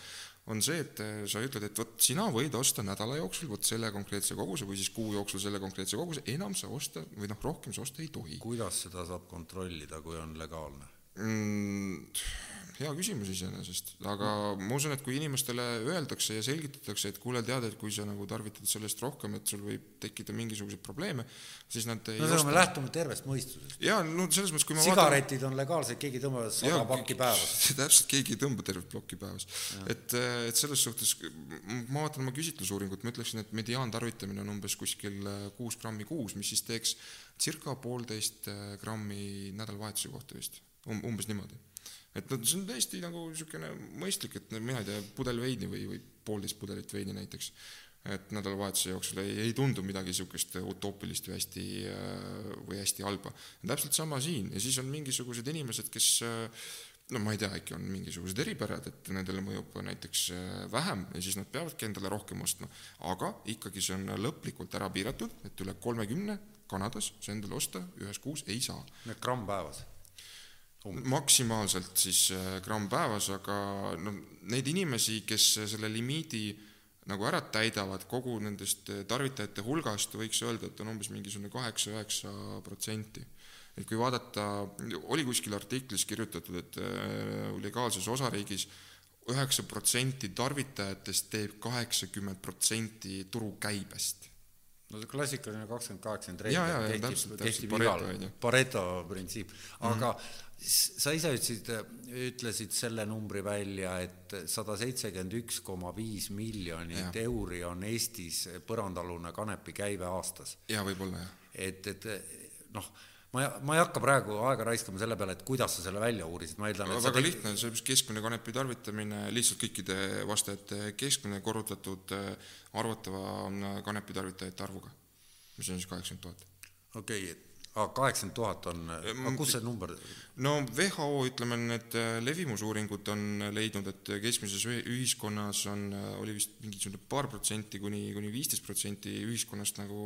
on see, et äh, sa ütled, et vot sina võid osta nädala jooksul vot selle konkreetse koguse või siis kuu jooksul selle konkreetse koguse, enam sa osta või noh, rohkem sa osta ei tohi. kuidas seda saab kontrollida, kui on legaalne mm,? Hea küsimus iseenesest, aga ma usun, et kui inimestele öeldakse ja selgitatakse, et kuule, tead, et kui sa nagu tarvitad sellest rohkem, et sul võib tekkida mingisuguseid probleeme, siis nad ei no seda me lähtume tervest mõistusest. jaa, no selles mõttes, kui ma sigaretid vaatan... on legaalsed, keegi ei tõmba sada pakki päevas. täpselt, keegi ei tõmba tervet plokki päevas. et, et selles suhtes, ma vaatan oma küsitlusuuringut, ma ütleksin, et mediaantarvitamine on umbes kuskil kuus grammi kuus, mis siis teeks circa poolteist grammi nädalavahetuse kohta vist, umbes niimoodi et noh, see on täiesti nagu niisugune mõistlik, et mina ei tea, pudel veini või, või poolteist pudelit veini näiteks, et nädalavahetuse jooksul ei, ei tundu midagi niisugust utoopilist või hästi, või hästi halba. täpselt sama siin ja siis on mingisugused inimesed, kes no ma ei tea, äkki on mingisugused eripärad, et nendele mõjub näiteks vähem ja siis nad peavadki endale rohkem ostma, aga ikkagi see on lõplikult ära piiratud, et üle kolmekümne Kanadas sa endale osta ühes kuus ei saa. gramm päevas maksimaalselt siis äh, gramm päevas, aga no neid inimesi, kes selle limiidi nagu ära täidavad, kogu nendest tarvitajate hulgast võiks öelda, et on umbes mingisugune kaheksa-üheksa protsenti. et kui vaadata, oli kuskil artiklis kirjutatud, et legaalses osariigis üheksa protsenti tarvitajatest teeb kaheksakümmend protsenti turukäibest. No see klassikaline kakskümmend kaheksakümmend reegel kehtib, kehtib igal, Pareto, printsiip, aga s- sa ise ütlesid, ütlesid selle numbri välja, et sada seitsekümmend üks koma viis miljonit Jah. euri on Eestis põrandaalune kanepi käive aastas. jaa, võib-olla jah. et, et noh, ma, ma ei hakka praegu aega raiskama selle peale, et kuidas sa selle välja uurisid, ma eeldan, et väga tegid- lihtne, see keskmine kanepi tarvitamine, lihtsalt kõikide vastajate keskmine korrutatud arvatava äh, kanepi tarvitajate arvuga, mis on siis kaheksakümmend tuhat. okei okay,, aga kaheksakümmend tuhat on, aga kus see number, no WHO, ütleme, need äh, levimusuuringud on leidnud, et keskmises ühi- ühiskonnas on, oli vist mingisugune paar protsenti kuni, kuni viisteist protsenti ühiskonnast nagu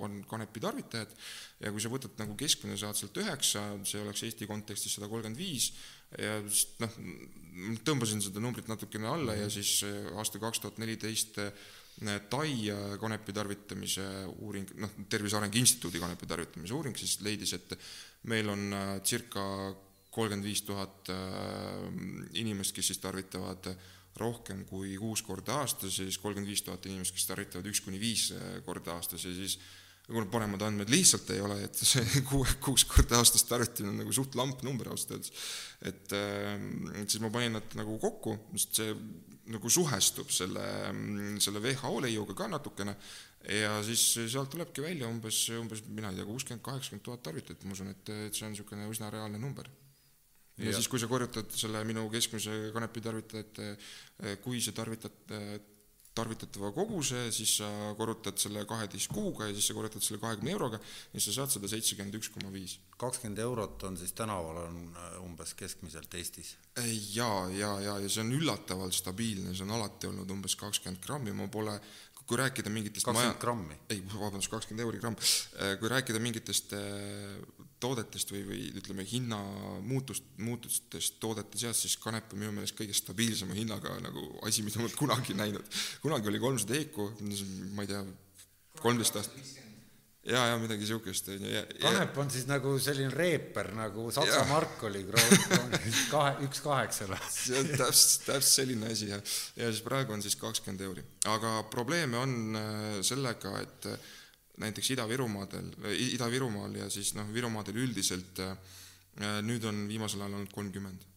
on kanepi tarvitajad. Ja kui sa võtad nagu keskmine, saad sealt üheksa, see oleks Eesti kontekstis sada kolmkümmend viis. Ja siis noh, tõmbasin seda numbrit natukene alla ja siis äh, aasta kaks tuhat neliteist Tai äh, kanepi tarvitamise uuring, noh, Tervise Arengu Instituudi kanepi tarvitamise uuring siis leidis, et meil on äh, circa kolmkümmend viis tuhat äh, inimest, kes siis tarvitavad rohkem kui kuus korda aastas ja siis kolmkümmend viis tuhat inimest, kes tarvitavad üks kuni viis korda aastas ja siis kuna paremad andmed lihtsalt ei ole, et see kuue, kuus korda aastas tarvitamine on nagu suht lamp number ausalt öeldes. et äh, et siis ma panin nad nagu kokku, sest see nagu suhestub selle, selle WHO leiuga ka natukene. Ja siis sealt tulebki välja umbes, umbes mina ei tea, kuuskümmend, kaheksakümmend tuhat tarvitajat, ma usun, et, et see on niisugune üsna reaalne number. Ja, ja siis, kui sa korrutad selle minu keskmise kanepi tarvitajate, kui sa tarvitad tarvitatava koguse, siis sa korrutad selle kaheteist kuuga ja siis sa korrutad selle kahekümne euroga ja sa saad sada seitsekümmend üks koma viis. kakskümmend eurot on siis tänaval on äh, umbes keskmiselt Eestis? jaa, ja, ja, ja see on üllatavalt stabiilne, see on alati olnud umbes kakskümmend grammi, ma pole kui rääkida mingitest kakskümmend grammi? ei, vabandust, kakskümmend euri gramm. kui rääkida mingitest toodetest või, või ütleme, hinnamuutust, muutustest toodete seas, siis kanep on minu meelest kõige stabiilsema hinnaga nagu asi, mida ma olen kunagi näinud. kunagi oli kolmsada EEK-u, ma ei tea, kolmteist aastat ja, ja midagi siukest onju. kanep on siis nagu selline reeper nagu Saksa Jah. mark oli kahe, üks kaheksale. see on täpselt, täpselt selline asi jah. ja siis praegu on siis kakskümmend euri. aga probleeme on äh, sellega, et äh, näiteks Ida-Virumaadel, Ida-Virumaal ja siis noh, Virumaadel üldiselt äh, nüüd on viimasel ajal olnud kolmkümmend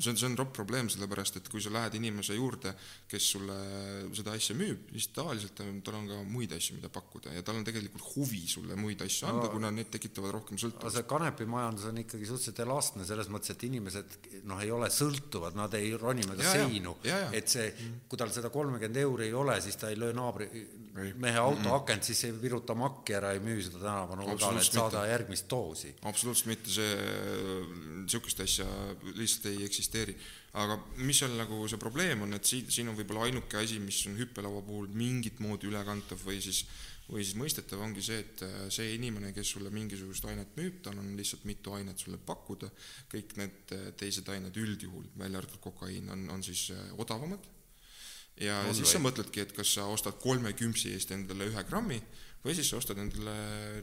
see on, see on ropp probleem, sellepärast et kui sa lähed inimese juurde, kes sulle seda asja müüb, siis tavaliselt tal on ka muid asju, mida pakkuda ja tal on tegelikult huvi sulle muid asju anda no,, kuna need tekitavad rohkem sõltuvust. see kanepimajandus on ikkagi suhteliselt elastne selles mõttes, et inimesed noh, ei ole sõltuvad, nad ei roni mööda seinu, et see, kui tal seda kolmekümmend euri ei ole, siis ta ei löö naabri. Mehe auto akent, siis ei viruta makki ära, ei müü seda tänavanurgal, et saada mitte. järgmist doosi. absoluutselt mitte, see, niisugust asja lihtsalt ei eksisteeri. aga mis seal nagu see probleem on, et siin, siin on võib-olla ainuke asi, mis on hüppelaua puhul mingit moodi ülekantav või siis või siis mõistetav ongi see, et äh, see inimene, kes sulle mingisugust ainet müüb, tal on lihtsalt mitu ainet sulle pakkuda, kõik need äh, teised ained üldjuhul, välja arvatud kokaiin, on, on siis äh, odavamad ja On siis või? sa mõtledki, et kas sa ostad kolme küpsi eest endale ühe grammi või siis sa ostad endale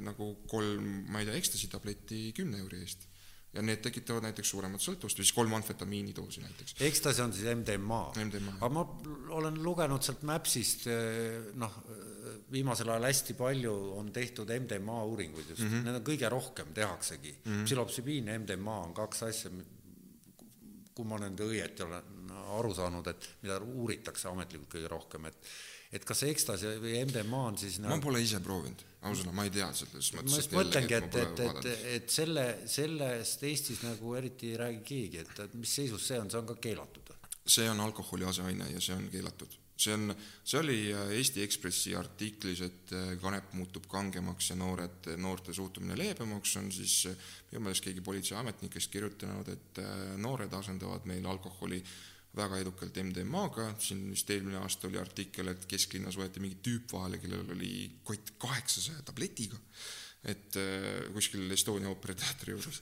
nagu kolm, ma ei tea, ekstasi tableti kümne euri eest. ja need tekitavad näiteks suuremat sõltuvust või siis kolm amfetamiinidoosi näiteks. Ekstasi on siis MDMA. MDMA. aga ma olen lugenud sealt Mapsist, eh, noh, viimasel ajal hästi palju on tehtud MDMA uuringuid just mm, -hmm. need on kõige rohkem tehaksegi mm. -hmm. psühhotsübiin ja MDMA on kaks asja, kui ma nüüd õieti olen aru saanud, et mida uuritakse ametlikult kõige rohkem, et et kas see Ekstasi või MDMA on siis ma pole ise proovinud, ausõna, ma ei tea selles ma mõttes. just mõtlengi, et, et, et, et selle, sellest Eestis nagu eriti ei räägi keegi, et, et mis seisus see on, see on ka keelatud. see on alkoholi aseaine ja see on keelatud. see on, see oli äh, Eesti Ekspressi artiklis, et äh, kanep muutub kangemaks ja noored, noorte suhtumine leebemaks, on siis äh, minu meelest keegi politseiametnikest kirjutanud, et noored asendavad meil alkoholi väga edukalt MDMA-ga, siin vist eelmine aasta oli artikkel, et kesklinnas võeti mingi tüüp vahele, kellel oli kott kaheksasaja tabletiga et äh, kuskil Estonia ooperiteatri juures.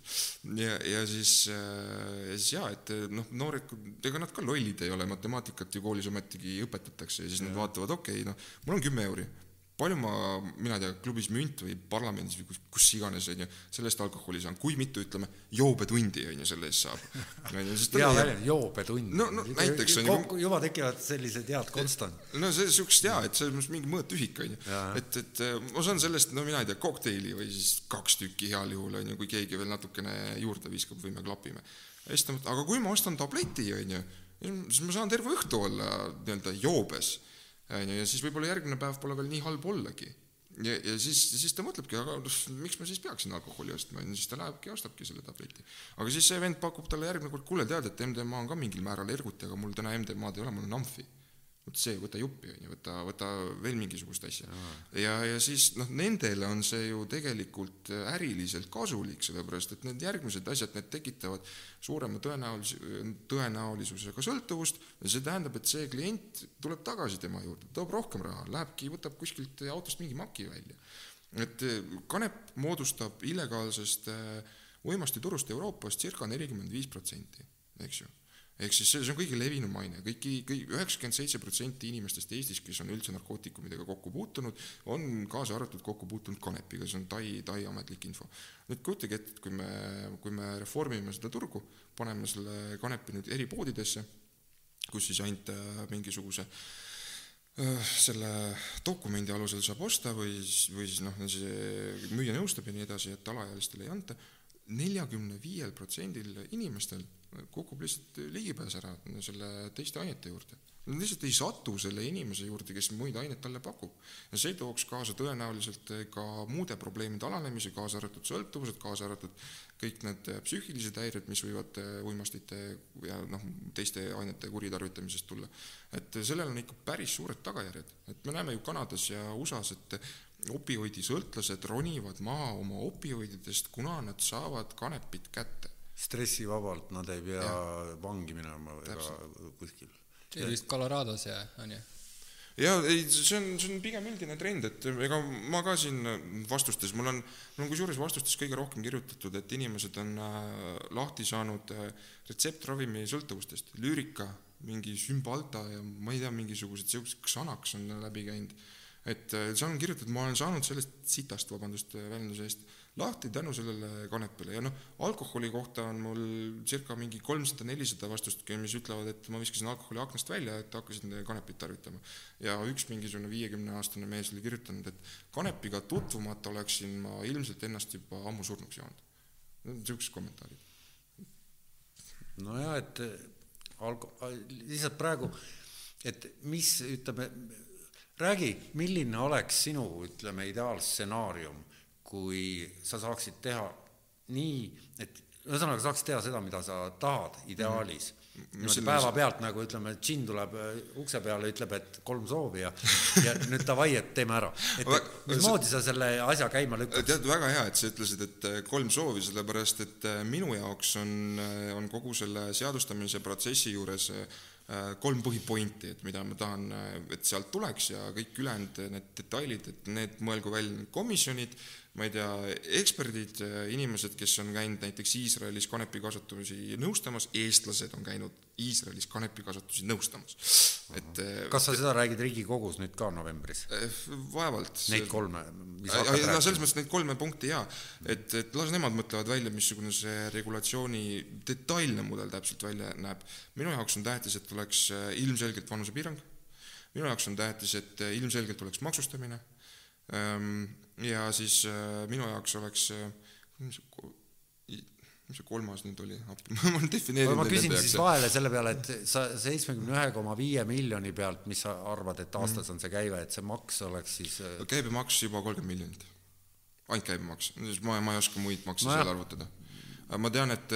ja, ja siis äh,, ja siis jaa, et noh, noored, ega nad ka lollid ei ole, matemaatikat ju koolis ometigi õpetatakse ja siis ja. nad vaatavad, okei okay,, noh, mul on kümme euri palju ma, mina ei tea, klubis Münt või parlamendis või kus, kus iganes, on ju, selle eest alkoholi saan, kui mitu, ütleme, joobetundi, on ju, selle eest saab. hea väljend, joobetund. no, no näiteks on ju. juba tekivad sellised head konstant. no see, niisugust jaa, et selles mõttes mingi mõõtühik, on ju. et, et äh, ma saan sellest, no mina ei tea, kokteili või siis kaks tükki heal juhul, on ju, kui keegi veel natukene juurde viskab või me klapime. ja siis ta mõtleb, aga kui ma ostan tableti, on ju, siis ma saan terve õhtu olla nii-öelda joobes on ju, ja siis võib-olla järgmine päev pole veel nii halb ollagi. ja, ja siis, siis ta mõtlebki, aga noh, miks ma siis peaksin alkoholi ostma, on ju, siis ta lähebki ja ostabki selle tableti. aga siis see vend pakub talle järgmine kord, kuule, tead, et MDMA on ka mingil määral erguti, aga mul täna MDMA-d ei ole, mul on amfi vot see, võta juppi, on ju, võta, võta veel mingisugust asja. ja, ja siis noh, nendele on see ju tegelikult äriliselt kasulik, sellepärast et need järgmised asjad, need tekitavad suurema tõenäolis-, tõenäolisusega sõltuvust ja see tähendab, et see klient tuleb tagasi tema juurde, toob rohkem raha, lähebki, võtab kuskilt autost mingi maki välja. et kanep moodustab illegaalsest uimastiturust Euroopas circa nelikümmend viis protsenti, eks ju ehk siis see, see on kõige levinum aine, kõiki, kõik üheksakümmend seitse protsenti inimestest Eestis, kes on üldse narkootikumidega kokku puutunud, on kaasa arvatud kokku puutunud kanepiga, see on Tai, Tai ametlik info. nüüd kujutage ette, et kui me, kui me reformime seda turgu, paneme selle kanepi nüüd eripoodidesse, kus siis ainult äh, mingisuguse äh, selle dokumendi alusel saab osta või või siis noh, see müüja nõustab ja nii edasi, et alaealistele ei anta, neljakümne viiel protsendil inimestel kukub lihtsalt ligipääs ära selle teiste ainete juurde. Nad lihtsalt ei satu selle inimese juurde, kes muid aineid talle pakub. ja see tooks kaasa tõenäoliselt ka muude probleemide alanemise, kaasa arvatud sõltuvused, kaasa arvatud kõik need psüühilised häired, mis võivad uimastite ja noh, teiste ainete kuritarvitamisest tulla. et sellel on ikka päris suured tagajärjed, et me näeme ju Kanadas ja USA-s, et opioidisõltlased ronivad maha oma opioididest, kuna nad saavad kanepit kätte stressivabalt, nad ei pea ja. vangi minema ega kuskil. see oli vist Colorados ja, on ju? jaa, ei, see on, see on pigem üldine trend, et ega ma ka siin vastustes, mul on, mul on kusjuures vastustes kõige rohkem kirjutatud, et inimesed on äh, lahti saanud äh, retseptravimi sõltuvustest, lüürika, mingi sümbalta ja ma ei tea, mingisugused siuksed Xanax on läbi käinud. et äh, seal on kirjutatud, ma olen saanud sellest sitast, vabandust väljenduse eest lahti tänu sellele kanepile ja noh, alkoholi kohta on mul circa mingi kolmsada-nelisada vastust, mis ütlevad, et ma viskasin alkoholi aknast välja, et hakkasin kanepit tarvitama. ja üks mingisugune viiekümneaastane mees oli kirjutanud, et kanepiga tutvumata oleksin ma ilmselt ennast juba ammu surnuks joonud. niisugused kommentaarid. nojah, et alko-, lihtsalt praegu, et mis, ütleme, räägi, milline oleks sinu, ütleme, ideaalstsenaarium kui sa saaksid teha nii, et ühesõnaga saaksid teha seda, mida sa tahad ideaalis mm. -hmm. päevapealt nagu ütleme, džinn tuleb äh, ukse peale, ütleb, et kolm soovi ja, ja nüüd davai, et teeme ära. et mismoodi sa selle asja käima lükkad? tead, väga hea, et sa ütlesid, et äh, kolm soovi, sellepärast et äh, minu jaoks on, on kogu selle seadustamise protsessi juures kolm põhipointi, et mida ma tahan, et sealt tuleks ja kõik ülejäänud need detailid, et need mõelgu välja komisjonid ma ei tea, eksperdid, inimesed, kes on käinud näiteks Iisraelis kanepikasvatusi nõustamas, eestlased on käinud Iisraelis kanepikasvatusi nõustamas. et äh, kas sa seda räägid Riigikogus nüüd ka novembris? Äh, vaevalt. Neid kolme, mis hakkad rääkima? selles mõttes neid kolme punkti jaa, et, et las nemad mõtlevad välja, missugune see regulatsiooni detailne mudel täpselt välja näeb. minu jaoks on tähtis, et oleks äh, ilmselgelt vanusepiirang, minu jaoks on tähtis, et ilmselgelt oleks maksustamine ja siis äh, minu jaoks oleks, äh, mis see kolmas nüüd oli, ma olen defineerinud ma küsin siis vahele selle peale, et sa seitsmekümne ühe koma viie miljoni pealt, mis sa arvad, et aastas on see käive, et see maks oleks siis äh, käibemaks juba kolmkümmend miljonit, ainult käibemaks, ma, ma ei oska muid makse no seal arvutada ma tean, et,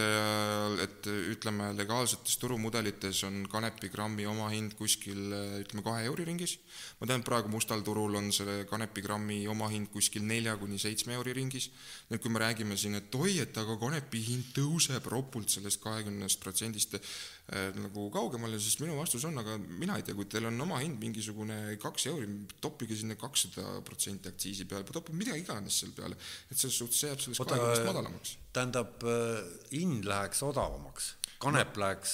et ütleme, legaalsetes turumudelites on kanepigrammi omahind kuskil ütleme, kahe euri ringis. ma tean, praegu mustal turul on selle kanepigrammi omahind kuskil nelja kuni seitsme euri ringis. nüüd, kui me räägime siin, et oi, et aga kanepi hind tõuseb ropult sellest kahekümnest protsendist äh, nagu kaugemale, siis minu vastus on, aga mina ei tea, kui teil on oma hind mingisugune kaks euri, toppige sinna kakssada protsenti aktsiisi peale, toppige mida iganes seal peale, et selles suhtes see jääb sellest kahekümnest madalamaks tähendab, hind läheks odavamaks, kanep no, läheks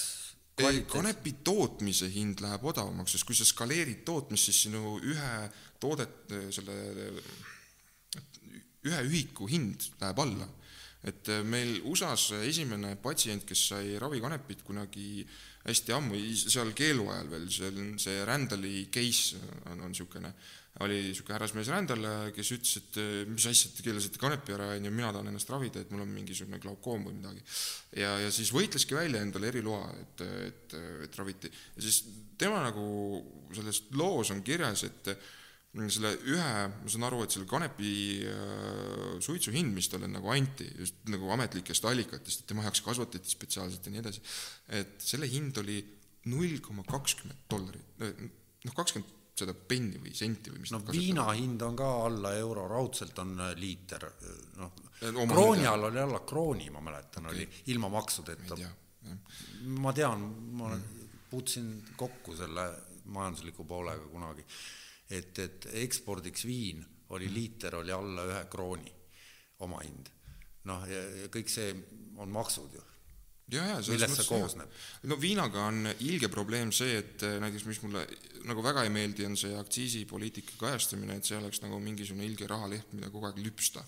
ei, kanepi tootmise hind läheb odavamaks, sest kui sa skaleerid tootmist, siis sinu ühe toodet, selle, ühe ühiku hind läheb alla. Et meil USA-s esimene patsient, kes sai ravikanepit kunagi hästi ammu, seal keeluajal veel, see on see Randali case on, on niisugune oli niisugune härrasmees Rändal, kes ütles, et mis asja, te keelasite kanepi ära, on ju, mina tahan ennast ravida, et mul on mingisugune glaukoom või midagi. ja, ja siis võitleski välja endale eriloa, et, et, et raviti. ja siis tema nagu selles loos on kirjas, et selle ühe, ma saan aru, et selle kanepi äh, suitsu hind, mis talle nagu anti, just nagu ametlikest allikatest, et tema jaoks kasvatati spetsiaalselt ja nii edasi, et selle hind oli null koma kakskümmend dollarit, noh, kakskümmend seda penni või senti või mis no viina hind on ka alla euro, raudselt on äh, liiter, äh, noh, krooni all oli alla krooni, ma mäletan okay., oli ilma maksudeta. ma tean, ma mm. puutusin kokku selle majandusliku poolega kunagi, et, et ekspordiks viin oli mm. liiter oli alla ühe krooni omahind. noh, ja, kõik see on maksud ju ja, ja millest see koosneb? no viinaga on ilge probleem see, et äh, näiteks mis mulle nagu väga ei meeldi, on see aktsiisipoliitika kajastamine, et see oleks nagu mingisugune ilge rahaleht, mida kogu aeg lüpsta.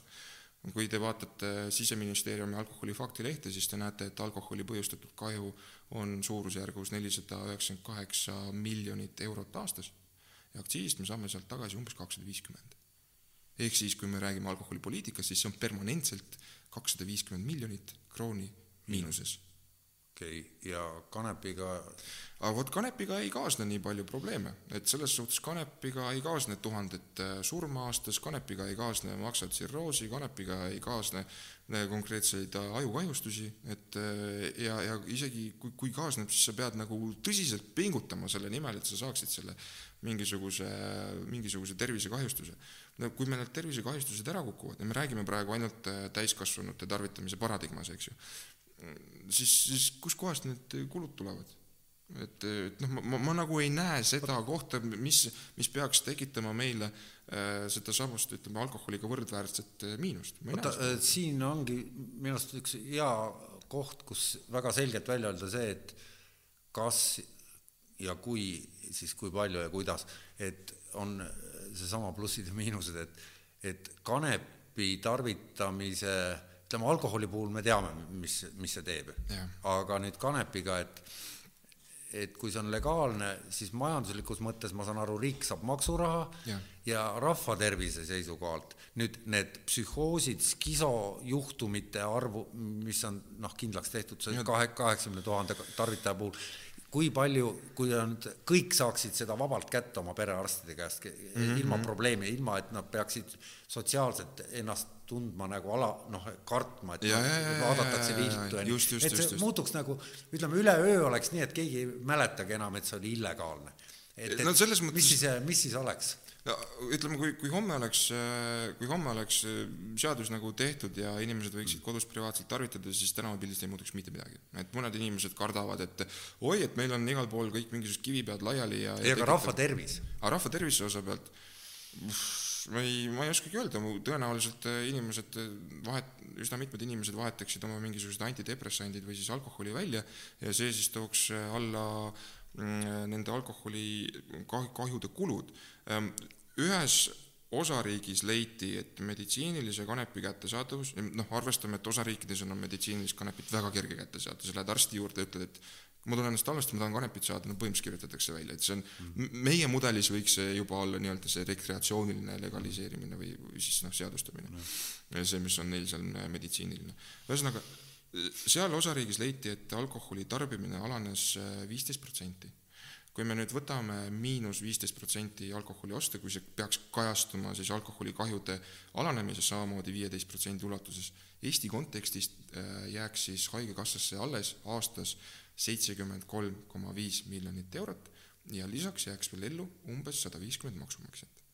kui te vaatate Siseministeeriumi alkoholifaktilehte, siis te näete, et alkoholi põhjustatud kahju on suurusjärgus nelisada üheksakümmend kaheksa miljonit eurot aastas ja aktsiisist me saame sealt tagasi umbes kakssada viiskümmend. ehk siis, kui me räägime alkoholipoliitikast, siis see on permanentselt kakssada viiskümmend miljonit krooni miinuses okei okay., ja kanepiga? aga vot kanepiga ei kaasne nii palju probleeme, et selles suhtes kanepiga ei kaasne tuhandet äh, surma aastas, kanepiga ei kaasne maksatsirroosi, kanepiga ei kaasne äh, konkreetseid äh, ajukahjustusi, et ja, ja isegi kui, kui kaasneb, siis sa pead nagu tõsiselt pingutama selle nimel, et sa saaksid selle mingisuguse, mingisuguse tervisekahjustuse. no kui meil need tervisekahjustused ära kukuvad ja me räägime praegu ainult täiskasvanute tarvitamise paradigmas, eks ju, siis, siis kuskohast need kulud tulevad? et, et noh, ma, ma, ma nagu ei näe seda kohta, mis, mis peaks tekitama meile äh, sedasamust, ütleme, alkoholiga võrdväärset äh, miinust. oota, äh, siin ongi minu arust üks hea koht, kus väga selgelt välja öelda see, et kas ja kui, siis kui palju ja kuidas, et on seesama plussid ja miinused, et, et kanepi tarvitamise ütleme, alkoholi puhul me teame, mis, mis see teeb. aga nüüd kanepiga, et et kui see on legaalne, siis majanduslikus mõttes ma saan aru, riik saab maksuraha ja, ja rahva tervise seisukohalt. Nüüd need psühhoosid, skisojuhtumite arvu, mis on noh, kindlaks tehtud see kahe, kaheksakümne tuhande tarvitaja puhul, kui palju, kui on, kõik saaksid seda vabalt kätte oma perearstide käest mm -hmm. ilma probleemi, ilma et nad peaksid sotsiaalselt ennast tundma nagu ala, noh, kartma, et ja, ja, ja, vaadatakse viltu nii, et see just, muutuks just. nagu, ütleme, üleöö oleks nii, et keegi ei mäletagi enam, et see oli illegaalne. et, et no mõttes... mis siis, mis siis oleks? Ütleme, kui, kui homme oleks, kui homme oleks seadus nagu tehtud ja inimesed võiksid kodus privaatselt tarvitada, siis tänavapildist ei muutuks mitte midagi. et mõned inimesed kardavad, et oi, et meil on igal pool kõik mingisugused kivipead laiali ja ei, aga rahva tervis? aga rahva tervise osa pealt ma ei, ma ei oskagi öelda, tõenäoliselt äh, inimesed äh, vahet, üsna mitmed inimesed vahetaksid oma mingisugused antidepressandid või siis alkoholi välja ja see siis tooks äh, alla mm, nende alkoholi kahjude kulud. Ühes osariigis leiti, et meditsiinilise kanepi kättesaadavus, noh, arvestame, et osariikides on meditsiinilist kanepit väga kerge kätte saada, sa lähed arsti juurde, ütled, et ma tulen ennast halvasti, ma tahan kanepit saada, no põhimõtteliselt kirjutatakse välja, et see on mm., meie mudelis võiks see juba olla nii-öelda see rekreatsiooniline legaliseerimine või, või siis noh, seadustamine see, mis on neil seal äh, meditsiiniline. ühesõnaga, seal osariigis leiti, et alkoholi tarbimine alanes äh, viisteist protsenti. Kui me nüüd võtame miinus viisteist protsenti alkoholioste, kui see peaks kajastuma siis alkoholikahjude alanemises samamoodi viieteist protsendi ulatuses, Eesti kontekstis äh, jääks siis Haigekassasse alles aastas seitsekümmend kolm koma viis miljonit eurot ja lisaks jääks veel ellu umbes sada viiskümmend maksumaksjat.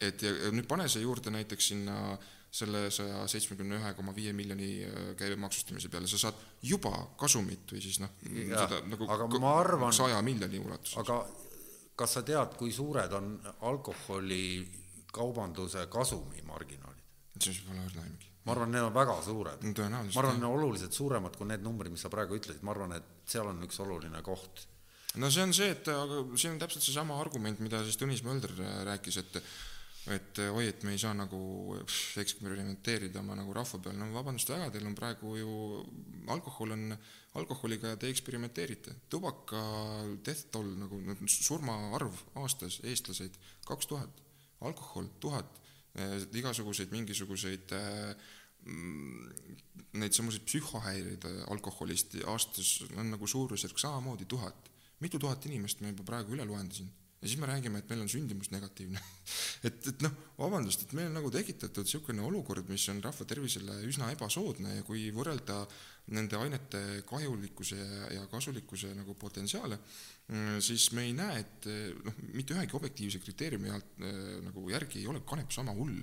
et ja nüüd pane see juurde näiteks sinna selle saja seitsmekümne ühe koma viie miljoni äh, käibemaksustamise peale, sa saad juba kasumit või siis noh, Jah, seda nagu arvan- saja miljoni ulatuses. aga kas sa tead, kui suured on alkoholikaubanduse kasumimarginaalid? siis pole õrna aimugi. ma arvan, need on väga suured. Ma arvan, jah. oluliselt suuremad kui need numbrid, mis sa praegu ütlesid, ma arvan, et seal on üks oluline koht. no see on see, et aga siin on täpselt seesama argument, mida siis Tõnis Mölder rääkis, et et äh, oi, et me ei saa nagu pff, eksperimenteerida oma nagu rahva peal, no vabandust väga, teil on praegu ju, alkohol on, alkoholiga te eksperimenteerite. tubaka death toll nagu surmaarv aastas, eestlaseid kaks tuhat, alkohol tuhat, igasuguseid mingisuguseid äh, neid samuseid psühhohäireid äh, alkoholist aastas on nagu suurusjärk samamoodi tuhat. mitu tuhat inimest me juba praegu üle loeme siin ja siis me räägime, et meil on sündimus negatiivne. Et, et noh, vabandust, et meil on nagu tekitatud niisugune olukord, mis on rahva tervisele üsna ebasoodne ja kui võrrelda nende ainete kahjulikkuse ja, ja kasulikkuse nagu potentsiaale, siis me ei näe, et noh, mitte ühegi objektiivse kriteeriumi alt äh, nagu järgi ei ole kanep sama hull.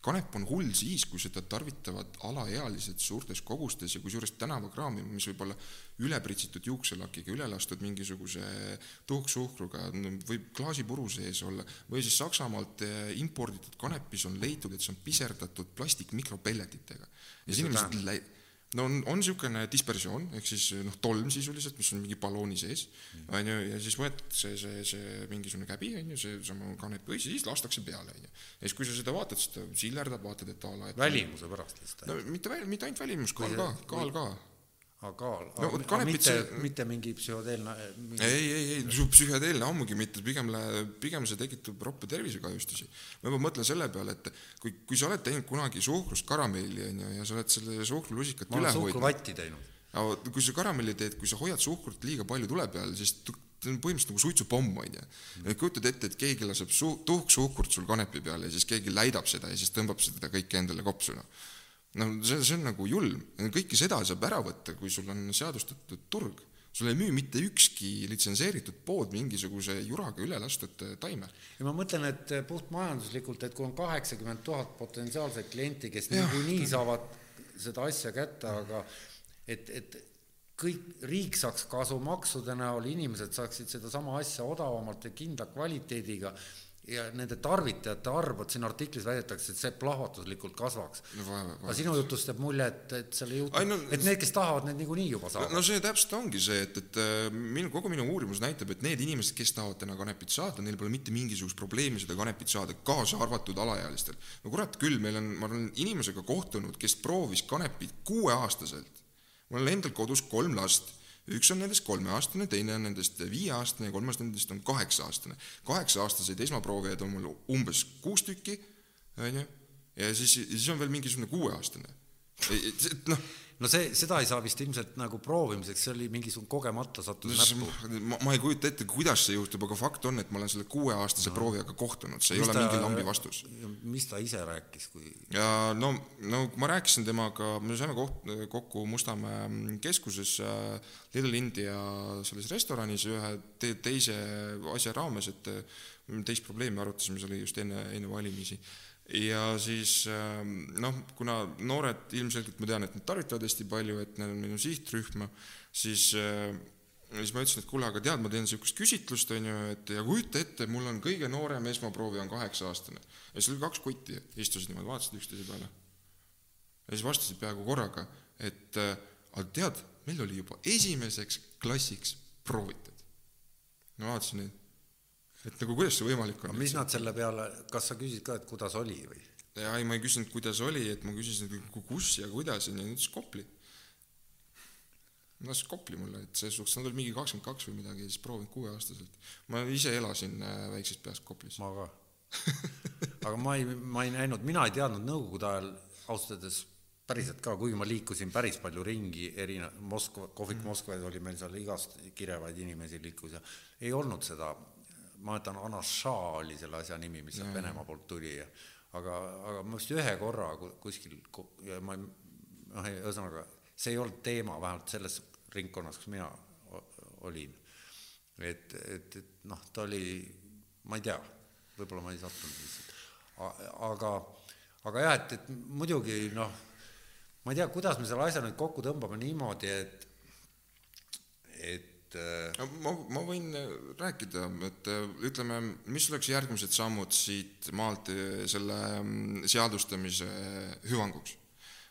kanep on hull siis, kui seda tarvitavad alaealised suurtes kogustes ja kusjuures tänavakraami, mis võib olla üle pritsitud juukselakiga, üle lastud mingisuguse tuhksuhkruga, võib klaasipuru sees olla, või siis Saksamaalt äh, imporditud kanepis on leitud, et see on piserdatud plastikmikropelletitega. ja siis inimesed no on, on niisugune dispersioon, ehk siis noh, tolm sisuliselt, mis on mingi ballooni sees, on ju, ja siis võetakse see, see mingisugune käbi, on ju, seesama kanep või siis lastakse peale, on ju. ja siis, kui sa seda vaatad, siis ta sillerdab, vaatad, et a la et välimuse pärast lihtsalt no mitte väl-, mitte ainult välimus, kaal ka, kaal ka. Aga kaal No aga, mitte see-, mitte mingi psühhoteelne mingi... ei, ei, ei, su psühhedeelne ammugi mitte, pigem, pigem see tekitab roppu tervisekahjustusi. ma juba mõtlen selle peale, et kui, kui sa oled teinud kunagi suhkrust karamelli, on ju, ja sa oled selle suhkrulusikat üle hoidnud, suhkruvatti teinud aga kui sa karamelli teed, kui sa hoiad suhkrut liiga palju tule peal, siis see on põhimõtteliselt nagu suitsupomm, on ju. kujutad ette, et keegi laseb su-, tuhksuhkurt sul kanepi peale ja siis keegi läidab seda ja siis tõmbab seda kõike endale kopsu, noh. no see, see on nagu julm. kõike seda saab ära võtta, kui sul on seadustatud turg. sul ei müü mitte ükski litsenseeritud pood mingisuguse juraga üle lastud taime. ja ma mõtlen, et puhtmajanduslikult, et kui on kaheksakümmend tuhat potentsiaalset klienti, kes niikuinii saavad seda asja kätte, aga et, et kõik, riik saaks kasu maksude näol, inimesed saaksid sedasama asja odavamalt ja kindla kvaliteediga ja nende tarvitajate arv, vot siin artiklis väidetakse, et see plahvatuslikult kasvaks. No aga sinu jutust jääb mulje, et, et selle jutu, Ai, no- et need, kes tahavad, need niikuinii juba no, saavad no see täpselt ongi see, et, et äh, minu, kogu minu uurimus näitab, et need inimesed, kes tahavad täna kanepit saada, neil pole mitte mingisugust probleemi seda kanepit saada, kaasa arvatud alaealistel. no kurat küll, meil on, ma olen inimesega kohtunud, kes proovis kanepit kuueaastaselt. mul on endal kodus kolm last, üks on nendest kolmeaastane, teine on nendest viieaastane ja kolmas nendest on kaheksa-aastane. kaheksa-aastaseid esmaproovijaid on mul umbes kuus tükki, on ju, ja siis, siis on veel mingisugune kuueaastane. noh no see, seda ei saa vist ilmselt nagu proovimiseks, see oli mingisugune kogemata sattus näppu. ma, ma ei kujuta ette, kuidas see juhtub, aga fakt on, et ma olen selle kuueaastase no. proovijaga kohtunud, see ei Mis ole ta- mingi lambi vastus. mis ta ise rääkis, kui ja no, no ma rääkisin temaga, me saime koht, kokku Mustamäe keskuses äh, Little India selles restoranis ühe te, teise asja raames, et äh, teist probleemi arutasime, see oli just enne, enne valimisi. Ja siis äh, noh, kuna noored ilmselgelt ma tean, et nad tarvitavad hästi palju, et neil on minu sihtrühma, siis äh, siis ma ütlesin, et kuule, aga tead, ma teen niisugust küsitlust, on ju, et ja kujuta ette, mul on kõige noorem esmaproovija on kaheksa-aastane. ja siis oli kaks kotti, istusid niimoodi, vaatasid üksteise peale. ja siis vastasid peaaegu korraga, et äh, aga tead, meil oli juba esimeseks klassiks proovitud. no vaatasin neid, et nagu kuidas see võimalik on. mis nad selle peale, kas sa küsid ka, et kuidas oli või? ja ei, ma ei küsinud, kuidas oli, et ma küsisin, kus ja kuidas, on ju, ütles Kopli. no siis Kopli mulle, et selles suhtes, nad olid mingi kakskümmend kaks või midagi ja siis proovinud kuueaastaselt. ma ise elasin äh, väiksest peast Koplis. ma ka. aga ma ei, ma ei näinud, mina ei teadnud Nõukogude ajal ausalt öeldes päriselt ka, kuigi ma liikusin päris palju ringi, erine-, Moskva, kohvik mm. Moskvas oli meil seal igast kirevaid inimesi liikus ja ei olnud seda, ma mäletan, Anaša oli selle asja nimi, mis sealt Venemaa poolt tuli ja aga, aga ma vist ühe korra kuskil ja ma noh, ühesõnaga see ei olnud teema, vähemalt selles ringkonnas, kus mina olin. et, et, et noh, ta oli, ma ei tea, võib-olla ma ei sattunud lihtsalt, aga, aga jah, et, et muidugi noh, ma ei tea, kuidas me selle asja nüüd kokku tõmbame niimoodi, et, et äh, ma, ma võin rääkida, et äh, ütleme, mis oleks järgmised sammud siit maalt äh, selle mm, seadustamise hüvanguks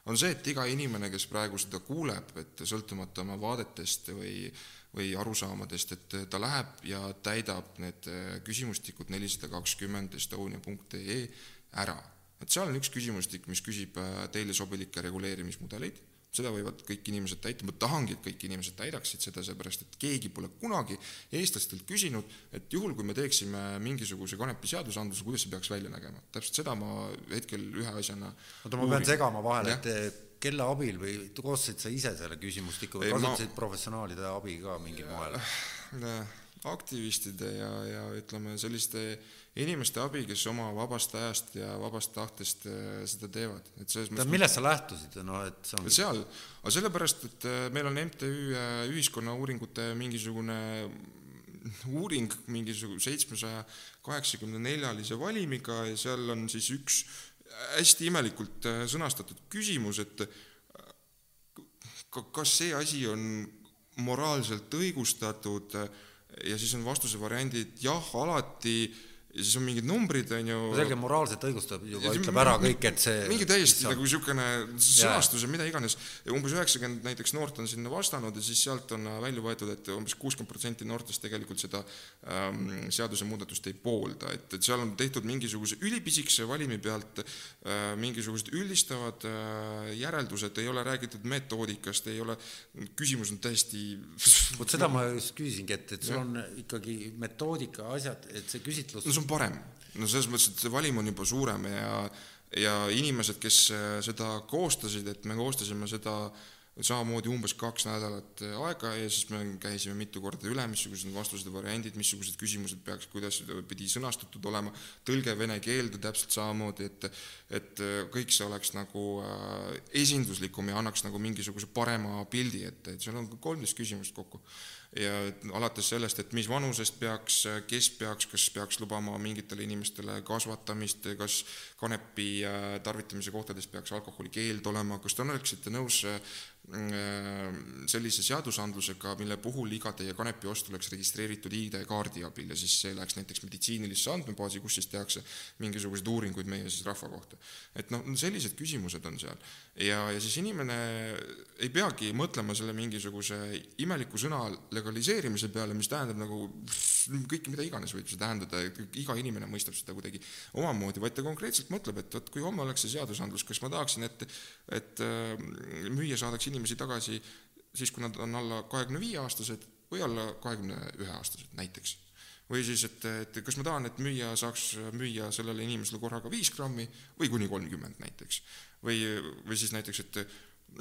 on see, et iga inimene, kes praegu seda kuuleb, et sõltumata oma vaadetest või, või arusaamadest, et ta läheb ja täidab need küsimustikud nelisada kakskümmend estonia.ee ära. et seal on üks küsimustik, mis küsib äh, teile sobilikke reguleerimismudeleid seda võivad kõik inimesed täita, ma tahangi, et kõik inimesed täidaksid seda, seepärast et keegi pole kunagi eestlastelt küsinud, et juhul, kui me teeksime mingisuguse kanepi seadusandluse, kuidas see peaks välja nägema. täpselt seda ma hetkel ühe asjana oota, ma pean segama vahele, et kelle abil või koostasid sa ise selle küsimustiku või kasutasid ma... professionaalide abi ka mingil moel? Äh, aktivistide ja, ja ütleme, selliste inimeste abi, kes oma vabast ajast ja vabast tahtest äh, seda teevad, et selles mõttes millest sa lähtusid, no et see on seal, aga sellepärast, et äh, meil on MTÜ äh, Ühiskonnauuringute mingisugune uuring mingisugune seitsmesaja kaheksakümne neljalise valimiga ja seal on siis üks hästi imelikult sõnastatud küsimus, et kas see asi on moraalselt õigustatud? Ja siis on vastuse variandid jah, alati ja siis on mingid numbrid, on ju. selge, moraalselt õigustab juba, ütleb ära kõik, et see. mingi täiesti nagu niisugune sõnastus ja mida iganes. umbes üheksakümmend näiteks noort on sinna vastanud ja siis sealt on välja võetud, et umbes kuuskümmend protsenti noortest tegelikult seda ähm, seadusemuudatust ei poolda, et, et seal on tehtud mingisuguse ülipisikese valimi pealt äh, mingisugused üldistavad äh, järeldused, ei ole räägitud metoodikast, ei ole, küsimus on täiesti. vot seda ma just küsisingi, et, et sul on ikkagi metoodika asjad, et see küsitlus no on parem. no selles mõttes, et see valim on juba suurem ja ja inimesed, kes äh, seda koostasid, et me koostasime seda samamoodi umbes kaks nädalat äh, aega ja siis me käisime mitu korda üle, missugused vastused ja variandid, missugused küsimused peaks, kuidas pidi sõnastatud olema, tõlge vene keelde täpselt samamoodi, et et äh, kõik see oleks nagu esinduslikum ja annaks nagu mingisuguse parema pildi, et, et seal on kolmteist küsimust kokku ja alates sellest, et mis vanusest peaks, kes peaks, kas peaks lubama mingitele inimestele kasvatamist, kas kanepi äh, tarvitamise kohtades peaks alkoholi keeld olema, kas te oleksite nõus äh, sellise seadusandlusega, mille puhul iga teie kanepi ost oleks registreeritud ID-kaardi abil ja siis see läheks näiteks meditsiinilisse andmebaasi, kus siis tehakse mingisuguseid uuringuid meie siis rahva kohta. et noh, sellised küsimused on seal ja, ja siis inimene ei peagi mõtlema selle mingisuguse imeliku sõna legaliseerimise peale, mis tähendab nagu kõike, mida iganes võib see tähendada, iga inimene mõistab seda kuidagi omamoodi, vaid ta konkreetselt mõtleb, et vot kui homme oleks see seadusandlus, kas ma tahaksin, et et äh, müüja saadaks inimesi tagasi siis, kui nad on alla kahekümne viie aastased või alla kahekümne ühe aastased näiteks. Või siis, et, et kas ma tahan, et müüja saaks müüa sellele inimesele korraga viis grammi või kuni kolmkümmend näiteks. Või, või siis näiteks, et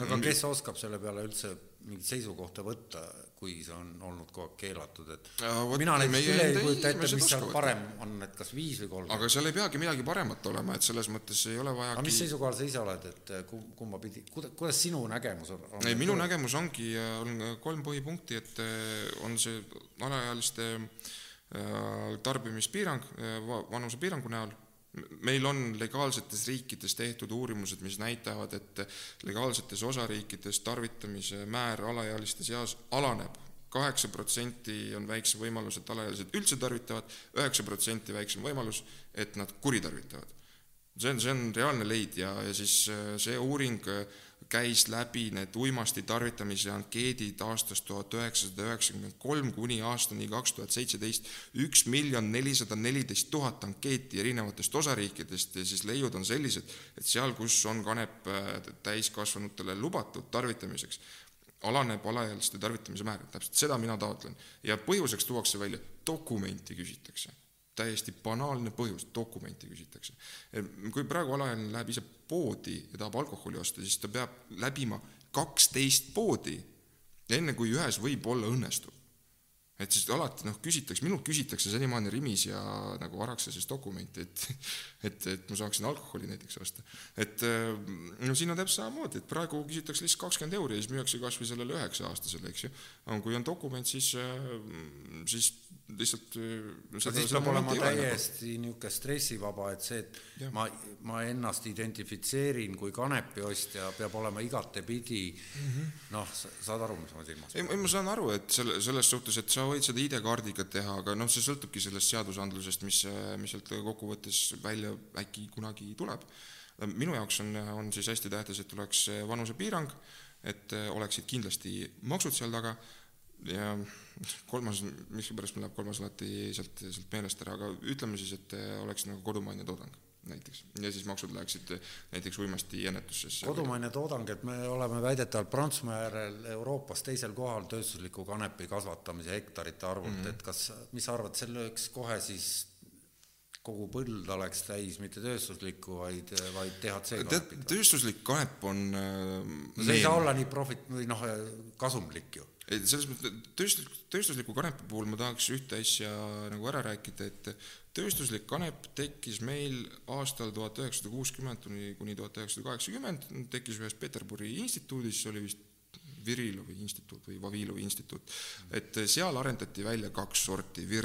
aga kes oskab selle peale üldse mingit seisukohta võtta, kui see on olnud kogu aeg keelatud, et ja, võt, mina näiteks küll ei kujuta ette, mis seal parem on, et kas viis või kolm. aga seal ei peagi midagi paremat olema, et selles mõttes ei ole vaja aga mis seisukohal sa ise oled, et kumba pidi, kuidas sinu nägemus on, on? ei, minu nägemus ongi, on kolm põhipunkti, et on see alaealiste äh, tarbimispiirang äh, vanusepiirangu näol meil on legaalsetes riikides tehtud uurimused, mis näitavad, et legaalsetes osariikides tarvitamise määr alaealiste seas alaneb. kaheksa protsenti on väiksem võimalus, et alaealised üldse tarvitavad, üheksa protsenti väiksem võimalus, et nad kuritarvitavad. see on, see on reaalne leid ja, ja siis äh, see uuring äh, käis läbi need uimasti tarvitamise ankeedid aastast tuhat üheksasada üheksakümmend kolm kuni aastani kaks tuhat seitseteist, üks miljon nelisada neliteist tuhat ankeeti erinevatest osariikidest ja siis leiud on sellised, et seal, kus on kanep äh, täiskasvanutele lubatud tarvitamiseks, alaneb alaealiste tarvitamise määr, täpselt seda mina taotlen. ja põhjuseks tuuakse välja, dokumenti küsitakse täiesti banaalne põhjus, dokumenti küsitakse. kui praegu alaealine läheb ise poodi ja tahab alkoholi osta, siis ta peab läbima kaksteist poodi, enne kui ühes võib-olla õnnestub et siis alati noh, küsitakse, minult küsitakse senimaani Rimis ja nagu Araksases dokumenti, et et, et ma saaksin alkoholi näiteks osta. et no siin on täpselt samamoodi, et praegu küsitakse lihtsalt kakskümmend euri ja siis müüakse kas või sellele üheksa-aastasele, eks ju. aga kui on dokument, siis, siis lihtsalt seda, siis peab olema täiesti niisugune stressivaba, et see, et ja. ma, ma ennast identifitseerin kui kanepiostja, peab olema igatepidi mm -hmm. noh, saad aru, mis ma silmas pean? ei, ma saan aru, et selle, selles suhtes, et sa võid seda ID-kaardiga teha, aga noh, see sõltubki sellest seadusandlusest, mis, mis sealt kokkuvõttes välja äkki kunagi tuleb. minu jaoks on, on siis hästi tähtis, et oleks vanusepiirang, et oleksid kindlasti maksud seal taga ja kolmas, miskipärast mul läheb kolmas alati sealt, sealt meelest ära, aga ütleme siis, et oleks nagu kodumaine toodang näiteks ja siis maksud läheksid näiteks uimasti ennetusse. kodumaine toodang, et me oleme väidetavalt Prantsusmaa järel Euroopas teisel kohal tööstusliku kanepi kasvatamise hektarite arvult mm, -hmm. et kas, mis sa arvad, see lööks kohe siis kogu põld oleks täis mitte tööstuslikku, vaid, vaid DHC kanepit? tööstuslik kanep on no see ei saa olla nii profit- või noh, kasumlik ju ei, selles mõttes tööstus, tööstusliku kanepi puhul ma tahaks ühte asja nagu ära rääkida, et tööstuslik kanep tekkis meil aastal tuhat üheksasada kuuskümmend kuni, kuni tuhat üheksasada kaheksakümmend, tekkis ühes Peterburi instituudis, see oli vist Virilovi instituut või Vavilovi instituut, et seal arendati välja kaks sorti, Vir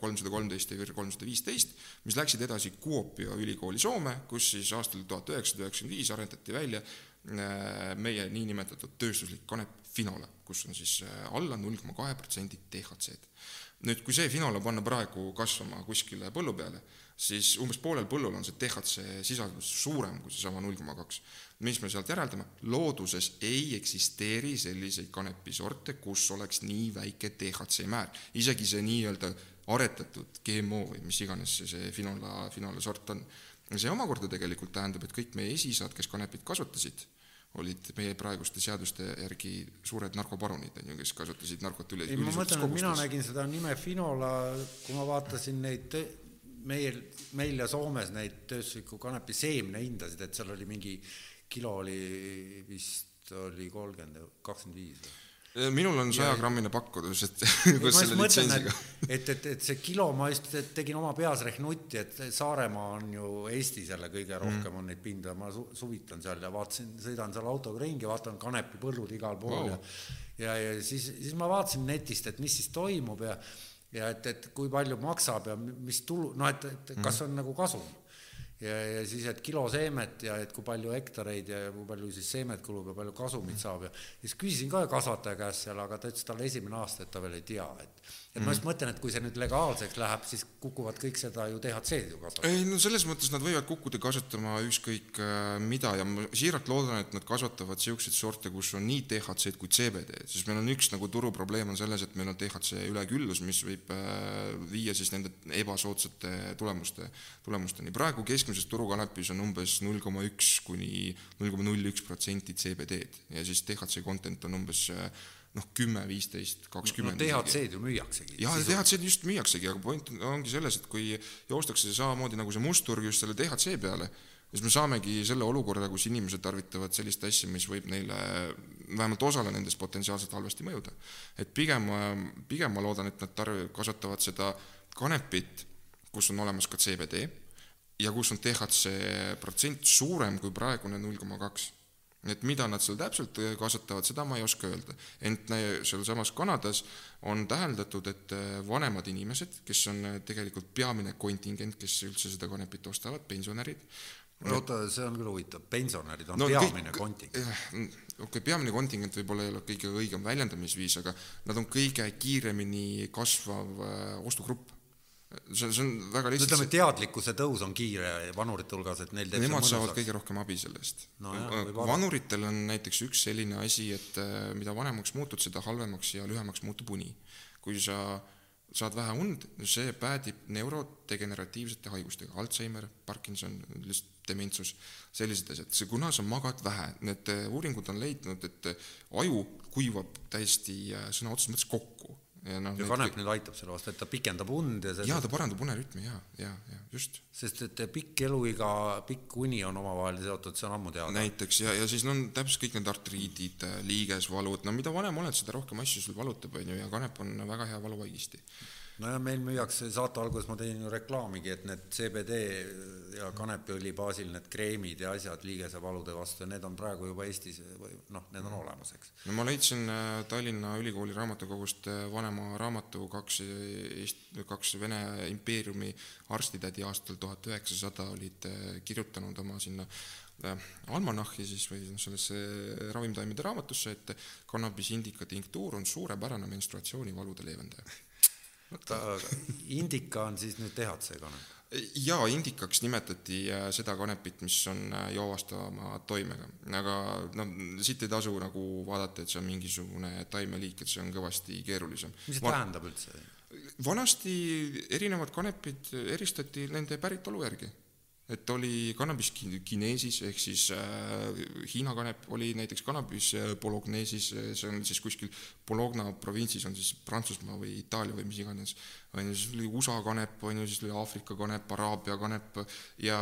kolmsada kolmteist ja Vir kolmsada viisteist, mis läksid edasi Kuopio ülikooli Soome, kus siis aastal tuhat üheksasada üheksakümmend viis arendati välja meie niinimetatud tööstuslik kanep Finole, kus on siis äh, alla null koma kahe protsendi DHC-d. nüüd, kui see Finole panna praegu kasvama kuskile põllu peale, siis umbes poolel põllul on see DHC sisaldus suurem kui seesama null koma kaks. mis me sealt järeldame, looduses ei eksisteeri selliseid kanepisorte, kus oleks nii väike DHC määr, isegi see nii-öelda aretatud GMO või mis iganes see, see Finola, Finola sort on. See omakorda tegelikult tähendab, et kõik meie esiisad, kes kanepit kasvatasid, olid meie praeguste seaduste järgi suured narkoparunid, on ju, kes kasutasid narkot üle. ei, ma mõtlen, et mina nägin seda nime Finola, kui ma vaatasin neid meil, meil ja Soomes neid tööstusliku kanepi seemnehindasid, et seal oli mingi kilo oli vist oli kolmkümmend, kakskümmend viis või minul on sajagrammine pakkudes, et koos selle litsentsiga. et, et, et see kilo, ma just tegin oma peas rehnutti, et Saaremaa on ju Eestis jälle kõige mm. rohkem mm. on neid pinda, ma su suvitan seal ja vaatasin, sõidan seal autoga ringi, vaatan kanepipõllud igal pool wow. ja ja, ja siis, siis ma vaatasin netist, et mis siis toimub ja ja et, et kui palju maksab ja mis tulu, noh, et, et kas mm. on nagu kasum ja, ja siis, et kilo seemet ja et kui palju hektareid ja kui palju siis seemet kulub ja palju kasumit saab ja siis küsisin ka kasvataja käest seal, aga ta ütles, tal esimene aasta, et ta veel ei tea, et et ma just mõtlen, et kui see nüüd legaalseks läheb, siis kukuvad kõik seda ju DHC-d ju kasvatama. ei no selles mõttes nad võivad kukkuda kasvatama ükskõik äh, mida ja ma siiralt loodan, et nad kasvatavad niisuguseid sorte, kus on nii DHC-d kui CBD-d, sest meil on üks nagu turuprobleem on selles, et meil on DHC üleküllus, mis võib äh, viia siis nende ebasoodsate tulemuste, tulemusteni. praegu keskmises turukanepis on umbes null koma üks kuni null koma null üks protsenti CBD-d ja siis DHC content on umbes äh, noh, kümme, viisteist, kakskümmend. no DHC-d ju müüaksegi. jah, DHC-d just müüaksegi, aga point ongi selles, et kui joostakse samamoodi nagu see mustturg just selle DHC peale, siis me saamegi selle olukorra, kus inimesed tarvitavad sellist asja, mis võib neile, vähemalt osale nendest potentsiaalselt halvasti mõjuda. et pigem, pigem ma loodan, et nad tarv-, kasvatavad seda kanepit, kus on olemas ka CBD ja kus on DHC protsent suurem kui praegune null koma kaks et mida nad seal täpselt äh, kasvatavad, seda ma ei oska öelda. ent sealsamas Kanadas on täheldatud, et äh, vanemad inimesed, kes on äh, tegelikult peamine kontingent, kes üldse seda kanepit ostavad, pensionärid, oota, see on küll huvitav, pensionärid on no, peamine kõik, kontingent. okei okay,, peamine kontingent võib-olla ei ole kõige õigem väljendamisviis, aga nad on kõige kiiremini kasvav ostugrupp see, see on väga lihtsalt ütleme, teadlikkuse tõus on kiire vanurite hulgas, et neil nemad saavad kõige rohkem abi sellest no. vanuritel on näiteks üks selline asi, et äh, mida vanemaks muutud, seda halvemaks ja lühemaks muutub uni. kui sa saad vähe und, see päädib neurodegeneratiivsete haigustega, Alžeimer, Parkinson, dementsus, sellised asjad, see, kuna sa magad vähe, need äh, uuringud on leidnud, et äh, aju kuivab täiesti sõna otseses mõttes kokku ja noh ja kanep nüüd aitab selle vastu, et ta pikendab und ja see jaa, ta parandab unerütmi ja, ja, ja just sest et pikk eluiga, pikk uni on omavahel seotud, see on ammu teada. näiteks ja, ja siis no on täpselt kõik need artriidid, liigesvalud, no mida vanem oled, seda rohkem asju sul valutab, on ju, ja kanep on väga hea valuvaigisti. No ja meil müüakse saate alguses ma tegin ju reklaamigi, et need CBD ja kanepiõli baasil need kreemid ja asjad liigesevalude vastu ja need on praegu juba Eestis või noh, need on olemas, eks. no ma leidsin äh, Tallinna Ülikooli raamatukogust äh, vanema raamatu kaks Eest-, kaks Vene impeeriumi arstitädi aastal tuhat üheksasada olid äh, kirjutanud oma sinna äh, almanahhi siis või noh, sellesse ravimtaimede raamatusse, et kannabis indica tinktuur on suurepärane menstruatsioonivalude leevendaja ta, indika on siis nüüd THC kanep. jaa, indikaks nimetati äh, seda kanepit, mis on äh, joovastavama toimega, aga noh, siit ei tasu nagu vaadata, et see on mingisugune taimeliik, et see on kõvasti keerulisem. mis see tähendab üldse? vanasti erinevad kanepid eristati nende päritolu järgi. Et oli kannabis kineesis ehk siis äh, Hiina kanep, oli näiteks kannabis äh, bologneesis, see on siis kuskil Bologna provintsis on siis Prantsusmaa või Itaalia või mis iganes, on ju, siis oli USA kanep, on ju, siis oli Aafrika kanep, Araabia kanep ja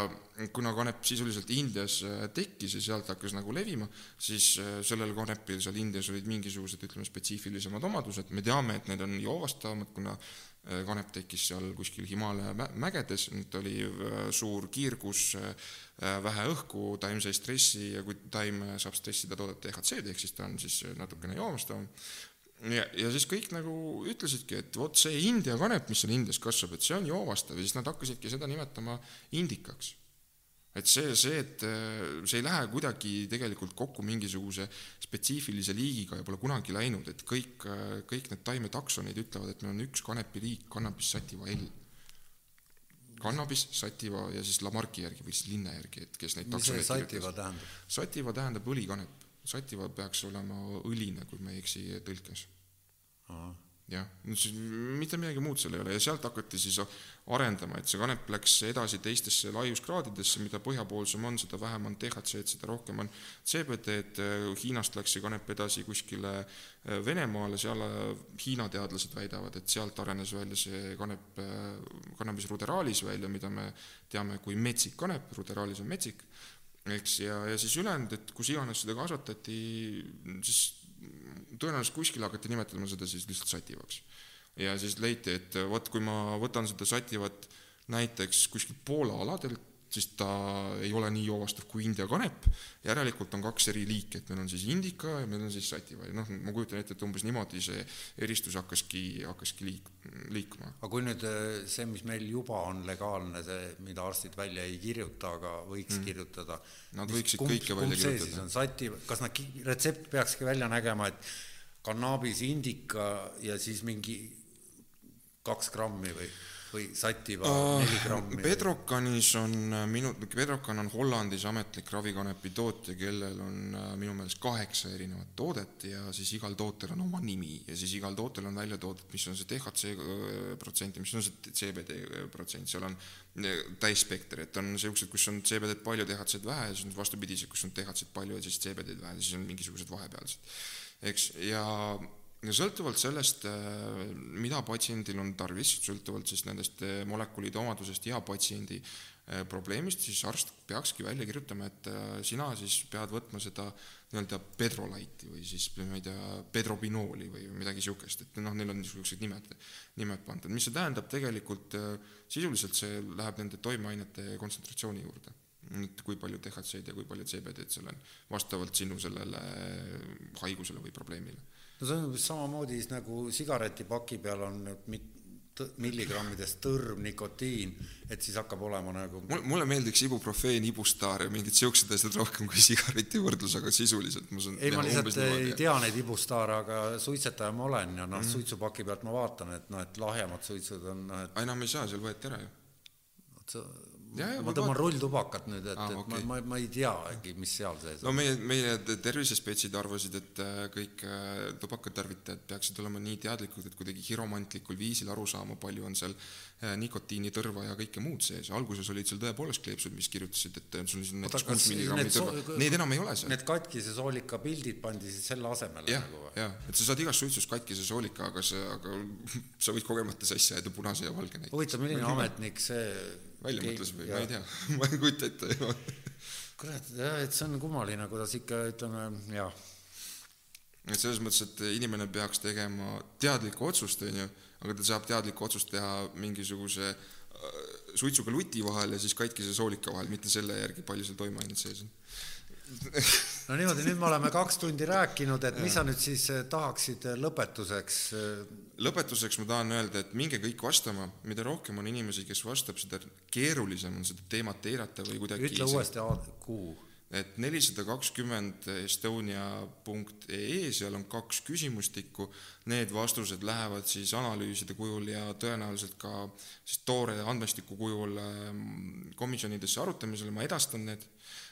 kuna kanep sisuliselt Indias äh, tekkis ja sealt hakkas nagu levima, siis äh, sellel kanepil seal Indias olid mingisugused, ütleme, spetsiifilisemad omadused, me teame, et need on joovastavamad, kuna äh, kanep tekkis seal kuskil Himalaia mä- mägedes, nüüd oli äh, suur kiirgus, vähe õhku, taim sai stressi ja kui taim saab stressida, toodab DHC-d ehk siis ta on siis natukene joovastavam ja, ja siis kõik nagu ütlesidki, et vot see India kanep, mis seal Indias kasvab, et see on joovastav ja siis nad hakkasidki seda nimetama indikaks. Et see, see, et äh, see ei lähe kuidagi tegelikult kokku mingisuguse spetsiifilise liigiga ja pole kunagi läinud, et kõik, kõik need taimetaksonid ütlevad, et meil on üks kanepiliik, kannabis sativa L. kannabis sativa ja siis Lamarcki järgi või siis linna järgi, et kes neid mis see sativa tähendab? sativa tähendab õlikanep, sativa peaks olema õline, kui ma ei eksi tõlkes. jah, mitte midagi muud seal ei ole. Ja sealt hakati siis arendama, et see kanep läks edasi teistesse laiuskraadidesse, mida põhjapoolsem on, seda vähem on DHC-d, seda rohkem on CBD-d, Hiinast läks see kanep edasi kuskile äh, Venemaale, seal äh, Hiina teadlased väidavad, et sealt arenes välja see kanep, kannabis ruderalis välja, mida me teame kui metsik kanep, ruderalis on metsik, eks, ja, ja siis ülejäänud, et kus iganes seda kasvatati, siis tõenäoliselt kuskil hakati nimetama seda siis lihtsalt sativaks. ja siis leiti, et vot kui ma võtan seda sativat näiteks kuskil Poola aladelt, siis ta ei ole nii joovastav kui India kanep, järelikult on kaks eri liiki, et meil on siis indika ja meil on siis sativa ja noh, ma kujutan ette, et umbes niimoodi see eristus hakkaski, hakkaski liik-, liikuma. aga kui nüüd eh, see, mis meil juba on legaalne, see, mida arstid välja ei kirjuta, aga võiks mm. kirjutada. Nad võiksid kõike välja see kirjutada. siis on sati, kas nad, retsept peakski välja nägema, et kannabis, indika ja siis mingi kaks grammi või, või sativa neli grammi? Pedrokanis on äh, minu, Pedrokan on Hollandis ametlik ravikanepi tootja, kellel on äh, minu meelest kaheksa erinevat toodet ja siis igal tootel on oma nimi ja siis igal tootel on välja toodud, mis on see DHC äh, protsent ja mis on see CBD protsent, seal on täisspekter, et on niisugused, kus on CBD-d palju, DHC-d vähe ja siis on vastupidised, kus on DHC-d palju ja siis CBD-d vähe ja siis on mingisugused vahepealsed. eks, ja sõltuvalt sellest, mida patsiendil on tarvis, sõltuvalt siis nendest eh, molekulide omadusest ja patsiendi eh, probleemist, siis arst peakski välja kirjutama, et sina siis pead võtma seda nii-öelda pedrolaiti või siis ma ei tea, pedrobinooli või midagi niisugust, et noh, neil on niisugused nimed, nimed pandud, mis see tähendab? Tegelikult, sisuliselt see läheb nende toimeainete kontsentratsiooni juurde. Et kui palju DHC-d ja kui palju CBD-d seal on, vastavalt sinu sellele haigusele või probleemile no see on umbes samamoodi siis nagu sigaretipaki peal on mit- milligrammides tõrv nikotiin, et siis hakkab olema nagu mul, mulle meeldiks ibuprofeen, ibustar ja mingid siuksed asjad rohkem kui sigareti võrdlus, aga sisuliselt ma saan ei, ma lihtsalt ei tea neid ibustaare, aga suitsetaja ma olen ja noh mm., suitsupaki pealt ma vaatan, et noh, et lahjemad suitsud on noh, et aga enam ei saa, seal võeti ära ju. vot sa- ma tõmban rulltubakat nüüd, et ah,, et okei. ma, ma, ma ei teagi, mis seal sees no on. meie, meie te- tervisespetsid arvasid, et äh, kõik äh, tubakatarvitajad peaksid olema nii teadlikud, et kuidagi hiromantlikul viisil aru saama, palju on seal äh, nikotiini, tõrva ja kõike muud sees. alguses olid seal tõepoolest kleepsud, mis kirjutasid, et sul on siin näiteks kuus need milligrammi tõrva, neid enam ei ole seal. Need katkise soolika pildid pandi siis selle asemele jah nagu, või? jah, et sa saad igast suitsust katkise soolika, aga sa, aga sa võid kogemata sassi ajada punase ja valge näiteks. huvitav, milline ametnik see välja mõtles või, ma ei tea, ma ei kujuta ette. kurat, et see on kummaline, kuidas ikka ütleme, jah, et selles mõttes, et inimene peaks tegema teadlikku otsust, on ju, aga ta saab teadlikku otsust teha mingisuguse äh, suitsuga luti vahel ja siis katkise soolika vahel, mitte selle järgi, palju seal toimeainet sees on. No niimoodi, nüüd me oleme kaks tundi rääkinud, et mis sa nüüd siis eh, tahaksid eh, lõpetuseks eh, lõpetuseks ma tahan öelda, et minge kõik vastama, mida rohkem on inimesi, kes vastab, seda keerulisem on seda teemat eirata või kuidagi ütle uuesti kuu. et nelisada kakskümmend estonia.ee, seal on kaks küsimustikku, need vastused lähevad siis analüüside kujul ja tõenäoliselt ka siis toore andmestiku kujul ähm, komisjonidesse arutamisele, ma edastan need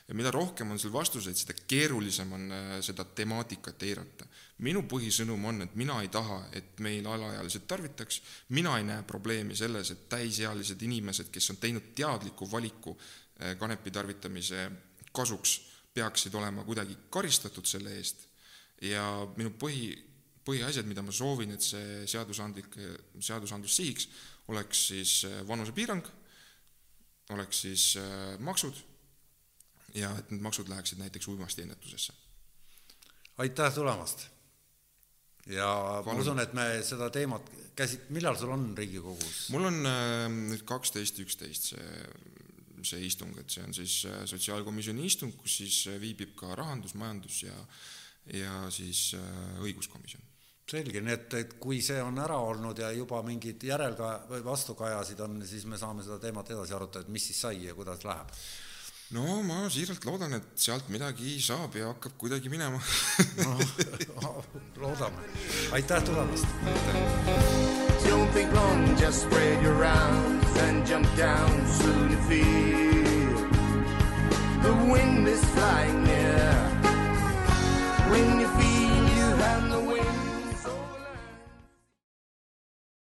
ja mida rohkem on seal vastuseid, seda keerulisem on äh, seda temaatikat eirata. minu põhisõnum on, et mina ei taha, et meil alaealised tarvitaks, mina ei näe probleemi selles, et täisealised inimesed, kes on teinud teadliku valiku äh, kanepi tarvitamise kasuks peaksid olema kuidagi karistatud selle eest ja minu põhi, põhiasjad, mida ma soovin, et see seadusandlik, seadusandlus sihiks, oleks siis äh, vanusepiirang, oleks siis maksud ja et need maksud läheksid näiteks uimastiennetusesse. aitäh tulemast. ja ma Palun. usun, et me seda teemat käsit-, millal sul on Riigikogus? mul on äh, nüüd kaksteist, üksteist see, see istung, et see on siis äh, sotsiaalkomisjoni istung, kus siis äh, viibib ka rahandus, majandus ja ja siis õiguskomisjon selge, nii et, et kui see on ära olnud ja juba mingid järelka- või vastukajasid on, siis me saame seda teemat edasi arutada, et mis siis sai ja kuidas läheb no ma siiralt loodan, et sealt midagi saab ja hakkab kuidagi minema no, loodame, aitäh tulemast. Don't think long, just spread your arms and jump down soon to feel the wind is flying near. Wind